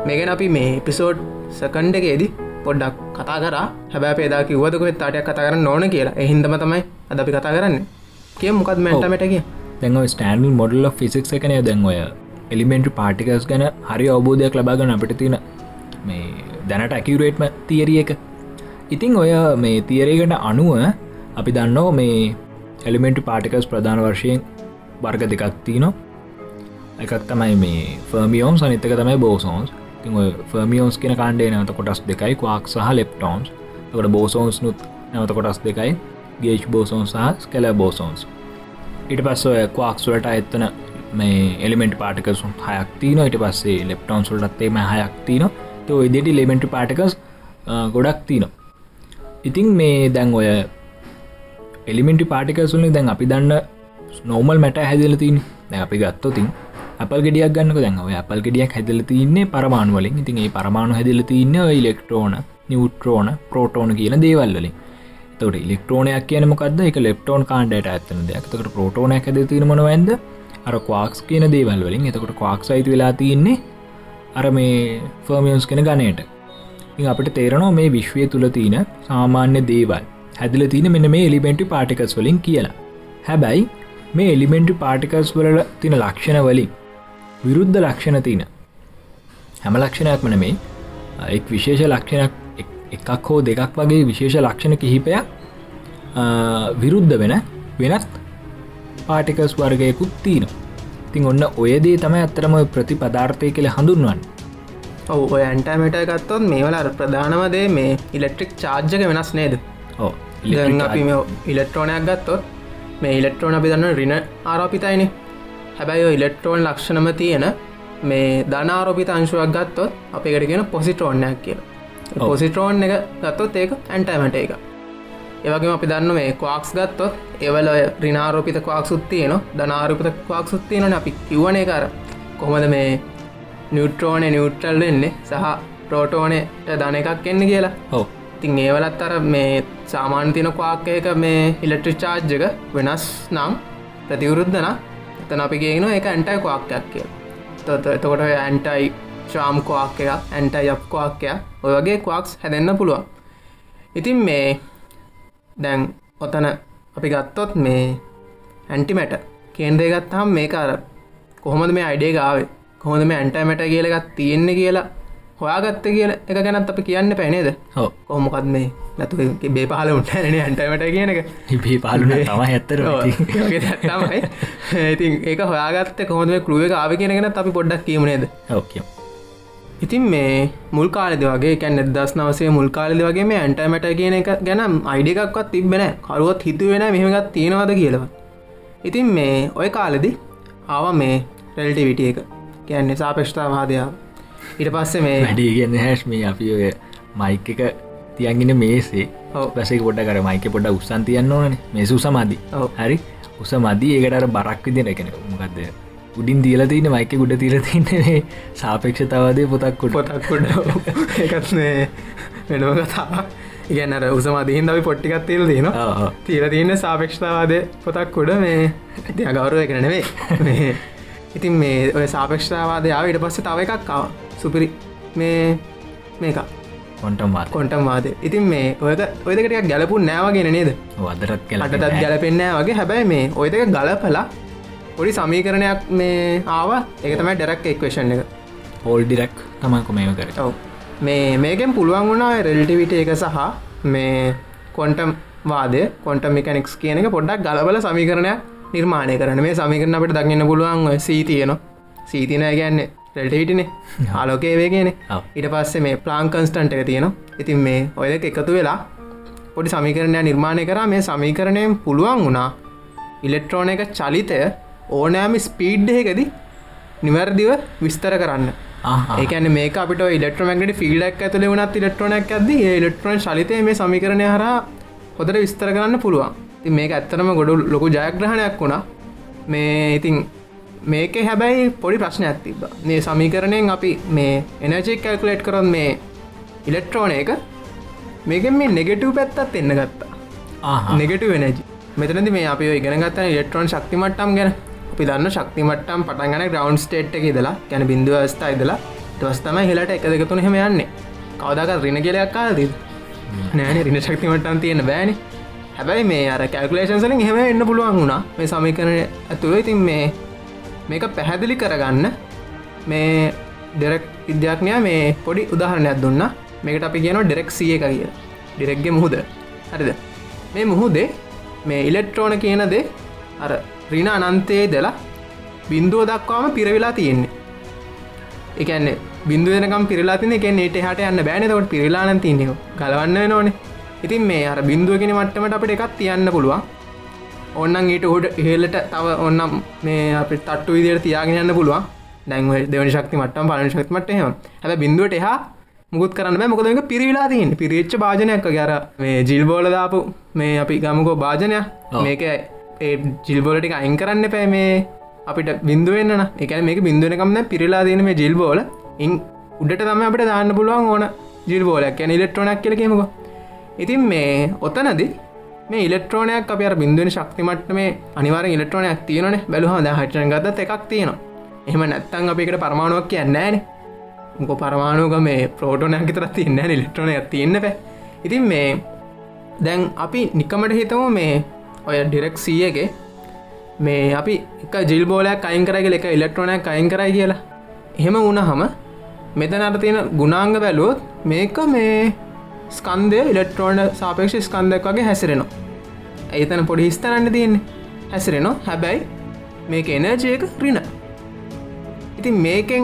මේගෙන අපි මේ පිසෝඩ් සකන්ඩ එකේදී පොඩ්ඩක් කතා කර. හැබැ පේදා කිවදක තාටයක් කතා කරන්න ඕන කියලා. එහින්දම තමයි අද අපි කතා කරන්න. කිය මොකත් මැන්ට මැට කිය දැන් ස්ටන්ල් මොඩල් ෆිසික් එකනය දැන් ඔය එලිමෙන්ට් පාටිකස් ගැන හරි අවබෝධයක් ලබාගන්න අපිට තියෙන මේ දැනට ඇකිවරේට්ම තියරිය එක. ඉතිං ඔය මේ තියරේකට අනුව අපි දන්නෝ මේ එලිමෙන්ට් පාටිකස් ප්‍රධාන වර්ශයෙන් වර්ග දෙකක් තියනවා. එකක් තමයි මේ ෆර්මියෝම් සනිතක තමයි බෝසෝන්ස් තින් ෆර්මියෝන්ස් කියන කාණ්ඩේ නැවත කොටස් දෙකයි කවාක් සහ ලෙප්ටෝන්ස් තකට බෝසෝන්ස් නුත් නැවත කොටස් දෙකයි ගේජ් බෝසෝන් සහ ස්කෙල බෝසෝන්ස් ඉට පස්ස ඔය කවාක්ස්වලට ඇත්තන මේ එලිමෙන්ට් පාටිකසුන් හයක් තින ඉට පස්සේ ලෙප්ටෝන් සුල්ටත්තේම හයක් තින තෝ ඉදිට ලෙමෙන්ට් පාටිකස් ගොඩක් තින ඉතිං මේ දැන් ඔය එලිමෙන්ටි පාටිකසුල්ලි දැන් අපි දන්න නෝමල් මැට හැදිල තින් දැ අපි ගත්තොතින් අපල් ගෙඩියක් ගන්නක. දැන් ඔය අපල් ගෙඩියක් හැදල තින්නේ පරමාණු වලින්. ඉතින් ඒ පරමාණු හැදිල තින්න ඉලෙක්ට්‍රෝන නිවට්‍රෝන ප්‍රෝටෝන කියන දේවල්ලින් තොට ඉලෙක්ට්‍රෝනයක් කියන මොකක්ද එක ලෙප්ටෝන් කාන්ඩට ඇත්තන දෙයක්. තකට ප්‍රෝටෝන ඇද තිරමන වැන්ද? අර කවාක්ස් කියන දේවල් වලින්. එතකොට කවාක් සයිති වෙලා තියන්නේ අර මේ ෆර්මියන්ස් කෙන ගනයට ඉ අපට තේරනවා මේ විශ්වය තුළ තියන සාමාන්‍ය දේවල්. හැදිල තින මෙන මේ එලිබෙන්ටි පාටිකස් වලින් කියලා. හැබැයි මේ එලිමෙන්ටි පාටිකස් වල තින ලක්ෂණ වලින් විරුද්ධ ලක්ෂණ තියන හැම ලක්ෂණයක්මන මේ එක් විශේෂ ලක්ෂණක් එකක් හෝ දෙකක් වගේ විශේෂ ලක්ෂණ කිහිපයක් විරුද්ධ වෙන වෙනත් පාටිකස් වර්ගයකුත් තියන තින් ඔන්න ඔයදේ තමයි අත්තරම ප්‍රතිපදාර්ථය කියල හඳුන්වන්න. ඔව ඔය ඇන්ටමට ගත්තොත් මේවල ප්‍රධානවදේ මේ ඉලෙක්ට්‍රික් චාර්ජක වෙනස් නේද? ඕ අපි ඉලෙක්ට්‍රෝනයක් ගත්තොත් මේ ඉලෙක්ට්‍රෝන අපි දන්න රින ආරෝපිතයින. හැබැයි ඉලෙක්ට්‍රෝන් ලක්ෂණම තියෙන මේ ධනාරෝපිත අංශුවක් ගත්තොත් අපිකට කියෙන පොසිට්‍රෝනයක් කියලා පොසිට්‍රෝන් එක ගත්තොත් ඒක ඇන්ටමට එක. ඒවගේ අපි දන්න මේ කවාක්ස් ගත්තොත් ඒවල රිනාරෝපිත කවාක්සුත් තියන ධනාරපිත කවාක්සුත් තියෙනන අපි කිව්වනේ කර කොහොමද මේ නිියුට්‍රෝනය නිියුට්‍රල් වෙන්නේ සහ ප්‍රෝටෝනයට ධන එකක් එන්න කියලා? හෝ තින් ඒවලත් අර මේ සාමාන්‍ය තින කවාක්කයක මේ ඉලෙක්ට්‍රි චාර්ජ්ජක වෙනස් නම් ප්‍රතිවරුද්ධන එතන අපි ගෙන එක ඇන්ටයි කවාක්කයක් කිය එතකොට ඇන්ටයි ශාම් කවාක් එක ඇන්ටයි යප්කවාක්කය ඔය වගේ කවාක්ස් හැදෙන්න්න පුළුවන්. ඉතින් මේ දැන් ඔතන අපි ගත්තොත් මේ ඇන්ටිමැට කේන්දය ගත්හම් මේක අර කොහොමද මේ අයිඩේ ගාවේ කොහොද මේ ඇන්ටමැට කියලගත් තියෙන්නේ කියලා හොයාගත්ත කියල එක ගැනත් අපි කියන්න පැනේද හෝ කොහොමොකත් මේ? නැතු බේ පහල උන්ටන ඇන්ටමට කියන එක. හිබේ පාලුන තම ඇත්තර තමයි ඉතින්. ඒක හොයාගත්ත කොහොම කරුව ආව කියනගෙන අපි පොඩ්ඩක් කියීමනේද ඕකම් ඉතින් මේ මුල් කාලෙද වගේ කැන් එදස් නවසේ මුල් කාලෙද වගේ මේ ඇන්ටමට කියන එක ගැනම් අයිඩිකක්වත් තිබෙන කරුවත් හිතුවෙන මෙහමගත් තියෙනවද කියලව ඉතින් මේ ඔය කාලෙදි ආව මේ රෙල්ටිවිටිය එක. කියන්නේ සාපේෂ්ඨාවාදයාව ඉට පස්සේ මේ වැඩි කියන්න හැස් මේ අපි ඔය මයික එක තියන්ගෙන මේසේ. ඔව්. පැසේ පොඩ කර මයික පොඩ උත්සන් තියන්න ඕන මේ සුස මදි. ඔව්. හරි? උස මදී. ඒකට බරක් විදින එකෙන මොකක්ද උඩින් දියල තින මයික ගුඩ තිර තින්නේ සාපේක්ෂතාවදය පොතක්කුට පොතක්කුඩ එකත් මේ වෙනම කතා ඉගන්නර උසමදීන් අපි පොට්ටිකත් තිල් දන තිීල තියන්න සාපේක්ෂතාවාද පොතක්කුඩ මේ තිය ගෞරුව එක නෙවේ මේ ඉතින් මේ ඔය සාපේක්ෂතාවාදයාව ඉට පස්ස තව එකක් සුපිරි මේ මේක. කොන්ටම් වාත කොන්ටම් වාද ඉතින් මේ ඔයක ඔයදකට ගැලපු නෑවගෙන නේද? වදරත් කල අටතත් ගැලපෙන්නෑ වගේ. හැබැයි මේ ඔය දෙක ගලපලා පොඩි සමීකරණයක් මේ ආව. එක තමයි ඩෙරක් එක්වේෂන් එක. පෝල් ඩිරක් තමයිකො මේම කර. ඔව. මේ මේකෙන් පුළුවන් වුණා රෙල්ටිවිට එක සහ මේ කොන්ටම් වාදය කොට මිකනික්ස් කියන එක පොඩ්ඩක් ගලබල සමීකරණයක් නිර්මාණය කරන මේ සමිකරන අපට දකින්න පුළුවන් සී තියන සීතිනය ගැන්නේ රෙල්ටවිටිනේ ආලෝකේ වේ කියන ඔව්. ඉට පස්සේ මේ ප්ලාන් කන්ස්ටන්ට එක තියෙන ඉතින් මේ ඔය එකතු වෙලා පොඩි සමීකරණය නිර්මාණය කරා. මේ සමීකරණයෙන් පුළුවන් වුණා ඉලෙක්ට්‍රෝන එක චලිතය ඕනෑම ස්පීඩ්ඩයකදී නිවැරදිව විස්තර කරන්න. ඒකන මේ අපට ඉලෙක්ට්‍රමක්ට ෆිල්ඩක් ඇතුල වුණත් ඉලෙක්ට්‍රොනක් ඇද ඉලෙක්ට්‍රෝන් ශලිතය මේ සමිකරණය හර හොදර විස්තර කරන්න පුළුවන්. ති මේක ඇත්තරම ගොඩු ලොකු ජයග්‍රහණයක් වුණා. මේ ඉතින් මේක හැබැයි පොඩි ප්‍රශ්නයක් තිබ මේ සමීකරණයෙන් අපි මේ එනජෙක් කල්කුලේට් කරොත් මේ ඉලෙක්ට්‍රෝන එක මේක මේ නෙගෙටව් පැත්තත් එන්න ගත්තා. නෙගෙට වෙනජ මෙතනද මේ අපි ඉගෙන ගත්ත ඉලෙක්ට්‍රෝන් ශක්තිමට්ටම් ගැන අපි දන්න ශක්තිමට්ටම් පටන්ගන ග්‍රවන්් ස්ටේට් එක දලා ගැන බිඳුව ස්ථා ඉදලා ටවස්තම හෙලට එක දෙකතුන හෙම යන්නේ. කවදක රින කියලයක් කාදී නෑන රින ශක්තිමට්ටම් තියෙන බෑනි හැබැයි මේ අර කැල්කුලේෂන්සලින් හෙම එන්න පුළුවන් වුණා. මේ සමිකරන ඇතුව ඉතින් මේ මේක පැහැදිලි කරගන්න මේ ඩෙරෙක් විද්‍යාඥයා මේ පොඩි උදාහරණයක් දුන්න. මේකට අපි කියන ඩෙරෙක් සිය එක කිය ඩිරෙක්ගේ මුහුද. හරිද? මේ මුහුදේ මේ ඉලෙක්ට්‍රෝන කියන දේ අර රින අනන්තයේ දෙලා බින්දුව දක්වාම පිරවිලා තියෙන්නේ. එකන්නේ බින්දු දෙනකම් පිරලා තින එක නට හට යන්න බෑනතකට පිරලාන තින්නේ ගලවන්න නොනේ ඉතින් මේ අර බින්දුවගෙන මට්ටමට අපට එකක් තියන්න පුළුවන්. ඔන්නන් ඊට හොඩ හෙලට තව ඔන්නම් මේ අප තට්ටු විදියට තියාගෙන යන්න පුළුවන්. දැන්ව දෙවනි ශක්ති මට්ටම් පලන ශක්තිමට හෙම හැබ බින්දුවට එහා මුකුත් කරන්න මොකදක පිරිලා තියන් පිරිච්ච භාජනයක් ගැර මේ ජිල්බෝල දාපු මේ අපි ගමකෝ භාජනයක්. මේක ඒ ජිල්බෝලටික අයින් කරන්න පෑ මේ අපිට බින්දුවෙන්න්න එක මේක බින්දුවනකම්න්න පිරිලා දන මේ ජිල්බෝල. ඉන් උඩට තම අපට දාන්න පුළුවන් ඕන ජිල්බෝලයක්. ැන ඉලෙක්ට්‍රොනක් කියලකීමක ඉතින් මේ ඔතනද මේ ඉලෙක්ට්‍රෝනයක් අප බින්දුවන ශක්තිමට මේ අනිවාර ඉලෙක්ට්‍රෝනයක් තියනන බැලුහ හටන ගත එකක් තියෙනවා. එහම නැත්තන් අපිකට පරමාණුවක් කියන්නේන මොක පරමාණුක මේ ප්‍රෝටෝනයක් තර තියන්න ඉලෙක්ට්‍රෝනයක් තියන්න පැ ඉතින් මේ දැන් අපි නිකමට හිතම මේ ඔය ඩිරෙක් සියගේ මේ අපි එක ජිල්බෝලයක් අයින් කරගල එක ඉලෙක්ට්‍රෝනයක් අයින් කරයි කියලා. එහෙම වුණ හම මෙතන අට තියෙන ගුණාංග බැලුවොත් මේක මේ ස්කන්දය ඉලෙක්ට්‍රෝන සාපේක්ෂ ස්කන්දයක් වගේ හැසිරෙනවා. ඒතන පොඩි හිස්තනන්න තියන්නේ? හැසිරෙනවා. හැබැයි මේක එනජයක රින ඉතින් මේකෙන්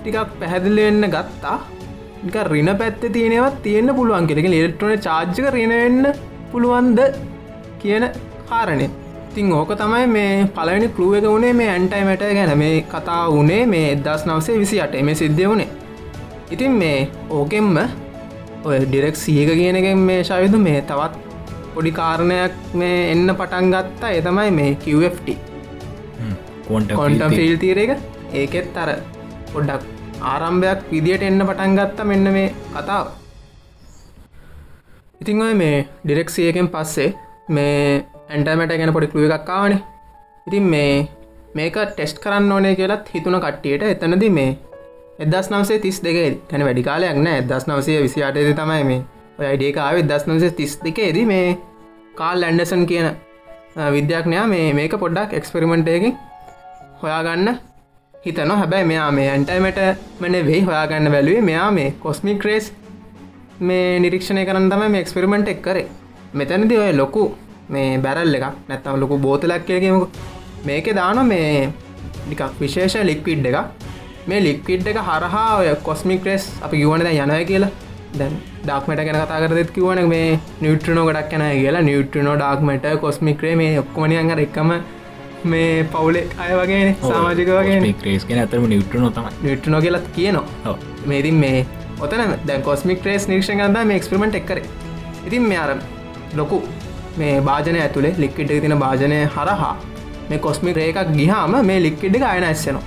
ටිකක් පැහැදිලි වෙන්න ගත්තා. නික රින පැත්ත තියෙනවත් තියෙන පුළුවන් කෙරෙක ඉලෙක්ට්‍රෝන චාර්ජක රිනවෙන්න පුළුවන්ද කියන කාරණය ඉතින් ඕක තමයි මේ පලවෙනි කලුව එක වුණේ මේ ඇන්ටයිමට ගැන. මේ කතා වනේ මේ එදස් නවසේ විසි අට මේ සිද්ධ වුණේ ඉතින් මේ ඕකෙන්ම ඔය ඩිරෙක් සියක කියනගෙන් මේ ශවිදු මේ තවත් පොඩි කාරණයක් මේ එන්න පටන් ගත්තා. එතමයි මේ QFT කොන්ටම් ෆිල් තීර එක. ඒකෙත් අර පොඩ්ඩක් ආරම්භයක් විදියට එන්න පටන් ගත්ත මෙන්න මේ කතාව. ඉතිං ඔය මේ ඩිරෙක්සියකෙන් පස්සේ මේ ඇන්ටමට ගැන පොඩි කළුව එකක් කාවනේ ඉතින් මේ මේක ටෙස්ට් කරන්න ඕනේ කියලත් හිතුන කට්ටියට එතනද මේ එදස් නවසේ තිස් දෙකේ කැන වැඩිකාලයක් නෑ. එදස් නවසය විසි අටද තමයි මේ ඔය අයිඩියකාව දස් නවසේ තිස් දෙකේද මේ කාල් ලැන්ඩසන් කියන විද්‍යාඥයා මේ මේක පොඩ්ඩක් එක්ස්පෙරිමෙන්ටයකින් හොයාගන්න හිතන හැබැයි මෙයා මේ ඇන්ටයිමට මන වෙයි හොයාගන්න බැලුවේ මෙයා මේ කොස්මික් රේස් මේ නිරීක්ෂණය කරන්න තම මේ එක්ස්පෙරිමෙන්ට් එක් කරේ. මෙතැනති ඔය ලොකු මේ බැරල් එකක්. නැත්තම ලොකු බෝතලක් කියකමු මේක. දාන මේ ඩිකක් විශේෂ ලික්විඩ් එක මේ ලික්විඩ් එක හරහා ඔය කොස්මික් රේස් අපි ගවන යනය කියලා. දැන් ඩක්මට ගැන කතා කරදත් කිවන මේ නිියට්‍රනෝ ගඩක් යන කියලා. නිියට්‍රනෝ ඩක්මට කොස්මික්‍රේ මේ ඔක්කොමනියන් එකම මේ පවුලෙක් අය වගේ සාමාජික වගේ ක්‍රේස් කෙන ඇතරම නිියට්‍රනෝ තම නිියට්‍රනෝ කියලත් කියනවා. මේතින් මේ ඔතන දැ කොස්මික් රේස් නිර්ෂණ ගන්ද මේ එක්ස්පිමට එක්කර ඉතින් මේ අර ලොකු මේ භාජනය ඇතුළේ ලික්විඩ් තින භාජනය හරහා මේ කොස්මික් රේකක් ගිහාම මේ ලික්විඩ් අයන ඇස්සෙනවා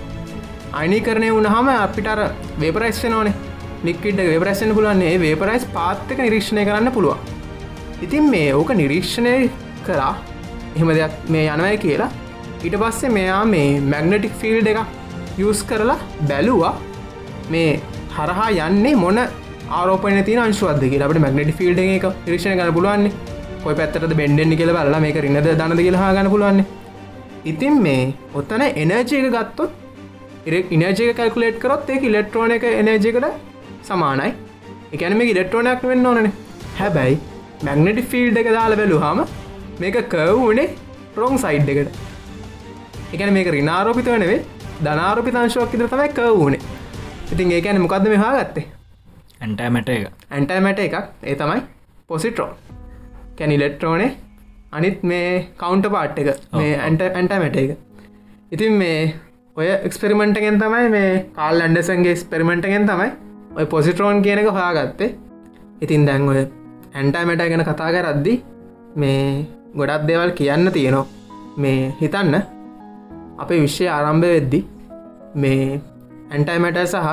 අයිනි කරනය වුණහම අපිටර වේපරයිස්්න ඕනේ ලික්විඩ් වේපරයිස්සන පුලන්නේ වේපරයිස් පාත්තක නිරීක්ෂණය කරන්න පුළුවන්. ඉතින් මේ ඕක නිරීක්ෂණය කරා එහෙම දෙයක් මේ යනවය කියලා ඊට පස්සේ මෙයා මේ මැග්නටික් ෆිල්ඩ එක යස් කරලා බැලුවා මේ හරහා යන්නේ මොන ආරෝපන ති අංශුවද කියලට මැගනටි ෆිල්ඩ එක රික්ෂණ කන පුළුවන්නේ. කොයි පැත්තට බෙන්ඩෙන්ි කියල බල්ලා මේක රින්නද දනද කියලහා ගන්න පුළුවන්නේ. ඉතින් මේ ඔත්තන එනර්ජය එක ගත්තොත් ඉනජය කල්කුලේට් කරොත් ඒ ඉලෙක්ට්‍රෝන එක එනජයකට සමානයි. එකැනම ඉලෙක්ට්‍රෝනයක් වෙන්න ඕනන. හැබැයි මැගනටි ෆිල්ඩ එක දාල බැලුහම මේක කව්නේ රොං සයිඩ් එකට. එකන මේක රිනාරෝපිත වනවේ ධනාරෝපිතංශවක් ඉදිර තමයි කවුනේ ඉතින් ඒකැන මොකක්ද මේ හාගත්තේ? ඇන්ටෑමට එක. ඇන්ටෑමට එකක්. ඒ තමයි පොසිට්‍රෝ කැනි ලෙට්‍රෝනේ අනිත් මේ කවුන්ට පාට් එක මේ ඇන්ට ඇන්ටමට එක. ඉතින් මේ ඔය එක්ස්පෙරිමෙන්ටගෙන් තමයි මේ කාල් ඇන්ඩසන්ගේ ස්පෙරිමෙන්ටගෙන් තමයි ඔය පොසිට්‍රෝන් කියන එක හොයාගත්තේ. ඉතින් දැන් ඔය ඇන්ටමට ගැන කතා කරද්දි මේ ගොඩක් දේවල් කියන්න තියෙනවා. මේ හිතන්න අපේ විශ්ෂය ආරම්භ වෙද්දි මේ ඇන්ටයිමැට සහ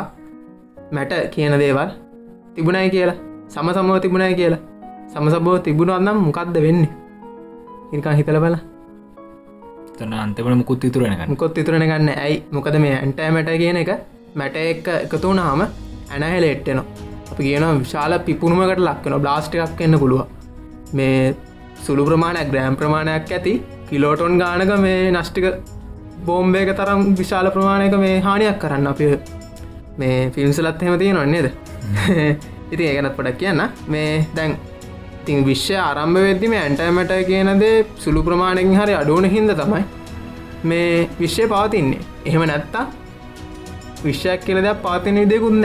මැට කියන දේවල් තිබුණයි කියලා සම සමව තිබුණයි කියලා සම සබෝ තිබුණුවන්නම් මොකක්ද වෙන්න? ඉනිකා හිතල බලා තන අන්තමට මුකුත් ඉතුරනක මොකොත් ඉතුරණ ගන්න ඇයි? මොකද මේ ඇන්ටෑමට කියන එක මැට එක්ක එකතු වුණාම ඇනහෙල එට්ටෙනවා අපි කියන විශාල පිපුුණුමකට ලක්වන බ්ලාස්ට එකක් එන්න පුළුව මේ සුළු ප්‍රමාණයක් ග්‍රෑම් ප්‍රමාණයක් ඇති කිලෝටොන් ගානක මේ නෂ්ටික බෝම්බේක තරම් විශාල ප්‍රමාණයක මේ හානියක් කරන්න අපි මේ ෆිල්ම්සලත් හෙම තියෙන නොන්නේද ඉතින් ඒගනත් පොඩක් කියන්න. මේ දැන් තින් විශ්ෂය ආරම්භ වෙද්දිම ඇන්ටෑමට කියනදේ සුළු ප්‍රමාණයෙන් හරි අඩුවන හින්ද තමයි මේ විශ්ෂය පවතින්නේ. එහෙම නැත්තා විශ්ෂයක් කියල දෙයක් පාතින විදයකුන්න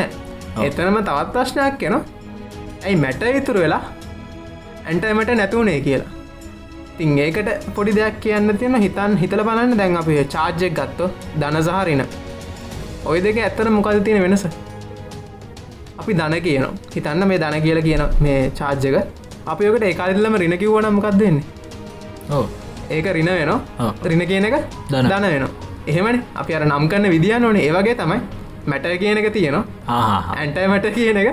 එතනම තවත් ප්‍රශ්නයක් කෙන ඇයි මැට ඉතුරු වෙලා ඇන්ටමට නැතුවනේ කියලා? තින් ඒකට පොඩි දෙයක් කියන්න තියෙන හිතන් හිතල බලන්න. දැන් අප චාර්ජෙක් ගත්තෝ දනසාහරින ඔය දෙක ඇත්තන මොකද තියෙන වෙනස? අපි දන කියන හිතන්න මේ දන කියල කියන මේ චාර්ජක අපයකට ඒකාල්ලම රින කිව්වන මොකක් දෙන්නේ ඕ ඒක රින වෙන. රින කියන එක දන. වෙන එහෙමනි. අපි අර නම් කන්න විදිියන්න ඕනේ. ඒවගේ තමයි මැට කියන එක තියෙනවා. ආහා ඇන්ටයිමට කියන එක.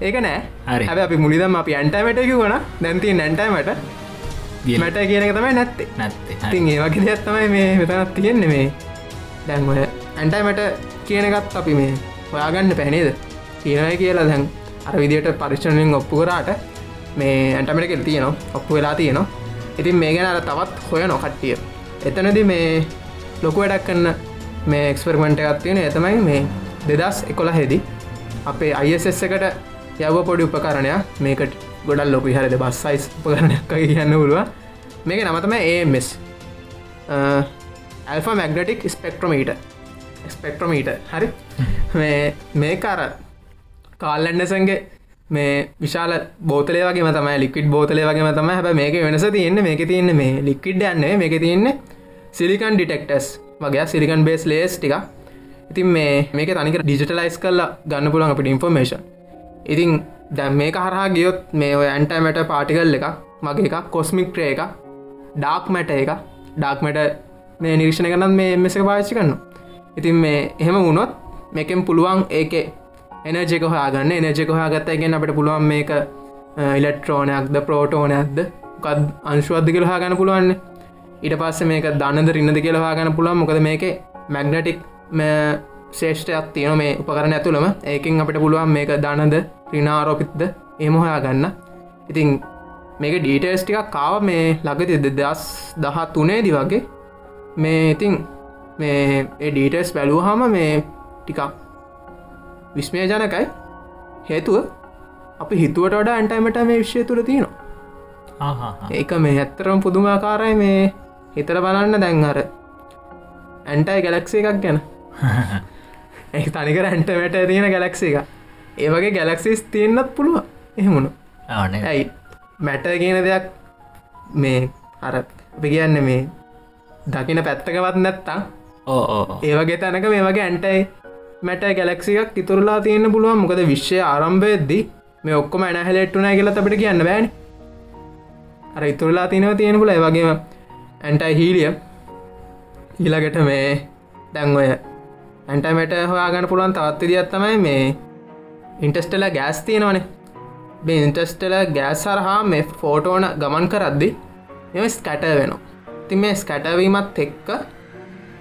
ඒක නෑ. හරි. හැබ අපි මුලිදම් අපි ඇන්ටයිමට කිවන දැන්ති නැන්ටයිමට ගියල මැට කියන තමයි නැත්තේ. නැත්තේ. ඉතින් ඒවගේ දෙයක් තමයි මේ මෙතනත් තියෙන්නේ මේ. දැන් ඔය ඇන්ටයිමට කියනකත් අපි මේ හොයාගන්න පැනේද කියනයි කියලා දැන් අර විදියට පරිශ්ෂණයෙන් ඔප්පු කරාට මේ ඇන්ටමට කෙල් තියනවා. ඔප්පු වෙලා තියනවා. ඉතින් මේ ගැන අර තවත් හොය නොකට්ටිය එතනද මේ ලොකු වැඩක් කන්න මේ එක්ස්පර්මෙන්ට් එකත් තියෙන එතමයි මේ දෙදස් එකොළ හෙදි අපේ අයිස් එකට යව පොඩි උපකරණයක්. මේකට ගොඩල් ලොකු හරද බස් සයිස් උපකරණයක් කියන්න පුළුව මේක නමතම ඒමස් ඇල්ෆ මැග්නටික් ස්පෙක්ට්‍රමීට ස්පෙක්ට්‍රමීට හරි. මේ මේක අර කාල්ලන්ඩසන්ගේ මේ විශාල බෝතලේ වගේ තමයි ලික්විඩ් බෝතලේ වගේ තම හැ මේක වෙනස තියන්න මේක තියන්න මේ ලික්විඩ් යන්නේ මේක තියන්නේ සිලිකන් ඩිටෙක්ටස් වගේ සිලිකන් බේස් ලේස් ටික ඉතින් මේ මේක තනික ඩිජිටලයිස් කරලා ගන්න පුළන් අපට ඉන්ෆර්මේෂන් ඉතින් දැම් මේක හරහා ගියොත් මේ ඔය ඇන්ටමට පාටිකල් එක මගේ එක කොස්මික් ට්‍රේ එක ඩාක් මැට එක ඩාක්මට මේ නිර්ෂණ කරනත් මේ මෙසක පාච්චි කරන්න ඉතින් මේ එහෙම වුණොත් මේකෙන් පුළුවන් ඒක එනජෙක හොයාගන්න. එනජෙක හොයාගත්ත ගෙන අපට පුළුවන් මේක ඉලෙක්ට්‍රෝනයක්ද ප්‍රෝටෝනයක්ද කත් අංශුවද්ද කියල හාගන්න පුළුවන්න. ඊට පස්ස මේක දන්නද රින්නද කියල හාගන්න පුළුවන්. මොකද මේක මැග්නටික් ශේෂ්ඨයක් තියෙන මේ උපකරන ඇතුළම. ඒකින් අපට පුළුවන් මේක දනද රිනාරෝපිත්ද එම හොයාගන්න. ඉතින් මේක ඩීටස් ටිකක් කාව මේ ලගති දෙදස් දහ තුනේදි වගේ. මේ ඉතින් මේ ඩීටස් බැලූහම මේ ටිකක් විස්මය ජනකයි හේතුව අපි හිතුවට වඩා ඇන්ටයිමට මේ විශ්ෂය තුළ තියෙනවා. ඒක මේ ඇත්තරම් පුදුමාකාරයි මේ හිතර බලන්න දැන් අර ඇන්ටයි ගැලක්සේ එකක් ගැන. ඒ තනිකර ඇන්ටමට තියෙන ගැලක්සේ එක ඒවගේ ගැලක්සිස් තියෙන්න්නත් පුළුව එහෙමුණු ඇයි? මැට කියන දෙයක් මේ අර අපි කියන්න මේ දකින පැත්තකවත් නැත්තම් ඕ ඕ ඒවගේ තැනක මේ වගේ ඇන්ටයි මැට ගැලක්සියක් ඉතුරලා තියෙන පුළුවන්. මොකද විශ්ෂය ආරම්භයද්දී මේ ඔක්කොම ඇනහැලෙට්ටුනා කියලා අපට කියන්න බෑන. අර ඉතුරලා තියෙනව තියෙන පුල වගේම ඇන්ටයි හීලිය ඊළඟට මේ දැන් ඔය ඇන්ටමට හොයාගන්න පුළුවන් තවත් විදිත් තමයි මේ ඉන්ටස්ටල ගෑස් තියෙනවනේ. මේ ඉන්ටස්ටල ගෑස් සරහා මේ ෆෝටෝන ගමන් කරද්දි එම ස්කැට වෙනවා. ති මේ ස්කැටවීමත් එක්ක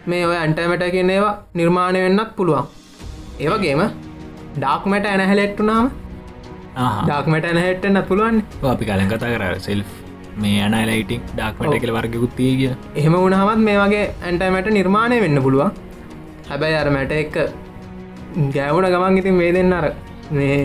මේ ඔය ඇන්ටමට කියන ඒවා නිර්මාණය වෙන්නත් පුළුවන්. ඒවගේම ඩාක්මට ඇනහැලෙට්ටුනාම ඩාක්මට ඇනහෙට්ටන්න පුළුවන් අපි කලින් කතා කර සෙල් මේ අනලයිටික් ඩක්මට කියල වර්ගකුත්තිය කිය එහෙම වුණහමත් මේ වගේ ඇන්ටමට නිර්මාණය වෙන්න පුළුවන්. හැබැයි අර මැට එක්ක ගෑවුණ ගමන් ඉතින් මේ දෙන්න අර මේ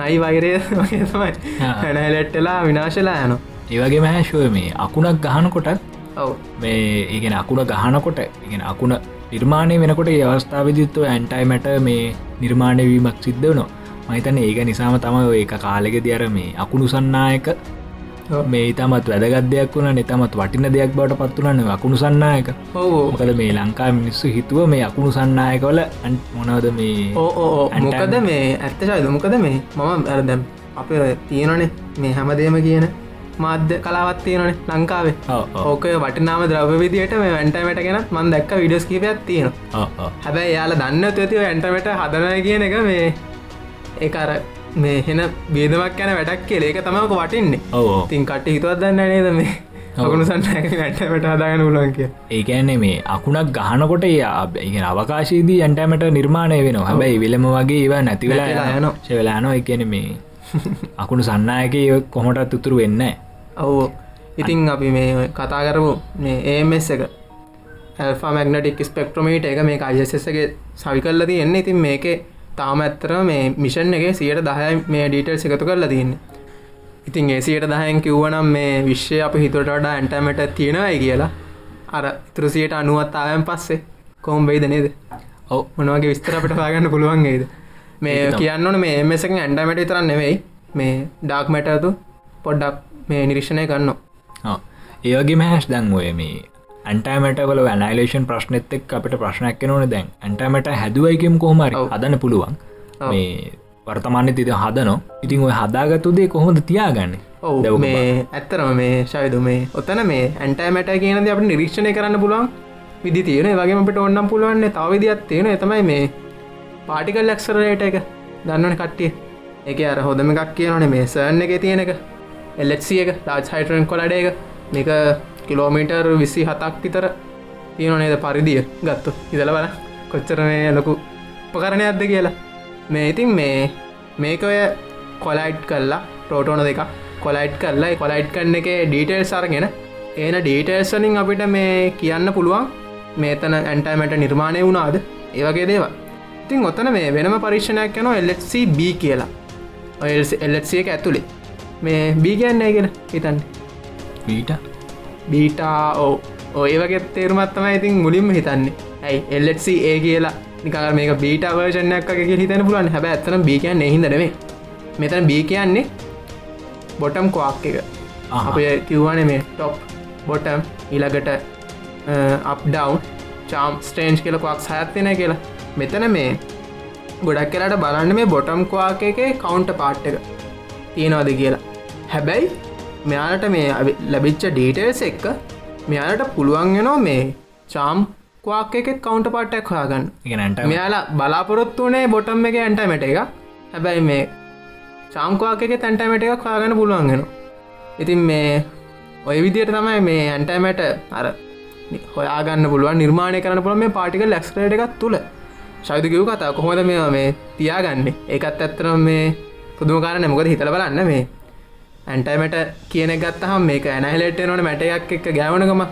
නයි වෛරය වගේ තමයි ආ. ඇනහැලෙට්ටලා විනාශලා යන ඒවගේ මෑශුව මේ අකුණක් ගහන කොටත් ඔව. මේ ඉගෙන අකුණ ගහනකොට ඉගෙන අකුණ නිර්මාණය වෙනකොට ඒ අවස්ථාවදිත්ව ඇන්ටයිමට මේ නිර්මාණය වීමක් සිද්ධ වනවා. මහිතන ඒක නිසාම තම එක කාලෙක දියර මේ අකුණු සන්නායක මේ ඉතාමත් වැදගත් දෙයක් වුණ නිතමත් වටින දෙයක් බවට පත්තුලන්න අකුණු සන්නායක. මොකද මේ ලංකා මිනිස්සු හිතුව මේ අකුණු සන්නායකවල මොනවද මේ ඕ මොකද මේ ඇත්තශයිද මොකද මේ මම ඇරදැම් අප තියෙනනේ මේ හැමදේම කියන මාධ්‍ය කලාවත් තියෙනනේ ලංකාවේ. ඕක වටිනාම ද්‍රව විදියට මේ වැන්ටමට ගෙනත් මන් දැක්ක විඩියස් කීපයක් තියෙන. හැබැයි යාල දන්න ඇතිව ඇන්ටමට හදනය කියන එක මේ ඒකර මේ හෙන බේදමක් යන වැඩක් කියල. ඒක තමක වටින්නේ. ඔව්. තින් කට හිතුවත් දන්න නේද මේ? සන්න ඇටමට හදාගන්න උලන් කිය ඒකන්නේ මේ අකුණක් ගහනකොට ඒ අවකාශීදී ඇන්ටමට නිර්මාණය වෙන හැබැයි විලම වගේ ඒවා නැතිවෙලා යනවා. ශවෙලානෝ එකන මේ අකුණු සන්නයක කොහොටත් උතුරු වෙන්න ඔවු. ඉතින් අපි මේ කතා කරපු මේ ඒමස් එක. ඇල්ෆා මැගනටික් ස්පෙක්ට්‍රමීට එක මේ අයිසගේ සවි කල්ල තියෙන්නේ. ඉතින් මේක තාම ඇත්තර මේ මිෂන් එක සියට දහය මේ ඩීටල් එකතු කරලා තියන්නේ. ඉතින් ඒසියට දහයෙන් කිව්වනම් මේ විශ්ෂය අප හිතට වඩා ඇන්ටමට තියෙනයි කියලා. අර ඉතුරසියට අනුවත්තාවයන් පස්සේ. කොම් වෙයිද නේද? ඔව. මොනවගේ විස්තර අපට පාගන්න පුළුවන්ගේද මේ. කියන්නන මේ එමසක ඇන්ඩමට විතරන්න නෙවෙයි. මේ ඩාක් මැටතු පොඩ්ඩක් මේ නිරික්ෂණය කරන්න ඒවගේ මහැස් දැන් ඔය මේ ඇන්ටමටවල වැනලේෂන් ප්‍රශ්නත් එක් අපට ප්‍රශ්නයක් නොන දැන්. ඇන්ටමට හැදුවයිකම් කොහමරි. අදන්න පුළුවන්. මේ වර්තමාන්‍ය තිද හදනො ඉතින් ඔය හදාගත්තුදේ කොහොඳ තියාගන්න? ඔවු මේ ඇත්තරම මේ ශයදු මේ ඔතන මේ ඇන්ටමට කියනද අප නිරීක්ෂණය කරන්න පුළුවන් විදි තියෙන වගේ අපට ඔන්නම් පුළුවන්න්නේ තවවිදිත් තියෙන එතමයි මේ පාටිකල් ලක්සරයට එක. දන්නන කට්ටිය? එක අර හොදම එකක් කියනනේ මේ සර්න් එක තියෙන එක එල්ලෙක්සිය එක ලාජ් හයිටරන් කොලඩ එක. මේක කිලෝමීටර් විසි හතක් විතර තියෙන නේද පරිදිය ගත්තු? ඉදල බල කොච්චර මේ ලොකු උපකරණයක්ද කියලා. මේ ඉතින් මේ මේක ඔය කොලයිට් කල්ලා ප්‍රෝටෝන දෙක කොලයිට් කරලා කොලයිට් කන්න එක ඩීටේල් සරගෙන ඒන ඩීටේල්සනින් අපිට මේ කියන්න පුළුවන් මේතන ඇන්ටයිමට නිර්මාණය වුණාද? ඒවගේ දේව ඉතින් ඔතන මේ වෙනම පරික්ෂණයක් යන එල්C B කියලා. එල්C එක ඇතුළේ මේ බී කියන්නේ කියෙන හිතන්න. ඊට බීටා ඕ ඔය වගේ තේරුමත් තමයි ඉතින් මුලින්ම හිතන්නේ. ඇයි එල්C ඒ කියලා. නිකර මේක බීට වර්ෂණයක් වගේ හිතන පුලන් හැබ ඇතන බී කියන්න හිදරේ මෙතන බී කියන්නේ බොටම් කවාක් එක. අප කිව්වන මේ ටොප් බොටම් ඉලගට අප් ඩව් චාම් ස්ටේන්ජ් කියල කවක් සයත්තින කියලා. මෙතන මේ ගොඩක් කියලාට බලන්න මේ බොටම් කවාක එක කවුන්ට පාට් එක තියෙනවද කියලා. හැබැයි මෙයාලට මේ ලැබිච්ච ඩීටේල්ස් එක්ක මෙයාලට පුළුවන් වෙනවා මේ චාම් කවාක් එකෙත් කවුන්ට පාට්ටක් හොයාගන්න. ඉගෙනට මෙයාලා බලාපොරොත්තු වනේ බොටම් එක ඇන්ටමට එක හැබැයි මේ චාම්කවාක එක තැන්ටමට එකක් හොයාගන්න පුළුවන්ගෙන ඉතින් මේ ඔය විදියට තමයි මේ ඇන්ටමට අර හොයාගන්න පුළුවන් නිර්මාණය කරන පුළ මේ පාටික ලක්ස්රට එකක් තුළ ශවිදකිව කතා කොහොද මේ මේ තියාගන්න? ඒකත් ඇත්තරම් මේ පුදුම කාරන මොකද හිතල බලන්න මේ ඇන්ටයිමට කියන ගත්තහම් මේක ඇනහිලට නොන මැටයක් එක්ක ගෑවනකම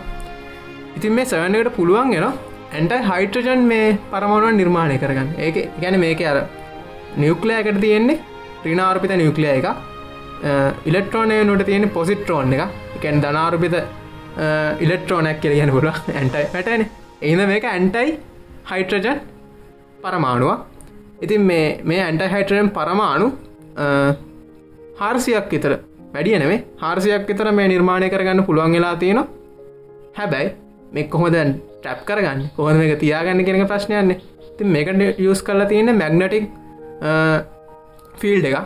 ඉතින් මේ සවනකට පුළුවන් ගෙන ඇන්ටයි හයිට්‍රජන් මේ පරමාණුවන් නිර්මාණය කරගන්න. ඒක ගැන මේක අර නියුක්ලයකට තියෙන්නේ රිනාර්පිත නියුක්ලිය එක ඉලෙක්ට්‍රෝනය නොට තියෙන පොසිට්‍රෝන් එක එකැන් ධනාරපිත ඉලෙක්ට්‍රෝනයක් කියල ගැන පුල ඇන්ටයි පැටන එද මේක ඇන්ටයි හයිට්‍රජන් පරමාණුවක්. ඉතින් මේ මේ ඇන්ටයි හයිටරෙන් පරමාණු හාර්සියක් විතර. වැඩිය නෙවේ හාර්සියක් විතර මේ නිර්මාණය කරගන්න පුළුවන් වෙලා තියෙනවා. හැබැයි මේ කොහොද ටැප් කරගන්න? කොහොද මේක තියාගන්න කෙනෙක ප්‍රශ්නයන්නේ ති මේකට යස් කරලා තියෙන මැග්නටික් ෆිල්ඩ එක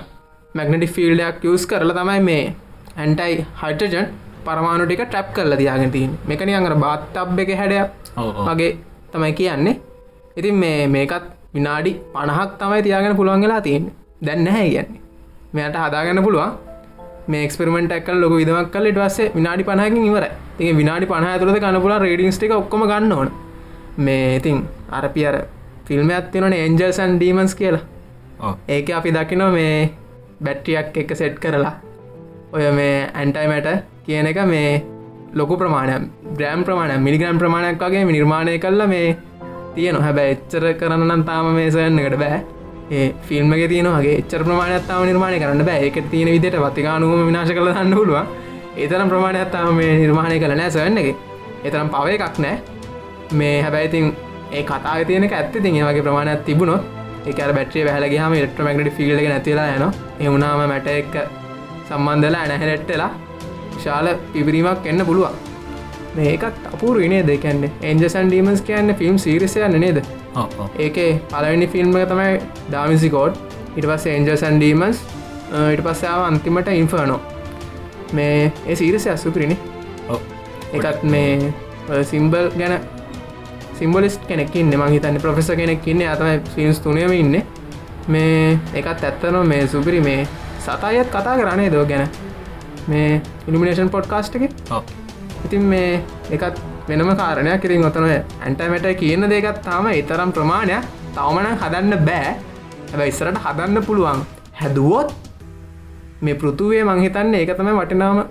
මැගනටික් ෆිල්ඩයක් යස් කරලා තමයි මේ ඇන්ටයි හයිටජන් පරමාණු ටික ටැප් කරලා තියාගෙන තින් මෙකනි අඟර බාත්තබ් එක හැඩයක්. වගේ තමයි කියන්නේ. ඉතින් මේ මේකත් විනාඩි පණහක් තමයි තියාගෙන පුළුවන් වෙලා තියෙන් දැන්න හැ කියන්නේ. මෙයට හදාගන්න පුළුවන්. මේ එක්ස්පෙරමෙන්ටක් ලොක විදමක් කල ටවස්සේ විනාඩි පහකින් ඉවර ඒ විනාඩි පහ ඇතුරද කනපුල රේඩිංස්ටික ඔක්කොම ගන්න ඕන. මේ ඉතින් අරපි අර ෆිල්ම් ඇත්තිනන එන්ජල්සන් ඩීමන්ස් කියලා. ඒක අපි දකින මේ බැට්ටියක් එක සෙට් කරලා. ඔය මේ ඇන්ටයිමට කියන එක මේ ලොකු ප්‍රමාණය ග්‍රෑම් ප්‍රමාණ මිනිග්‍රම් ප්‍රමාණයක් වගේ නිර්මාණය කල්ල මේ තියන හැබැ එච්චර කරන්න තාම මේ සයන්නකට බෑ ඒ ෆිල්ම් එක තියනගේ එච්චර ප්‍රමාණයක්තාව නිර්මාණය කරන්න බෑ. එක තියෙන විදිට වතිකානුවම විනාශ කළ දන්න පුළුව ඒතරම් ප්‍රමාණයක්තාව මේ නිර්මාණය කළ නෑ සයන්න එක. එතරම් පව එකක් නෑ. මේ හැබැයිතින් ඒ කතා තියෙන ඇත්ත. තින් වගේ ප්‍රමාණයක් තිබුණොත් එක බැටේ වැහලගේම ඉල්ට්‍රමක්ට ෆිල්ඩ නැතිලා යන එවුණාම මැට එක් සම්බන්ධලා ඇනහැරෙට්ටලා ශාල පිබිරීමක් එන්න පුළුවන්. මේකත් අපූරු ඉනේ දෙකන්නේ එන්ජසන් ඩීමස් කියන්න ෆිල්ම් සිරිසයන්න නේද ඔව්, ඔව්. ඒකේ පලවෙනි ෆිල්ම් එක තමයි ඩාමිසිකෝඩ් ඉට පස් ඒන්ජසන් ඩීමස් ඉට පස්සාව අන්තිමට ඉන්ෆර්නෝ මේ ඒ සීරස අස්සුපිරිණි. එකත් මේ සිම්බල් ගැන සිම්බලිස් කෙනෙක්කින්න මං හිතන්න ප්‍රොෆෙස කෙනෙක් ඉන්න. අතම ෆිල්ස් තුනයම ඉන්න. මේ එකත් ඇත්තනො මේ සුපිරි මේ සතායත් කතා කරනේ දෝ ගැන? මේ ඉනිමිනේෂන් පොඩ්කාස්ට් එක? ඔව්. ඉතින් මේ එකත් වෙනම කාරණයක් ඉතින් ඔතන ඇන්ටමට කියන දෙකත් තාම ඉතරම් ප්‍රමාණයක් තවමන හදන්න බෑ. ඇ ඉස්සරට හදන්න පුළුවන්. හැදුවොත් මේ පෘතුවේ මංහිතන්න ඒක තම වටිනාම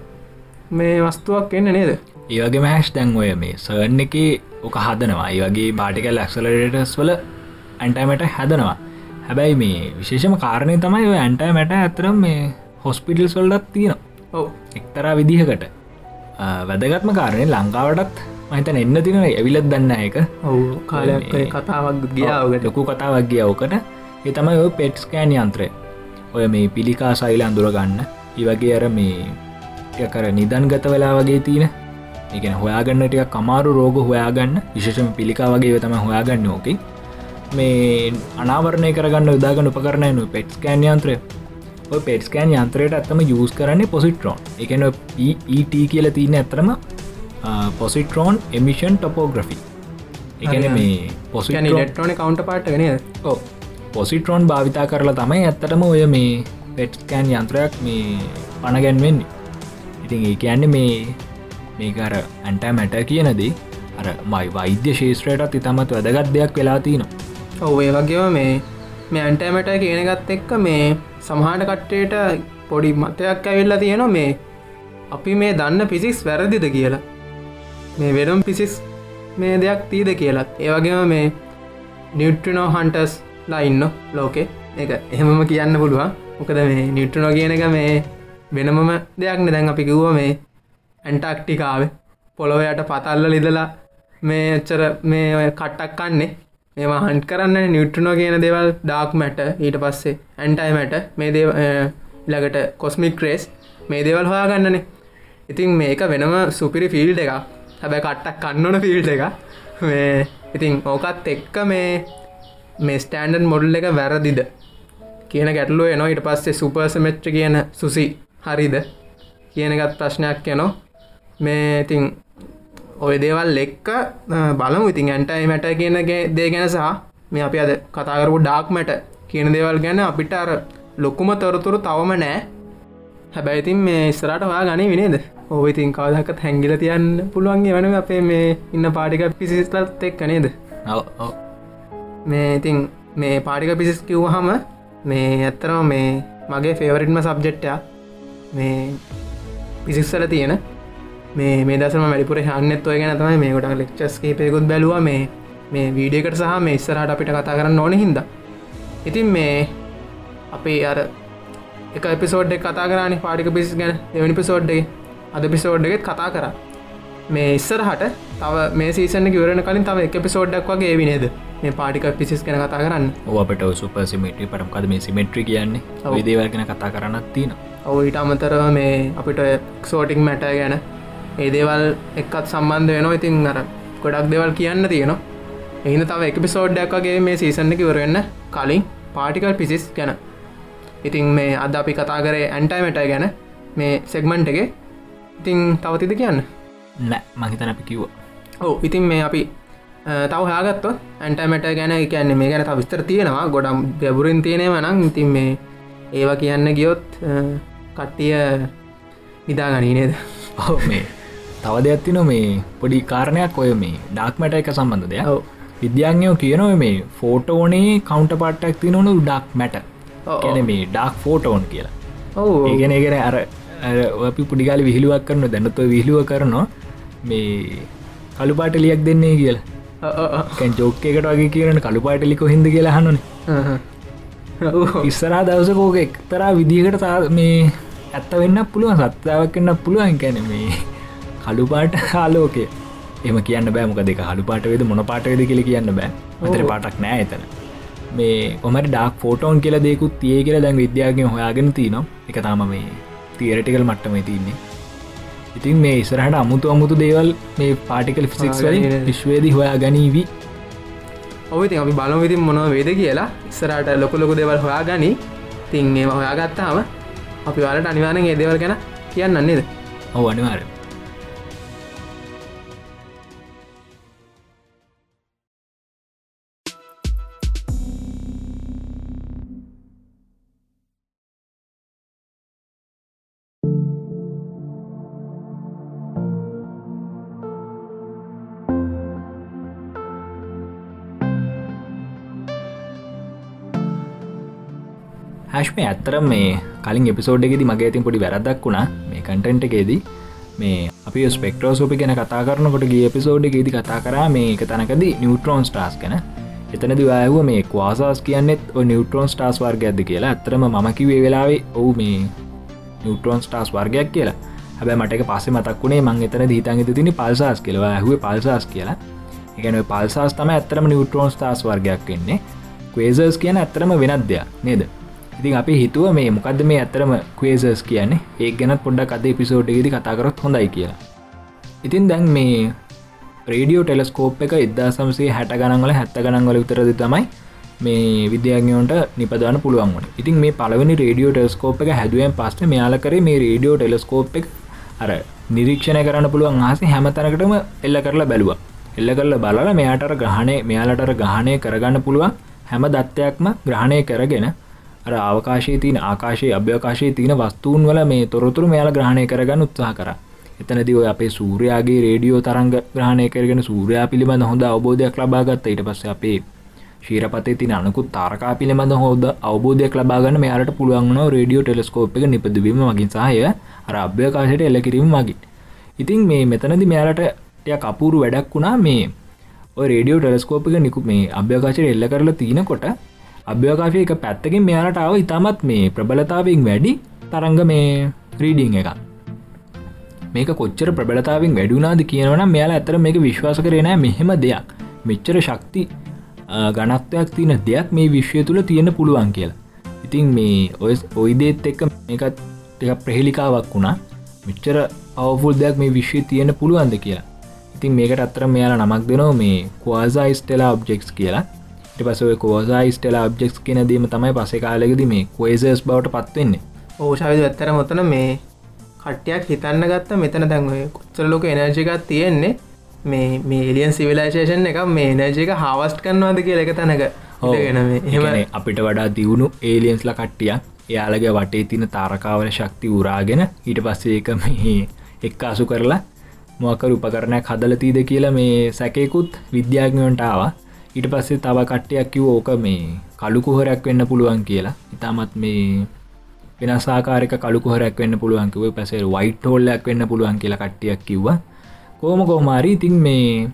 මේ වස්තුවක් එන්න නේද? ඒවගේ මෑෂ් දැන් ඔය මේ සර්න් එක ඕක හදනවා. ඒ වගේ පාටිකල් ඇක්සලරටස් වල ඇන්ටමට හැදනවා. හැබැයි මේ විශේෂම කාරණය තමයි ඇන්ටමට ඇතරම් මේ හොස්පිටල් සොල්ඩත් තියෙනවා. ඔව. එක්තරා විදිහකට. වැදගත්ම කාරණය ලංකාවටත් මහිතන එන්න තින ඇවිලත් දන්න එක ඔවු කාලයක් කතාවක් ගියාවකට ලොකු කතාවක් ගිය ඕකට ඒ තමයි ඔය පෙට්ස්කෑන් යන්ත්‍රය. ඔය මේ පිළිකා සයිල අඳුරගන්න ඒවගේ අර මේ කර නිදන් ගත වෙලා වගේ තියෙන. එකන හොයාගන්න ටික කමාරු රෝග හොයාගන්න. විශේෂම පිළිකා වගේ තම හොයාගන්න ඕකි. මේ අනාවරණය කරගන්න උදාගන්න උපකරණයනු පෙට්ස්කෑන් යන්ත්‍රය. ඔය පෙට්ස්කෑන් යන්ත්‍රයට ඇත්තම යස් කරන්නේ පොසිට්‍රෝන් එකන ET කියල තියන්න ඇතරම පොසිට්‍රෝන් එමිෂන් ටොපෝග්‍රෆි එකන මේ පොසි නෙට්ටෝන කවන්ට පාට ගෙනද පොසිට්‍රෝන් භාවිතා කරලා තමයි ඇත්තටම ඔය මේ පෙට්ස්කෑන් යන්ත්‍රයක් මේ පණගැන්වෙන්නේ ඉතින් ඒ කියන්නේ මේ මේකර ඇන්ටෑ මැට කියනදී අර මයි වෛද්‍ය ශේත්‍රයටත් ඉතාමත් වැදගත් දෙයක් වෙලා තිනවා ඔව ඒ වගේම මේ මේ ඇන්ටෑමට කියනගත් එක්ක මේ සමහට කට්ටේට පොඩි මතයක් ඇවිල්ලා තියෙනවා මේ අපි මේ දන්න පිසික්ස් වැරදිද කියලා මේ වෙනම් පිසිස් මේ දෙයක් තීද කියලත් ඒවගේම මේ නිියට්‍රිනෝ හන්ටස් ලයින්න ලෝකෙ. එක එහෙමම කියන්න පුළුවන්. මොකද මේ නිියට්‍රනෝ කියන එක මේ වෙනමම දෙයක්න දැන් අපි කිව්ව මේ ඇන්ටක්ටිකාව පොළොවයට පතල්ල ලිදලා මේ එච්චර මේ ඔය කට්ටක් කන්නේ මේවා හන්ට කරන්න නිියට්‍රනෝ කියන දේවල් ඩාක් මැට ඊට පස්සේ ඇන්ටයි මැට මේ දේ ඉලකට කොස්මික් ක්‍රේස් මේ දේවල් හොයාගන්නනේ. ඉතින් මේක වෙනම සුපිරි ෆිල්ඩ එක හැබැ කට්ටක් කන්නවන ෆිල්ඩ එක මේ ඉතින් ඕකත් එක්ක මේ මේ ස්ටෑන්ඩන් මොඩල් එක වැරදිද? කියන ගැටලුව එනවා. ඊට පස්සේ සුපර්සමෙට්‍ර කියන සුසි හරිද? කියන එකත් ප්‍රශ්නයක් යනවා මේ ඉතින් ඔය දේවල් එක්ක අ, බලමු. ඉතින් ඇන්ටයි මැට කියනගේ දේ ගැන සහ මේ අපි අද කතාකරපු ඩාක් මැට කියන දේවල් ගැන අපිට අර ලොකුම තොරතුරු තවම නෑ. හැබැයි ඉතින් මේ ඉස්සරට හොයා ගනී විනේද ඕ ඉතින් කවදහකත් හැංගිල තියන්න පුළුවන්ගේ වන අපේ මේ ඉන්න පාටික පිසිස්ලත් එක්ක නේද. මේ ඉතින් මේ පාටික පිසිස් කිව්වහම මේ ඇත්තරම මේ මගේ ෆේවරිට්ම සබ්ජෙට්ටයක් මේ පිසික්සල තියෙන. මේ මේ දසම වැඩිපුර හන්නත් ඔය ගැන තමයි මේ ගොඩක් ලෙක්චස් කේපයකුත් බැලුව. මේ මේ වීඩියකට සහ මේ ඉස්සරහට අපිට කතා කරන්න ඕන හින්ද. ඉතින් මේ අපේ අර එක එපිසෝඩ් කතා කරන පාටික පිස් ගැන. එවැනි පිසෝඩ්ඩේ අද පිසෝඩ් එකෙත් කතා කර. මේ ඉස්සරහට තව මේ සීසන කිවරන කලින් තව එක පිසෝඩ්ඩක් වගේ ඒවිනේද මේ පාටික පිසිස් ගැන කතා කරන්න. ඔබට සුප සිමිටි පටම්කද මේ සිමෙට්‍රි කියන්නේ? ඔව්. විදේවර්ගෙන කතා කරන්නත් තියෙන ඔව ඊට අමතරව මේ අපිට සෝටික් මැට ගැන ඒ දේවල් එක්කත් සම්බන්ධ වෙනවා. ඉතින් අර ගොඩක් දෙවල් කියන්න තියෙනවා. එහිද තව එක පිසෝඩ්ඩක් වගේ මේ සීසන්න කිවරවෙන්න කලින් පාටිකල් පිසිස් ගැන. ඉතින් මේ අද අපි කතා කරේ ඇන්ටයිමට ගැන. මේ සෙග්මන්ට් එක ඉතින් තවතිද කියන්න? නෑ මහිතන අපි කිව්ව. ඕ ඉතින් මේ අපි තව හාගත්ව ඇන්ටමට ගැන කියන්නේ මේ ගැන විස්තර තියෙනවා. ගොඩම් ගැබුරින් තියෙනව නම් ඉතින් මේ ඒවා කියන්න ගියොත් කට්ටිය නේද? ඔව්, මේ තව දෙයක් තින මේ පොඩි කාරණයක් ඔය මේ ඩාක්මට එක සම්බන්ධ දෙයක්. විද්‍යාඥයෝ කියනව මේ ෆෝටෝනේ කවන්ට පට්ටක් තිනවනු ඩක් මැට මේ ඩක් ෆෝටෝන් කියලා. ඔව් ඒගෙන ඒගෙන අර අපි පුඩිගාලි විහිළුවක් කරන දැනත්ව විහිළුව කරනවා. මේ කළුපාට ලියක් දෙන්නේ කියල. කැන් චෝක්කකට වගේ කියරන කළුපාටලිකො හිද කියලා හනුන. ඉස්සරා දවසකෝක එක්තරා විදිහකට තා මේ ඇත්ත වෙන්න පුළුවන් සත්තාවක් කන්න පුළුවන්. කැන මේ කළුපාට හාලෝකය එම කියන්න බෑමක දෙක හළු පාට වෙද මොන පාටවෙද කියල කියන්න බෑ. ඔව්. පාටක් නෑ එතන. මේ කොමට ඩක් ෆෝටෝන් කියල දෙකුත් තිය කියල දැන් විද්‍යාගෙන් හොයාගෙන තියනවා එක තාම මේ තියරටිකල් මට්ටම තින්නේ ඉතින් මේ ඉස්සරහට අමුතු අමුතු දේවල් මේ පාටිකල් ෆිසික්ස් වලින්. විශ්වේදී හොයා ගනීවී. ඔව ඉතින් අපි බලමු ඉතින් මොනව වේද කියලා. ඉස්සරට ලොකු ලොකු දෙවල් හොයා ගනි තින් ඒම හොයාගත්තාම අපි වලට අනිවාරෙන් ඒ දෙවල් ගැන කියන්න නේද? ඔව අනිවාර හැශ්ම ඇත්තරම් මේ කලින් එපිසෝඩ්ගෙදි මගේ ඇතින් පොඩි වැරදක් වුණා. මේ කටන්ට එකේදී. මේ අපි ස්පෙක්ටෝසෝපි ගැන කතා කරනකොට ගිය එපිසෝඩ්ගෙදි කතා කරා මේ එක තැනකද නිියවට්‍රෝන් ස්ටාස් ගැන. එතනද වායව මේ කවාසස් කියන්නෙත් නිියවට්‍රෝන් ස්ටාස් වර්ගයක්ද කියලා. ඇත්තරම මම කිවේ වෙලාවේ ඔවු මේ නිියවට්‍රෝන් ස්ටාස් වර්ගයක් කියලා. හැබ මට පස්ස මතක්ුණේ මං එතන දීතන්ගත තින පල්සාස් කියලවා ඇහුව පල්සාස් කියලා. එකන පල්සාස් තම ඇත්තරම නිියවට්‍රෝන් ස්ටාස් වර්ගයක් වෙන්නේ. කවේසර්ස් කියන ඇත්තරම වෙනත් දෙයක් නේද? ඉතින් අපි හිතුව මේ මොකක්ද මේ ඇතරම කවේසර්ස් කියන්නේ? ඒ ගැනත් පොඩ්ඩක් අද පිසෝඩ්ගෙදි කතාකරොත් හොඳයි කියලා. ඉතින් දැන් මේ රේඩියෝ ටෙලස්කෝප් එක එදදා සමසේ හැට ගනන්වල හැත්ත ගනන්වල විතරද තමයි මේ විද්‍යාඥයෝන්ට නිපදවන පුළුවන් වන. ඉතින් මේ පලවනි රේඩියෝ ටෙස්කෝප් එක හැදුවෙන් පස්ට මෙයාල කර මේ රේඩියෝ ටෙලස්කෝප් එක අර නිරීක්ෂණය කරන්න පුළුවන් ආස හැමතනකටම එල්ල කරලා බැලුව. එල්ල කරල බලල මෙයාටර ග්‍රහණය මෙයාලටර ග්‍රහණය කරගන්න පුළුවන් හැම දත්තයක්ම ග්‍රහණය කරගෙන අර අවකාශයේ තියන ආකාශයේ අභ්‍යකාශයේ තියෙන වස්තුූන් වල මේ තොරතුරු මෙයාල ග්‍රහණය කරගන්න උත්සාහ කර. එතනද ඔය අපේ සූරයාගේ රේඩියෝ තරංග ග්‍රහණය කරගෙන සූරයා පිළිබඳ හොඳ අවබෝධයක් ලබාගත්ත ඊට පස්ස අපේ ශීරපතේ තින අනකුත් තාරකා පිළිබඳ හෝද අවබෝධයක් ලබාගන්න මෙයාට පුළුවන්න රේඩියෝ ටෙලස්කෝප් එක නිපදවීම මගින් සහය අර අභ්‍යකාශයට එල්ලකිරීම මගින්. ඉතින් මේ මෙතනදි මෙයාලට ටය කපුරු වැඩක් වුණා. මේ රේඩියෝ ටෙලස්කෝපික නිකු මේ අභ්‍යකාශයට එල්ල කරලා තියනකොට අභ්‍යකාශය එක පැත්තකින් මෙයාලට ආව ඉතාමත් මේ ප්‍රබලතාවෙන් වැඩි තරංග මේ රීඩිං එක මේක කොච්චර ප්‍රබලතාවෙන් වැඩුනාද කියනවන මෙයාලා ඇතර මේක විශ්වාස කරනෑ මෙහෙම දෙයක්. මෙච්චර ශක්ති ගනත්වයක් තියන දෙයක් මේ විශ්වය තුළ තියෙන පුළුවන් කියලා. ඉතින් මේ ඔය ඔයිදේත් එක්ක මේකත් එක ප්‍රහෙලිකාවක් වුණා. මෙච්චර අවෆුල් දෙයක් මේ විශ්වය තියෙන පුළුවන්ද කියලා. ඉතින් මේකට අත්තර මෙයාලා නමක් දෙනවා මේ කවාසා ස්ටෙලා ඔබ්ජෙක්ස් කියලා. පසව කෝසයිස්ටලා ඔබ්ජෙක්ස් කියන දීම තමයි පස කාලෙකද මේ කවේසස් බවට පත්වෙන්නේ. ඕෂවිද ඇත්තර මොතන මේ කට්ටයක් හිතන්න ගත්ත මෙතන දැන්ව කොච්චර ලෝක එනර්ජිකත් තියෙන්නේ මේ මේ එලියන් සිවිලයිශේෂන් එක මේ එනර්ජික හවස්ට කරනවාද කිය එක තැනක ගෙන එහෙම අපිට වඩා දියුණු ඒලියන්ස්ල කට්ටිය එයාලගේ වටේ තින තාරකාවල ශක්ති උරාගෙන ඊට පස්සේ එක මේ එක් අසු කරලා මොකර උපකරණයක් හදල තීද කියලා මේ සැකයකුත් විද්‍යාඥයන්ටාව ඊට පස්සේ තව කට්ටයක් කිව ඕක මේ කළුකුහරයක් වෙන්න පුළුවන් කියලා. ඉතාමත් මේ වෙනසාකාරක කළුකුහරයක් වෙන්න පුළුවන්කිව පැසේ වයිට හෝල්ලයක් වෙන්න පුළුවන් කියලා කට්ටියක් කිව්ව. කෝම කෝමාරී ඉතින් මේ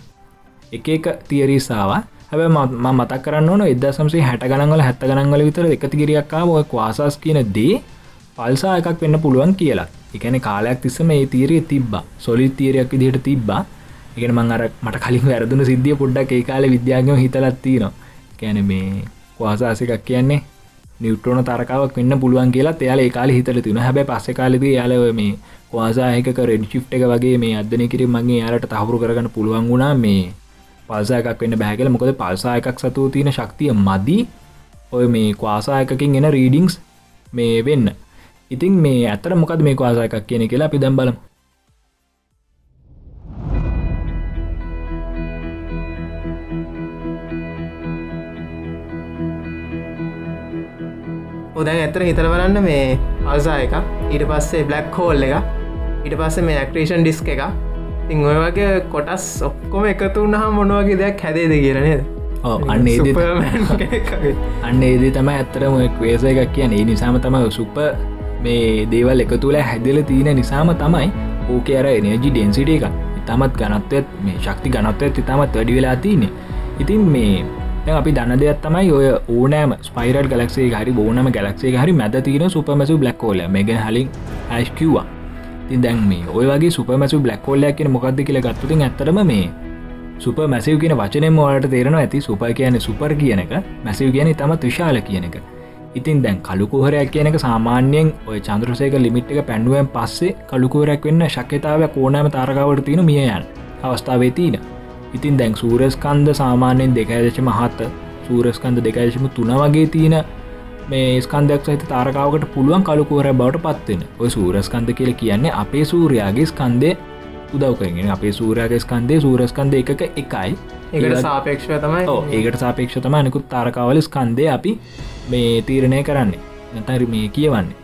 එක එක තියරීසාාව හැබ ම මතක් කරන්න ඕන එදසම්සේ හැට ගනන්වල හැත්ත ගනන්වල විතර එකතිගරියක්කා ඔය වාසස් කියන දේ පල්සා එකක් වෙන්න පුළුවන් කියලා. එකන කාලයක් තිස්සම ඒ තීරය තිබ්බ. සොලි තීරයක් විදිහට තිබ්බා. එකන මං අර මට කලින් වැරදුන සිද්ධිය පොඩ්ඩක් ඒ කාල විද්‍යාගම හිතලත්ති නවා කැන මේ වාසාසිකක් කියන්නේ නිවට්‍රෝන තරකාවක් වෙන්න පුළුවන් කියලා එයාල කාල හිතල තින හැබ පස්ස කාලද යාලව මේ වාසායක රෙඩ් ශිප් එක වගේ මේ අදන කිරි මගේ යාලට තහුරු කරගන්න පුළුවන් වුණා. මේ පල්සායක් වෙන්න බැහැකල මොකද පල්සා එකක් සතු තියෙන ශක්තිය මදී. ඔය මේ ක්වාසායකින් එන රීඩිංස් මේ වෙන්න. ඉතින් මේ ඇතර මොකද මේ වාසායකක් කියන කියලා අපි දැම් බලමු. උදැන් ඇතර හිතර බලන්න මේ අල්සා එක ඊට පස්සේ බ්ලක් හෝල් එක ඊට පස්සේ මේ ඇක්ටේෂන් ඩිස්ක එක තිං ඔය වගේ කොටස් ඔක්කොම එකතු වන්නහා මොනවගේ දෙයක් හැදේද කියරනේද අන්න අන්න ඒදේ තම ඇත්තරම වේස එකක් කියන ඒ නිසාම තම සුප මේ දේවල් එක තුළ හැදල තියෙන නිසාම තමයි ඕක අර එනජි ඩෙන්සිට එක. ඉතාමත් ගනත්වත් මේ ශක්ති ගනත්වත් ඉතාමත් වැඩි වෙලා තියන්නේ. ඉතින් මේ අපි දන්න දෙයක් තමයි ඔය ඕනෑම ස්පයිරල් ගලක්සේ හරි බෝනම ගලක්සේ හරි මැද තින සුපමසු බ්ලක්කෝල මේග හලින් ඇස්කිවා තින් දැන් මේ ඔය වගේ සුපමසු බ්ලක්කෝල්ලයක් කියෙන මොකක්ද කියල ගත්තුතින් ඇතරම මේ සුප මැසිව කියන වචනම වාට තේරෙන ඇති සුප කියන සුපර් කියන එක මැසිව කියන තමත් විශාල කියන එක. ඉතින් දැන් කළුකුහරයක් කියන එක සාමාන්‍යයෙන් ඔය චන්ද්‍රසයක ලිමිට් එක පැන්ඩුවෙන් පස්සේ කළුකුවරයක් වෙන්න ශක්්‍යතාව ඕනෑම තාරකාවට තියෙන මියයන් අවස්ථාවේ තිීන ඉතින් දැන් සූරස්කන්ද සාමාන්‍යයෙන් දෙකඇදශම හත්ත සූරස්කන්ද දෙකඇදශම තුන වගේ තියෙන මේ ස්කන්දයක් සහිත තාරකාවකට පුළුවන් කලුකුවර බවට පත්වෙන ඔය සූරස්කන්ද කියල කියන්නේ අපේ සූරයාගේ ස්කන්දය උදව් කරගෙන අපේ සූරයාගේ ස්කන්දේ සූරස්කන්ද එකක එකයි. ඒකට සාපේක්ෂව තමයි ඒකට සාපේක්ෂ තම නිකුත් තාරකාවල ස්කන්දය අපි මේ තීරණය කරන්නේ. නැතරි මේ කියවන්නේ.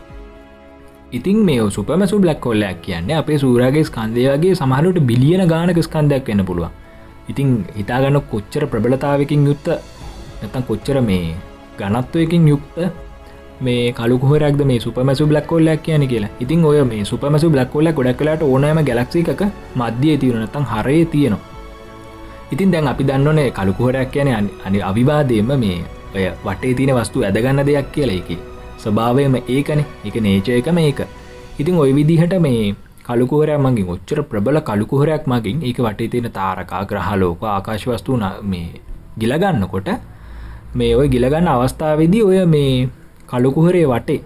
ඉතින් මේ සුපමසු බ්ලක් කොල්ලයක් කියන්නේ අපේ සූරගේ ස්කන්දයගේ සමහලට බිලියන ගානක ස්කන්දයක් වෙන්න පුළුවන් ඉතිං හිතාගන්න කොච්චර ප්‍රබලතාවකින් යුත්ත නැතන් කොච්චර මේ ගනත්වයකින් යුක්ත මේ කලුහරක් මේ සුපමසු බ්ලක් කොල්ලයක් කියන කියලා. ඉතින් ඔය මේ සුපමසු බ්ලක් කොල්ල ගොඩක් කලාට ඕනෑම ගැලක්සි එකක මධ්‍යය තියරනතන් හරය තියෙනවා. ඉතින් දැන් අපි දන්නනේ කලුකුහරයක් කියන අනි අවිවාදයම මේ ඔය වටේ තියන වස්තු ඇදගන්න දෙයක් කියලා එක ස්වභාවයම ඒකන. එක නේචය එක මේක. ඉතින් ඔය විදිහට මේ කලුකුහරයක් මගින් ඔච්චර ප්‍රබල කලුකුහරයක් මගින් ඒක වටේ තියෙන තාරකා ග්‍රහලෝක ආකාශවස්තු මේ ගිලගන්නකොට මේ ඔය ගිලගන්න අවස්ථාවේදී ඔය මේ කලුකුහරේ වටේ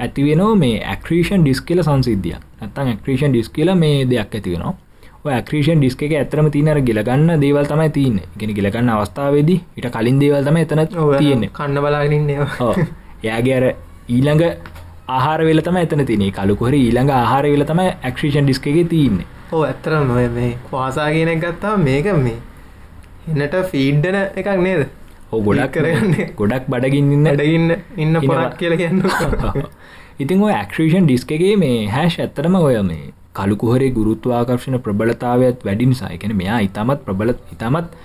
ඇතිවෙනෝ මේ ඇක්්‍රීෂන් ඩිස් කියල සංසිද්ධිය නැත්තන් ඇක්්‍රීෂන් ඩිස් කියල මේ දෙයක් ඇතිවෙනවා ඇක්්‍රීෂන් ඩිස්ක එක ඇතරම තිනර ගිලගන්න දේවල් තමයි තියන්න. ගෙන ගිලගන්න අවස්ථාවේදී ඉට කලින් දේවල් තම එතන තියෙන්නේ. කන්න බලාගෙනන්නේ එයාගේ අර ඊළඟ ආහාර වෙල තම එතන තිනේ කලුකොහර ඊළඟ ආහාර වෙල තම ඇක්ෂේෂන් ඩිස්ක එක තියන්නේ. ඕ ඇත්තරම් නොය මේ වාසා කියනෙක් ගත්තා මේක මේ එන්නට ෆීඩ්ඩන එකක් නේද? හෝ ගොඩක් කරන්න ගොඩක් බඩගින්න අඩගන්න ඉන්න පොරක් කියල කියන්න ඉතින් ඔය ඇක්ෂේෂන් ඩිස්කගේ මේ හැෂ් ඇත්තරම ඔය මේ කලුකුහරේ ගුරුත්වාකර්ශණ ප්‍රබලතාවත් වැඩි නිසායකෙන මෙයා ඉතාමත් ප්‍රබල ඉතාමත්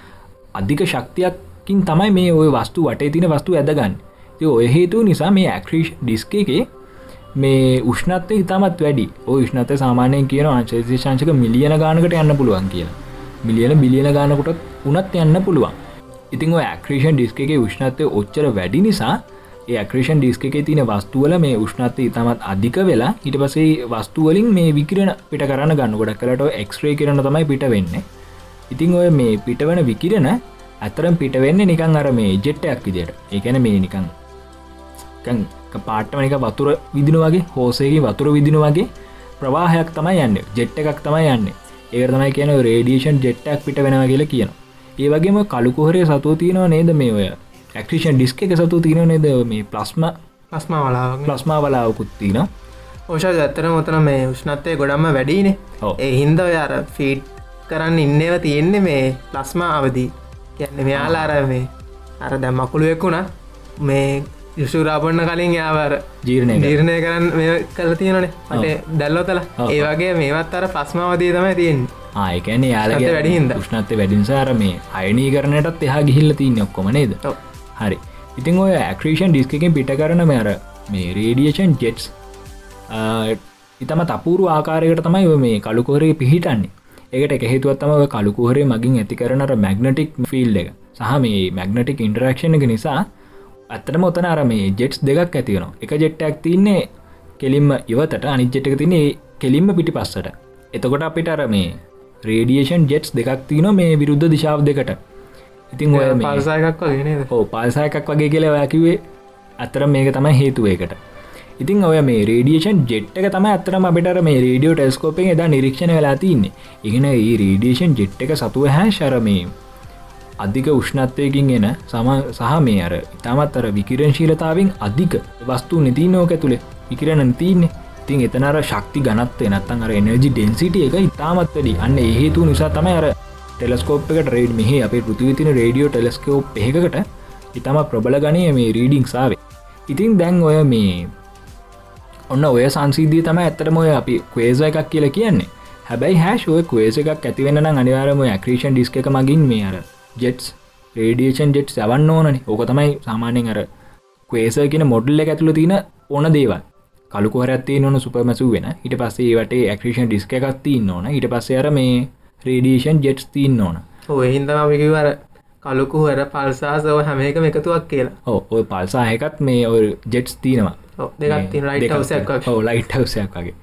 අධික ශක්තියක්කින් තමයි මේ ඔය වස්තු වටේ තින වස්තු ඇදගන්න. ඔය හේතු නිසා මේ ඇක්්‍රීෂ් ඩිස්ක මේ උෂ්නත්ය ඉතාමත් වැඩි. උෂ්නත සාමානයෙන් කියන අංශේශංශක මිලියන ගානකට යන්න පුළුවන් කියලා. මිලියන බිලියන ගානකොට උනත් යන්න පුළුවන්. ඉතින් ඇක්්‍රීෂන් ඩිස්ක එක උෂ්නත්වය ඔච්චර වැඩි නිසා ඒක්‍රේෂන් ඩිස්ක එක තින වස්තුවල මේ උෂ්නත්ත ඉතාමත් අධික වෙලා හිට පසේ වස්තුවලින් මේ විකිරණ පිට කරන්න ගන්න. ගොඩක් කලට එක්ස්්‍රේ කරන තමයි පිට වෙන්න. ඉතිං ඔය මේ පිටවන විකිරණ ඇතරම් පිට වෙන්න නිකං අර මේ ජෙට්ටයක් විදියට. ඒකැන මේ නිකං පාට්ටමනික වතුර විදින වගේ හෝසේගේ වතුර විදින වගේ ප්‍රවාහයක් තමයි යන්න. ජෙට්ට එකක් තමයි යන්න. ඒ තමයි කියන රේඩියේෂන් ජෙට්ටක් පිට වෙන කියලා කියන ඒ වගේම කළුකොහරේ සතුව තියෙනවා නේද මේ ඔය ඇක්ෂන් ඩිස්ක එක සතු තියෙන නේද මේ ප්ලස්ම පස්මා වලා ප්ලස්මා වලාවකුත් තින ඕෂ ඇත්තන මොතන මේ උෂ්නත්වය ගොඩම්ම වැඩීනේ ඒ හින්ද ඔයාර ෆීඩ් කරන්න ඉන්නව තියෙන්නේ මේ ප්ලස්මා අවදී. කියන්න මෙයාලාර මේ අර දැම් මකුළුවෙක්ුණ මේ යුෂුරාපන්න කලින් යාවර ජීර්ණය නිර්ණය කරන්න කල තියෙනනේ මට දැල්ලොතල ඒ වගේ මේවත් අර පස්මාවදී තමයි තියෙන් ආයකැන යාලගේ වැඩිහින්ද. උෂ්නත්ත වැඩිනිසාර මේ අයනී කරනයටත් එහා ගිහිල්ල තින්න ඔක්කොම නේද? හරි. ඉතින් ඔය ඇක්‍රේෂන් ඩිස්කකින් පිට කරන මෙර මේ රේඩියේෂන් ජෙට්ස් ඉතම තපුරු ආකාරයකට තමයි මේ කළුකෝරේ පිහිටන්නේ. ඒකට එක හේතුවත්තම කළුකුහරේ මගින් ඇති කරනට මැග්නටික් ෆිල් එක. සහ මේ මැග්නටික් ඉන්ටරක්ෂණ එක නිසා ඇත්තට මොතන අර මේ ජෙට්ස් දෙකක් ඇතිවනවා එක ජෙට්ටක් තින්නේ කෙලින්ම ඉවතට අනිජ්ජටක තිනේ කෙලින්ම පිටි පස්සට එතකොට අපිට අර මේ රේඩියේෂන් ජෙට්ස් දෙකක් තියන මේ විරුද්ධ දිශාව දෙකට. ඉතින් ඔය පල්සායකක් වගේ ඕ පාල්සායකක් වගේ කියල වැකිවේ අතර මේක තමයි හේතුවයකට ඉතින් ඔය මේ රේඩියේෂන් ජෙට් එක තම අතරම අපිට මේ රඩියෝ ටෙස්කෝපෙන් එදා නිරීක්ෂණ වෙලා තින්නේ. ඉගෙන ඒ රේඩියේෂන් ජෙට් එක සතුව හැ ශරමේ අධික උෂ්ණත්වයකින් එන සම සහ මේ අර ඉතාමත් අර විකිරණශීලතාවෙන් අධික වස්තු නිති නෝක තුළේ විකිරණ තියන්නේ තින් එතනර ශක්ති ගනත් එනත්තන් අර එනජි ඩෙන්සිට එක ඉතාමත් වැඩි. අන්න ඒහේතු නිසා තමයි අර ටෙලස්කෝප් එකට රේඩ් මෙහි අපේ පෘතිවිතින රඩියෝ ටෙලස්කෝප් එකකට ඉතම ප්‍රබල ගනය මේ රීඩිං සාාවේ ඉතින් දැන් ඔය මේ ඔන්න ඔය සංසිද්ධී තම ඇත්තටම ඔය අපි කවේස එකක් කියලා කියන්නේ. හැබැයි හැෂුව කවේස එකක් ඇතිවෙන්න අනිවාරම ඇක්‍රේෂන් ඩිස්ක එක මගින් මේ අර ජෙට්ස් රේඩියේෂන් ජෙට් සැවන්න ඕනනි. ඕක තමයි සාමාන්‍යෙන් අර කවේස කියන මොඩල්ල ඇතුළ තින ඕන දේවල්. කලුකොහරත්තේ නොන සුපමසු වෙන. හිට පස්සේ වට ඇක්‍රේෂන් ඩිස්ක එකක් තින්න ඕන. හිට පස්සේ අර මේ රේඩියේෂන් ජෙට්ස් තින්න ඕන. ඔයහින්දම අපිකිවර කලුකු හර පල්සාසව හැම එක එකතුවක් කියලා. ඔය පල්සාහකත් මේ ඔ ජෙට්ස් තිනවා දෙකක් තින රයිට් හවසයක් ලයිට් හවසයක් වගේ.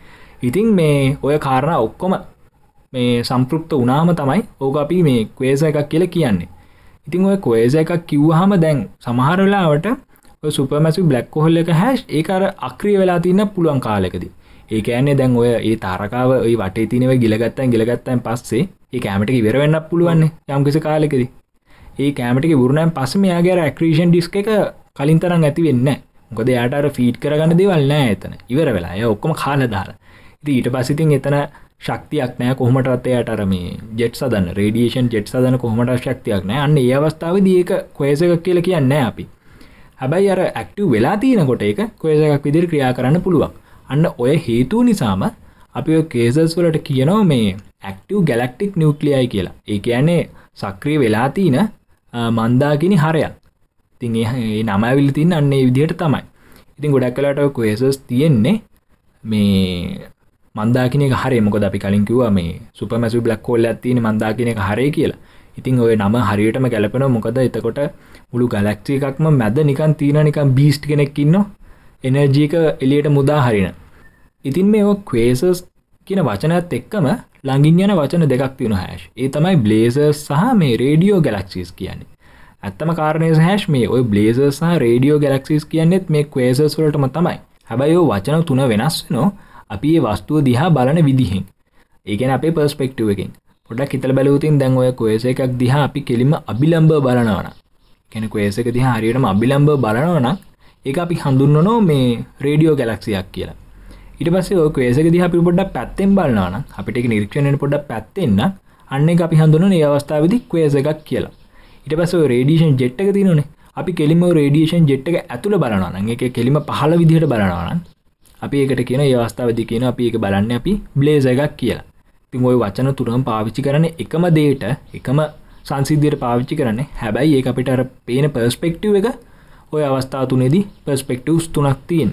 ඉතින් මේ ඔය කාරණ ඔක්කොම මේ සම්පෘප්ත උනාම තමයි ඕක අපි මේ කවේස එකක් කියල කියන්නේ. ඉතින් ඔය කවේස එකක් කිව්හම දැන් සමහරලාවට සුපමැසි බ්ලක් කොහොල්ල එක හැස් ඒකර අක්‍රිය වෙලා තින්න පුළුවන් කාලෙකදී. ඒ ඇන්නේ දැන් ඔය ඒ තාරකාව ඔයි වටේ තිනව ගිලගත්තන් ගිලගත්තන් පස්සේ ඒ කෑමට ඉවරවෙන්න පුළුවන්න යම්කිසි කාලෙකෙද. ඒ කෑමට බුරුණයන් පසම යාගේ ඇක්‍රේෂන් ඩිස්ක එක කලින් තරම් ඇති වෙන්න මොකද යාටර ෆීට් කරගන්න දෙවල් නෑ එතන. ඉවර වෙලා. ය ඔක්කොම කාල දාලා ඉති ඊට පසිතින් එතන ශක්තියක් නෑ කොහමටත් එයට මේ ජෙට් සදන්න රේඩියේෂන් ජෙට් සදන කොහමට ශක්තියක් නෑ. අන්න ඒ අවස්ථාව දියක කොයසක කියල කියන්න අපි. හැබැයි අර ඇක්ටව වෙලා තියෙනකොට එක කොයසකක් විදිරි ක්‍රියා කරන්න පුළුවන්. අන්න ඔය හේතුව නිසාම අපි කේසස් වලට කියනවා මේ ඇක්ටව ගැලක්ටික් නිියවක්ලියයි කියලා. ඒ කියන්නේ සක්‍රී වෙලා තියන මන්දාකිනි හරයක්. තින් ඒ නමවිල් තින් අන්නේ විදිහට තමයි. ඉතින් ගොඩක් කලාට කොේසස් තියෙන්නේ මේ මන්දාකිනක හරි. මොකද අපි කලින් කිව්වා මේ සුපමැසු බ්ලක් කෝල්ල ඇතින මන්දාකිනක හරේ කියලා. ඉතින් ඔය නම හරියටම ගැලපෙන මොකද එතකොට මුළු ගලක්ෂි එකක්ම මැද නිකන් තියෙන නිකන් බීස්ට් කෙනෙක්කින්න එනර්ජීක එලියට මුදා හරින. ඉතින් මේ කවේසස් කියන වචනත් එක්කම ලඟින් යන වචන දෙකක් තියෙන හැෂ් ඒ තමයි බ්ලේසර් සහ මේ රේඩියෝ ගැලක්සිස් කියන්නේ. ඇත්තම කාරණය හැෂ් මේ ඔය බ්ලේසර් සහ රේඩියෝ ගැලක්සිස් කියන්නෙත් මේ කවේසස් වලටම තමයි. හැබැයි වචන තුන වෙනස් වෙනවා. අපි ඒ වස්තුව දිහා බලන විදිහෙන්. ඒකන අපේ පර්ස්පෙක්ටුව එකින්. පොඩක් හිතල බැලවතින් දැන් ඔය කොේස එකක් දිහා අපි කෙලිම අභිලම්බ බලනවන කෙන කොේසක දිහා හරියටම අභිලම්බ බලනවන ඒ අපි හඳුන්නනෝ මේ රේඩියෝ ගැලක්සියක් කියලා. ඉට පස්සේ ඔය කේසක දිහ අපි පොඩ්ඩක් පැත්තෙන් බලනවන අපිට නිරක්ෂණයට පොඩක් පැත්තෙන්න්න අන්න අපි හඳුන ඒ අවස්ථාවදි කේස එකක් කියලා. ඉට පස රේඩියෂන් ජෙට්ක තිනනේ අපි කෙලිම රේඩියේෂන් ජෙට්ක ඇතුළ බලනන එක කෙලිම පහල විදිහට බලනවන අපි ඒකට කියන ඒවස්ථාවදි කියන අපි එක බලන්න අපි බ්ලේස එකක් කියලා. තින් ඔය වචන තුරම් පාවිච්චි කරන එකම දේට එකම සංසිද්ධයට පාවිච්චි කරන්න. හැබැයි ඒ අපිට අර පේන පර්ස්පෙක්ටව් එක ඔය අවස්ථා තුනේදී පර්ස්පෙක්ටවස් තුනක් තියෙන්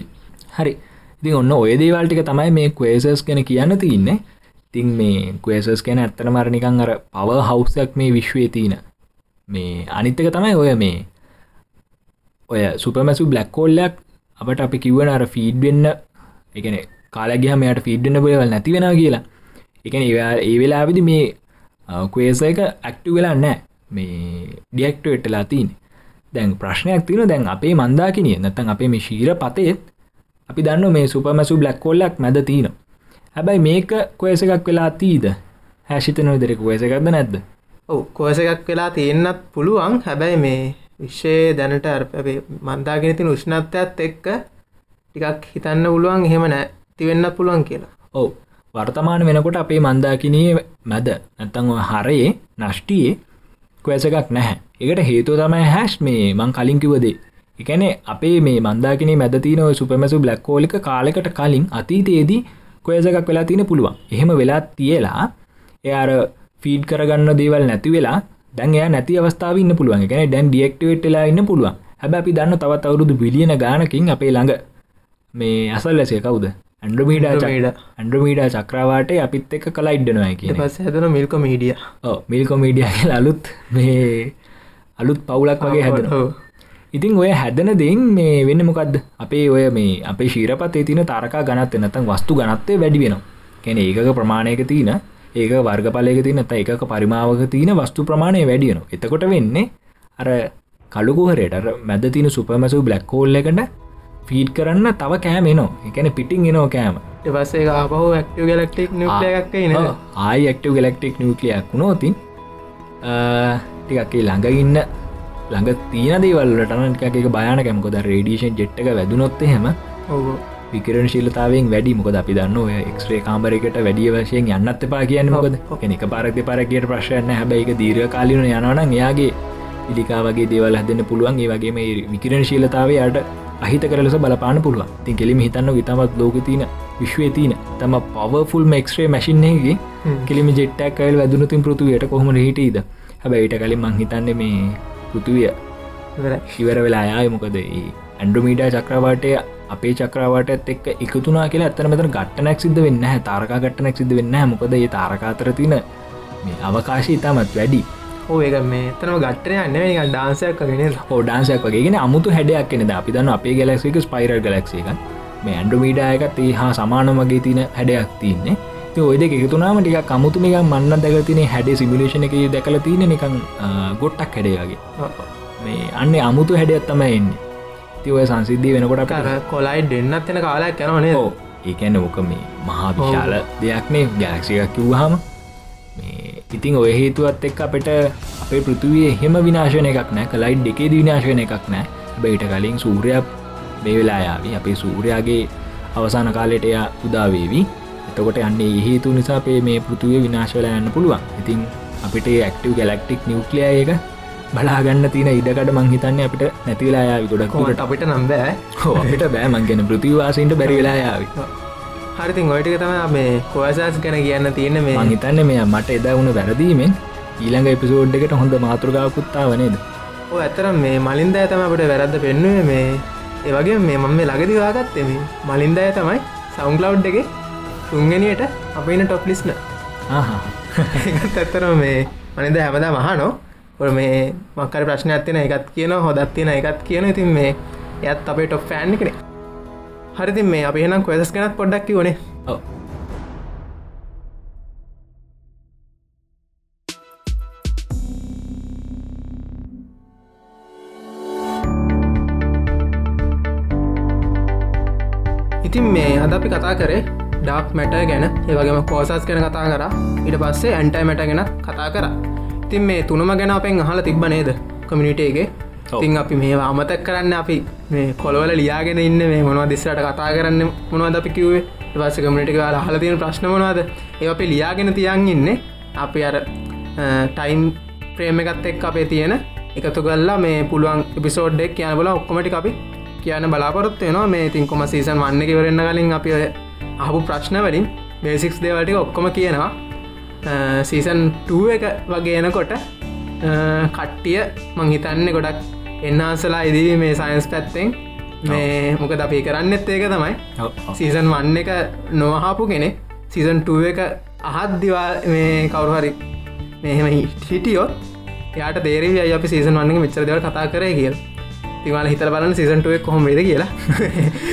හරි. ඉතින් ඔන්න ඔය දේවල්ටික තමයි මේ කවේසස් කෙන කියන්න තියන්නේ. තින් මේ කවේසස් කෙන ඇත්තන මරණිකං අර පව හවසයක් මේ විශ්වය තියන. මේ අනිත්තක තමයි ඔය මේ ඔය සුපමැසු බ්ලක්කෝල්ලයක් අපට අපි කිව්වන අර ෆීඩ් වෙන්න එකන කාලගහ මෙයට ෆිඩ්ඩන බවල් නැති වෙන කියලා. එකන ඒ වෙලා විදි මේ කවේස එක ඇක්ටු වෙලා නෑ මේ ඩියක්ටව එටලා තින් දැන් ප්‍රශ්නයක් තින දැන් අපේ මන්දාකිනිය නැතන් අපේ මේ ශීර පතේත් අපි දන්න මේ සුපමසු බ්ලක්කොල්ලක් මැද තියන හැබැයි මේක කොයස එකක් වෙලා තීද හැෂිතනව දෙරෙක කොයස එකක්ද නැද්ද? ඔව කොයස එකක් වෙලා තියෙන්න්නත් පුළුවන්. හැබැයි මේ විශ්ෂය දැනට අ මන්දාගෙන තින උෂ්ණත්වයක්ත් එක්ක ටිකක් හිතන්න පුළුවන් එහෙම නෑ. තිවෙන්න පුළුවන් කියලා. ඔව්. වර්තමාන වෙනකොට අපේ මන්දාකිනයේ මැද නැත්තං හරයේ නෂ්ටියේ කොඇසකක් නැහැ. එකට හේතුව තමයි හැස් මේ මං කලින් කිවදේ එකන අපේ මේ මන්දාකිනේ මැදතින සුපමසු බ්ලක්කෝලික කාලෙකට කලින් අතීතයේදී කොයසකක් වෙලා තියෙන පුළුවන්. එහෙම වෙලා තියලා එයාර ෆීඩ් කරගන්න දේවල් නැති වෙලා දැන් එය නැති අවස්ථාව ඉන්න පුළුවන්. ගැන ඩැන් ඩියක්ටවෙට්ලා ඉන්න පුළුවන්. හැබ අපි දන්න තවත් අවුරුදු බිලියන ගානකින් අපේ ළඟ මේ අසල්ලසේ කවුද? ඇන්ඩමීඩ ඇන්ඩමීඩ චක්‍රවාට අපිත් එක කලා ඉඩ්ඩනවා කිය පස හැදන මිල්ක මීඩිය. මිල්කො මීඩිය අලුත් මේ අලුත් පවුලක් වගේ හැදන. ඉතින් ඔය හැදන දෙන් මේ වෙන්න මොකක්ද අපේ ඔය මේ අපේ ශීරපතේ තින තරකා ගනත් එනතන් වස්තු ගනත්තේ වැඩි වෙනවා. කැන ඒකක ප්‍රමාණයක තියන ඒක වර්ගපලයක තින එකක පරිමාවක තියන වස්තු ප්‍රමාණය වැඩියනවා එතකොට වෙන්නේ අර කළුකුහරයට මැද තින සුපමසු බ්ලක්කෝල්ල එකට ෆීඩ් කරන්න තව කෑම එනෝ එකන පිටිං එනෝ කෑම. පස්සේ ආපහු ඇක්ටව ගලක්ටික් නිලයක් න ආයි ඇක්ටව ගලක්ටික් නිියක්ලියක් වුණෝතින් ටිකක්ේ ළඟඉන්න ළඟ තියන දේවල්ලටන එක බයන කැමකොද රේඩියෂන් ජෙට්ක වැදුනොත්ත හෙම විකරන ශිලතාවෙන් වැඩි. මොකද අපි දන්න ඔය එක්ස්්‍රේ කාමරකට වැඩිය වශයෙන් යන්නත් එපා කියන්න මොකද? එක පරක් පරකට ප්‍රශ්යන්න හැබැයි දීර කාලින යනවන එයාගේ පිළිකා වගේ දේවල් හදන්න පුළුවන්. ඒ වගේ මේ විකිරණ ශීලතාවේ යට අහිත කරලස බලපාන පුළුව ති කෙලිම හිතන්න ඉතමත් ලෝක තියන විශ්වය තියන තම පවෆුල් මක්ස්්‍රේ මැසින්ගේ කෙලිම ජෙට්ටක් කයිල් වැදුනතින් පෘතුවයට කොහොම හිටීද හැබැයිට කලින් මං හිතන්න මේ පෘතුවිය ඉවර වෙලා යාය මොකද ඇන්ඩුමීඩ චක්‍රවාටය අපේ චක්‍රවාට එක් එකතුනා කියලා ඇතන මෙතර ගට්ටනක් සිද වෙන්න තාරකා ගට්ටනක් සිද වෙන්න මොකද ඒ තාරකාතර තින මේ අවකාශය ඉතාමත් වැඩි ඒක මේ තනම ගට්ටය න්න ඩාන්සයක් හෝ ඩාන්සයක් වගේගෙන අමුතු හැඩයක් කෙනෙද අපි දන්න අපේ ගැලක්සික ස්පයිර ගලක්ෂ එක මේ ඇන්ඩුමීඩායකත් ඒ හා සමාන වගේ තින හැඩයක් තියන්නේ. ඔයද එකතුනාම ටික කමුතු නික මන්න දැක තින හැඩ සිමිලේෂන එක දැකල තියෙන නිකං ගොට්ටක් හැඩයාගේ මේ අන්න අමුතු හැඩයක් තමයි එන්නේ. තිවය සංසිද්ධී වෙනකොට කොලයි දෙන්නත් එෙන කාලයක් යනවනේ ඕ ඒකැන්න ඕක මේ මහා විශාල දෙයක් මේ ගැලක්සිකක් කිව්හම ඉතින් ඔය හේතුවත් එක් අපට අපේ පෘතුවේ හෙම විනාශන එකක් නෑ. කලයිට් දෙකේ විනාශන එකක් නෑ. බයිට කලින් සූරයක් මේ වෙලායාවි අපේ සූරයාගේ අවසාන කාලෙට එයා උදාවේවි එතකොට අන්නේ හේතු නිසා අපේ මේ පෘතුවය විනාශවල යන්න පුළුවන්. ඉතින් අපිට ඇක්ටව ගැලක්ටික් නිවක්ලිය එක බලාගන්න තින ඉඩකට මංහිතන්න අපිට නැතිවෙලා යාවි. ගොඩක් කොමට අපිට නම්බෑ හට බෑමන්ගෙන පෘතිවාසන්ට බැරිවෙලා යාවි හරිතින් ඔයටික තම මේ කොවසස් ගැන කියන්න තියෙන මේ මංහිතන්න මෙය මට එදා වුණ වැරදීමෙන් ඊළඟ එපිසෝඩ් එකට හොඳ මාතෘකාකුත්තාව නේද? ඕ ඇතර මේ මලින්ද ඇතම අපට වැරද්ද පෙන්නුවේ මේ ඒවගේ මේ මම මේ ලගදිවාගත්තෙම මලින්ද ඇ තමයි සෞන්ගලව් එක තුන්ගනියට අපින ටොප් ලිස්න ඇත්තර මේ මනිද හැමදා මහනෝ ඔ මේ මක්කර ප්‍රශ්න ඇත්තින එකත් කියන හොදත් තියෙන එකත් කියන ඉතින් මේ එයත් අපේ ටොප් ෆෑන් එකනේ හරිතින් මේ අපි එනම් කොයදස් කෙනත් පොඩ්ඩක්කි වනේ ඉතින් මේ අද අපි කතා කරේ ඩක් මැට ගැන. ඒවගේම කෝසස් ගැන කතා කර. ඉට පස්සේ ඇන්ටයි මැට ගැන කතා කර. ඉතින් මේ තුනම ගැන අපෙන් අහල තිබ්බ නේද? කමිනිටේගේ ඔව්. තින් අපි මේ අමතක් කරන්න අපි මේ කොළවල ලියාගෙන ඉන්න මේ මොනවා දිස්සට කතා කරන්න මොනවද අපි කිව්වේ? පස කමිට ල හල තියෙන ප්‍රශ්න මොනවාද? ඒ අපි ලියාගෙන තියන් ඉන්න. අපි අර ටයිම් ප්‍රේම එකත් එක් අපේ තියෙන එකතු කල්ලා මේ පුළුවන් එපිසෝඩ්ඩෙක් කියන බල ඔක්කොමටි අපි කියන බලාපොරොත් වෙනවා. මේ තින්කොම සීසන් වන්න කිවරන්න කලින් අපි ඔය අහපු ප්‍රශ්න වලින් බේසික්ස් දේවල්ටි ඔක්කොම කියනවා. සීසන් 2 එක වගේනකොට කට්ටිය මං හිතන්න ගොඩක් එන්නාසලා ඉදී මේ සයින්ස් පැත්තෙන්. මේ මොකද අපි කරන්නත් ඒක තමයි. සීසන් වන්න එක නොවහපු කෙනෙ සීසන් 2 එක අහත් දිවා මේ කවුරුහරි මෙහෙම හිටියොත් යාට තේරවි අයි අපි සීසන් වන්න මෙච්චර දෙවල් කතා කරය කියල. තිවාල හිතර බලන්න සීසන්ටුවක් කොහොම වේද කියලා.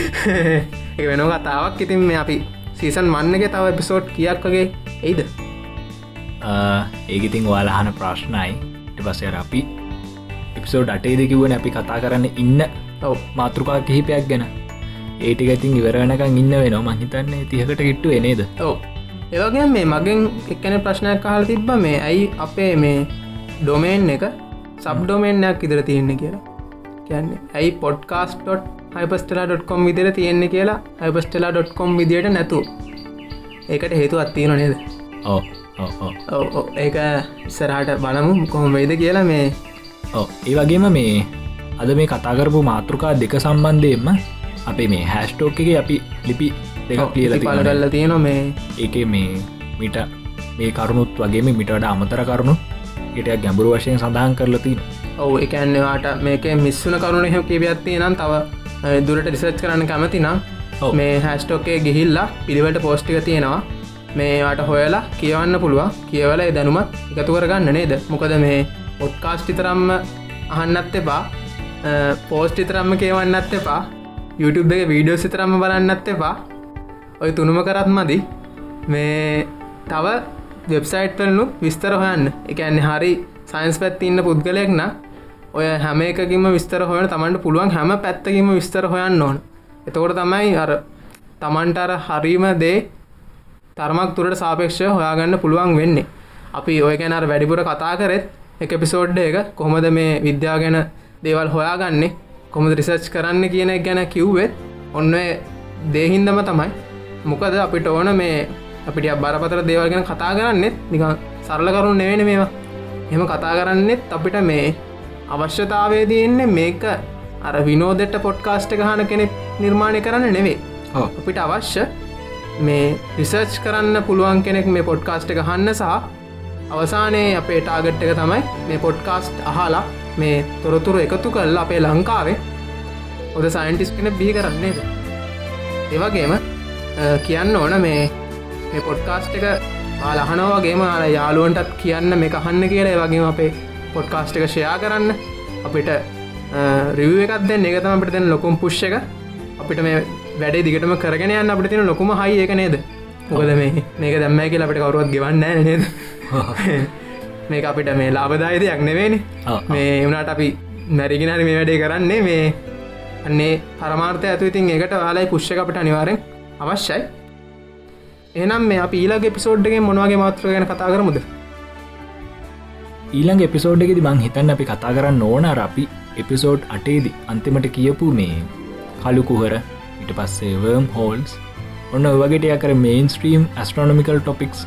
එක වෙන කතාවක්. ඉතින් මේ අපි සීසන් වන්නගේ තව එපිසෝඩ් කියක් වගේ එයිද? ඒගඉතින් වාලහන ප්‍රශ්නයි. පසර අපි එපිසෝඩ් අටේද කිවන අපි කතා කරන්න ඉන්න මාතෘකා කිහිපයක් ගැන. ඒටික ඉතින් ඉවරණකං ඉන්න වෙන මහිතන්නේ තිහකට කිට්ටු එනේද ඔව. ඒවගේ මේ මගෙන් එක්කන ප්‍රශ්නයක් කාල තිබ්බ මේ ඇයි අපේ මේ ඩොමේන් එක සබ් ඩොමේන්යක් ඉදිර තියෙන්නේ කියලා. කියන්නේ ඇයි පොඩ්කාස්ටොට් හයිපස්ටලා.කොම් විදිර තියෙන්නේ කියලා හයිපස්ටලා.කොම් විදියට නැතු ඒකට හේතු අත්තියන නේද? ඕ ඒක ඉස්සරහට බලමු කොහොම වෙයිද කියලා මේ ඒ වගේම මේ අද මේ කතාකරපු මාතෘකා දෙක සම්බන්ධයෙන්ම අපේ මේ හැස්ටෝක් එක අපි ලිපි දෙක ලියල පලගල්ල තියෙන මේ. ඒක මේ මිට මේ කරුණුත් වගේ මිටට අමතර කරුණු හිටයක් ගැඹුරු වශයෙන් සඳහන් කරලතින ඔවු එකන්නවාට මේක මිස්සුන කරුණ හෙ කිවත්තිය නම් තව දුරට රිසර්ච් කරන්න කැමති නම්. මේ හැස්ටෝකේ ගිහිල්ලා පිළිවට පෝස්්ටික තියෙනවා. මේට හොයලා කියවන්න පුළුවන්. කියවල දැනුමත් එකතු කරගන්න නේද? මොකද මේ පොඩ්කාස්ටිතරම්ම අහන්නත් එපා. පෝස්ටි තරම්ම කියවන්නත් එපා. YouTube එක වීඩියෝ සිතරම්ම බලන්නත් එපා. ඔය තුනුම කරත් මදි. මේ තව වෙබ්සයිට් පලනු විස්තර හොයන්න. එකන්නේ හරි සයින්ස් පැත්තිඉන්න පුද්ගලයෙක්න ඔය හැම එකකිම විස්තර හොයන තමන්ට පුළුවන් හැම පැත්තකිම විස්තර හොයන්න ඕන. එතකොට තමයි අර තමන්ට අර හරීම දේ තරමක් තුරට සාපේක්ෂ හොයාගන්න පුළුවන් වෙන්නේ. අපි ඔය ගැන අර වැඩිපුර කතා කරෙත් එක පිසෝඩ්ඩ එක කොහොමද මේ විද්‍යා ගැන දේවල් හොයාගන්නේ? කොමද රිසර්ච් කරන්න කියන ගැන කිව්වෙත් ඔන්න දේහින්දම තමයි. මොකද අපිට ඕන මේ අපිට බරපතර දේවල් ගැන කතා කරන්නෙත් නිකන් සරල කරුණ නෙවෙන මේවා. එම කතා කරන්නෙත් අපිට මේ අවශ්‍යතාවය තියෙන්නේ මේක අර විනෝදෙට පොඩ්කාස්ට ගහන කෙනෙක් නිර්මාණය කරන්න නෙවේ අපිට අවශ්‍ය මේ රිසර්ච් කරන්න පුළුවන් කෙනෙක් මේ පොඩ්කාස්ට එක හන්න සහ අවසානයේ අපේ ටාගට් එක තමයි මේ පොඩ්කාස්ට් අහලා මේ තොරතුරු එකතු කල්ලා අපේ ලංකාවේ ඔද සයින්ටිස් කෙන බිහි කරන්නේද ඒවගේම අ, කියන්න ඕන මේ මේ පොඩ්කාස්ට් එක ආලහනවාගේම අර යාලුවන්ටත් කියන්න මේ අහන්න කියලා වගේ අපේ පොඩ්කාස්ට් එක ෂයා කරන්න. අපිට රිව එකත් දෙන්න. එකතම අපිට දෙන ලොකුම් පුෂ් එක. අපිට මේ වැඩේ දිගටම කරගෙන යන්න අපිට තියෙන ලොකුම හයි එක නේද? මොකද මේ මේක දැම්ම කියලා අපිට කවරුවත් ගෙවන්න නේද? මේක අපිට මේ ලාබදායි දෙයක් නෙවෙනි. මේ වුණට අපි නැරිගෙනරි මේ වැඩේ කරන්නේ මේ අන්නේ පරමාර්ථය ඇතු ඉතින් ඒකට යාලයි පුෂ්ෂ අපට අනිවාරෙන් අවශ්‍යයි. එනම් මේ අප ඊලගේ පිසෝඩ්ගේ මොනවගේ මාත්‍ර ගැන කතා කරමුද? ඊළඟ එපිසෝඩ්ගෙද මං හිතන්න අපි කතා කරන්න ඕන අපි එපිසෝඩ් අටේදි අන්තිමට කියපු මේ කලු කුහර ඉට පස්සේ වර්ම් හෝල්ස් ඔන්න වගේට කර මේන් ස්ට්‍රීම් ඇස්ට්‍රෝනමිකල් ටොපික්ස්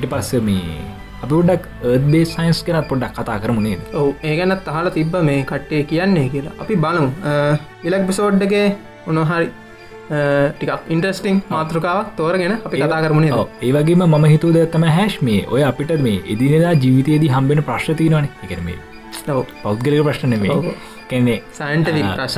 ඉට පස්ස මේ අපි ඩක් ඒබේ සයින්ස් කෙනත් පොඩ්ඩක් කතා කරමුණේ ඔව ඒගැනත් අහල තිබ්බ මේ කට්ටේ කියන්නේ කියලා. අපි බලමු. ඉලක් පිසෝඩ්ඩගේ උනොහරි ටිකක් ඉන්ටස්ටිං මාතෘකාවක් තෝරගෙන අපි කතා කරමුණේ ඒ වගේම මම හිතුව දෙත්තම හැශ් මේ ඔය අපිට මේ එදිනෙදා ජීවිතයේදී හම්බෙන ප්‍රශ්තිනවන එකන මේ ඔව්. පෞද්ගලික ප්‍රශ්න නෙමේ. කෙන්නේ Scientific ආ,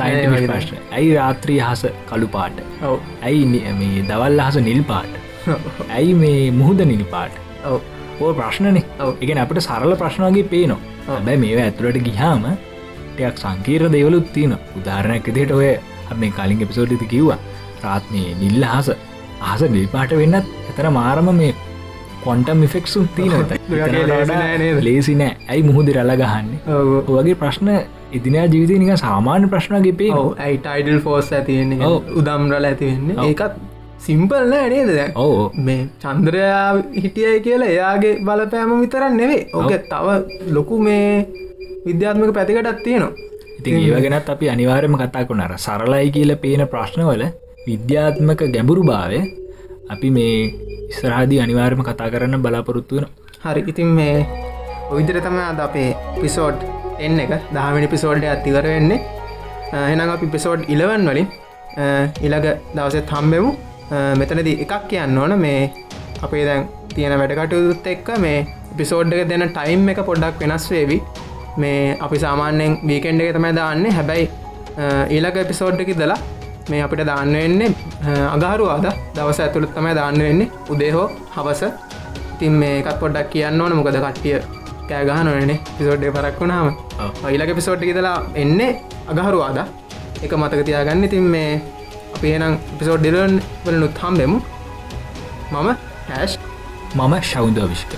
ප්‍රශ්න. ඇයි රාත්‍රී හස කළු පාට? ඔව්. ඇයි මේ දවල් අහස නිල් පාට? ඇයි මේ මුහුද නිල් පාට ඕ ප්‍රශ්නනේ. එකන අපට සරල ප්‍රශ්නගේ පේනවා. හැබැයි මේ ඇතුළට ගිහාම ටයක් සංකීර දෙවලුත් තියෙන උදාරණයක් දෙට ඔය මේ කලින් එපිසෝඩ්ති කිව්වා. රාත්මය නිල්ල හස අහස නිල්පාට වෙන්නත් ඇතර මාරම මේ කොන්ටම් මිෆෙක්සුම් තියන ලේසි නෑ ඇයි මුහුද රල්ල ගහන්නේ ඔව්. ඔගේ ප්‍රශ්න ඉදිනා ජීවිතය නික සාමාන්‍ය ප්‍රශ්නගේ පේ ඔව. ඇයි ටයිඩල් ෆෝස් ඇතිවෙන්නේ ඔව්. උදම්රල ඇතිවෙන්නේ. ඒකත් සිම්පල් නෑ නේද ඕ මේ චන්ද්‍රයා හිටියයි කියලා එයාගේ බලපෑම විතරන්න නෙවේ ඕක තව ලොකු මේ විද්‍යාත්මක පැතිකටත් තියෙනවා. ඉතින් ඒවගෙනත් අපි අනිවාර්යම කතා කොනර සරලයි කියල පේන ප්‍රශ්නවල විද්‍යාත්මක ගැඹුරු භාවය අපි මේ ඉස්රාදී අනිවාර්යම කතා කරන්න බලාපොරොත්තු වෙන හරි. ඉතින් මේ ඔවිදිර තම අද අපේ පිසෝඩ් එන්න එක දහමිනි පිසෝල්ඩ අතිවර වෙන්නේ. එනම් අපි පිසෝඩ් ඉලවන් වලින් ඉළඟ දවසත් හම්බෙමු මෙතනද එකක් කියන්න ඕන. මේ අපේ දැන් තියෙන වැඩකටයුත් එක්ක මේ පිසෝඩ් එක දෙන ටයිම් එක පොඩ්ඩක් වෙනස් වේවි. මේ අපි සාමාන්‍යයෙන් වීකෙන්ඩ් එක තමයි දාන්න. හැබැයි ඊළඟ එපිසෝඩ් එක දලා මේ අපිට දාන්න වෙන්නේ අගහරුවාද දවස ඇතුළත් තමයි දාන්න වෙන්නේ. උදේහෝ හවස. ඉතින් මේ එකත් පොඩ්ඩක් කියන්න ඕන. මොකද කට්ටිය කෑගහ නොනේ පිසෝඩ්ඩේ පරක් වුණාම. ඊලක පිසෝට් ඉදලා එන්නේ අගහරුවාද එක මතක තියාගන්න. ඉතින් මේ අපි එනම් පිසෝඩ් ඩිලන් වලනුත් හම්බෙමු. මම හැෂ් මම ශෞන්ද විශ්ක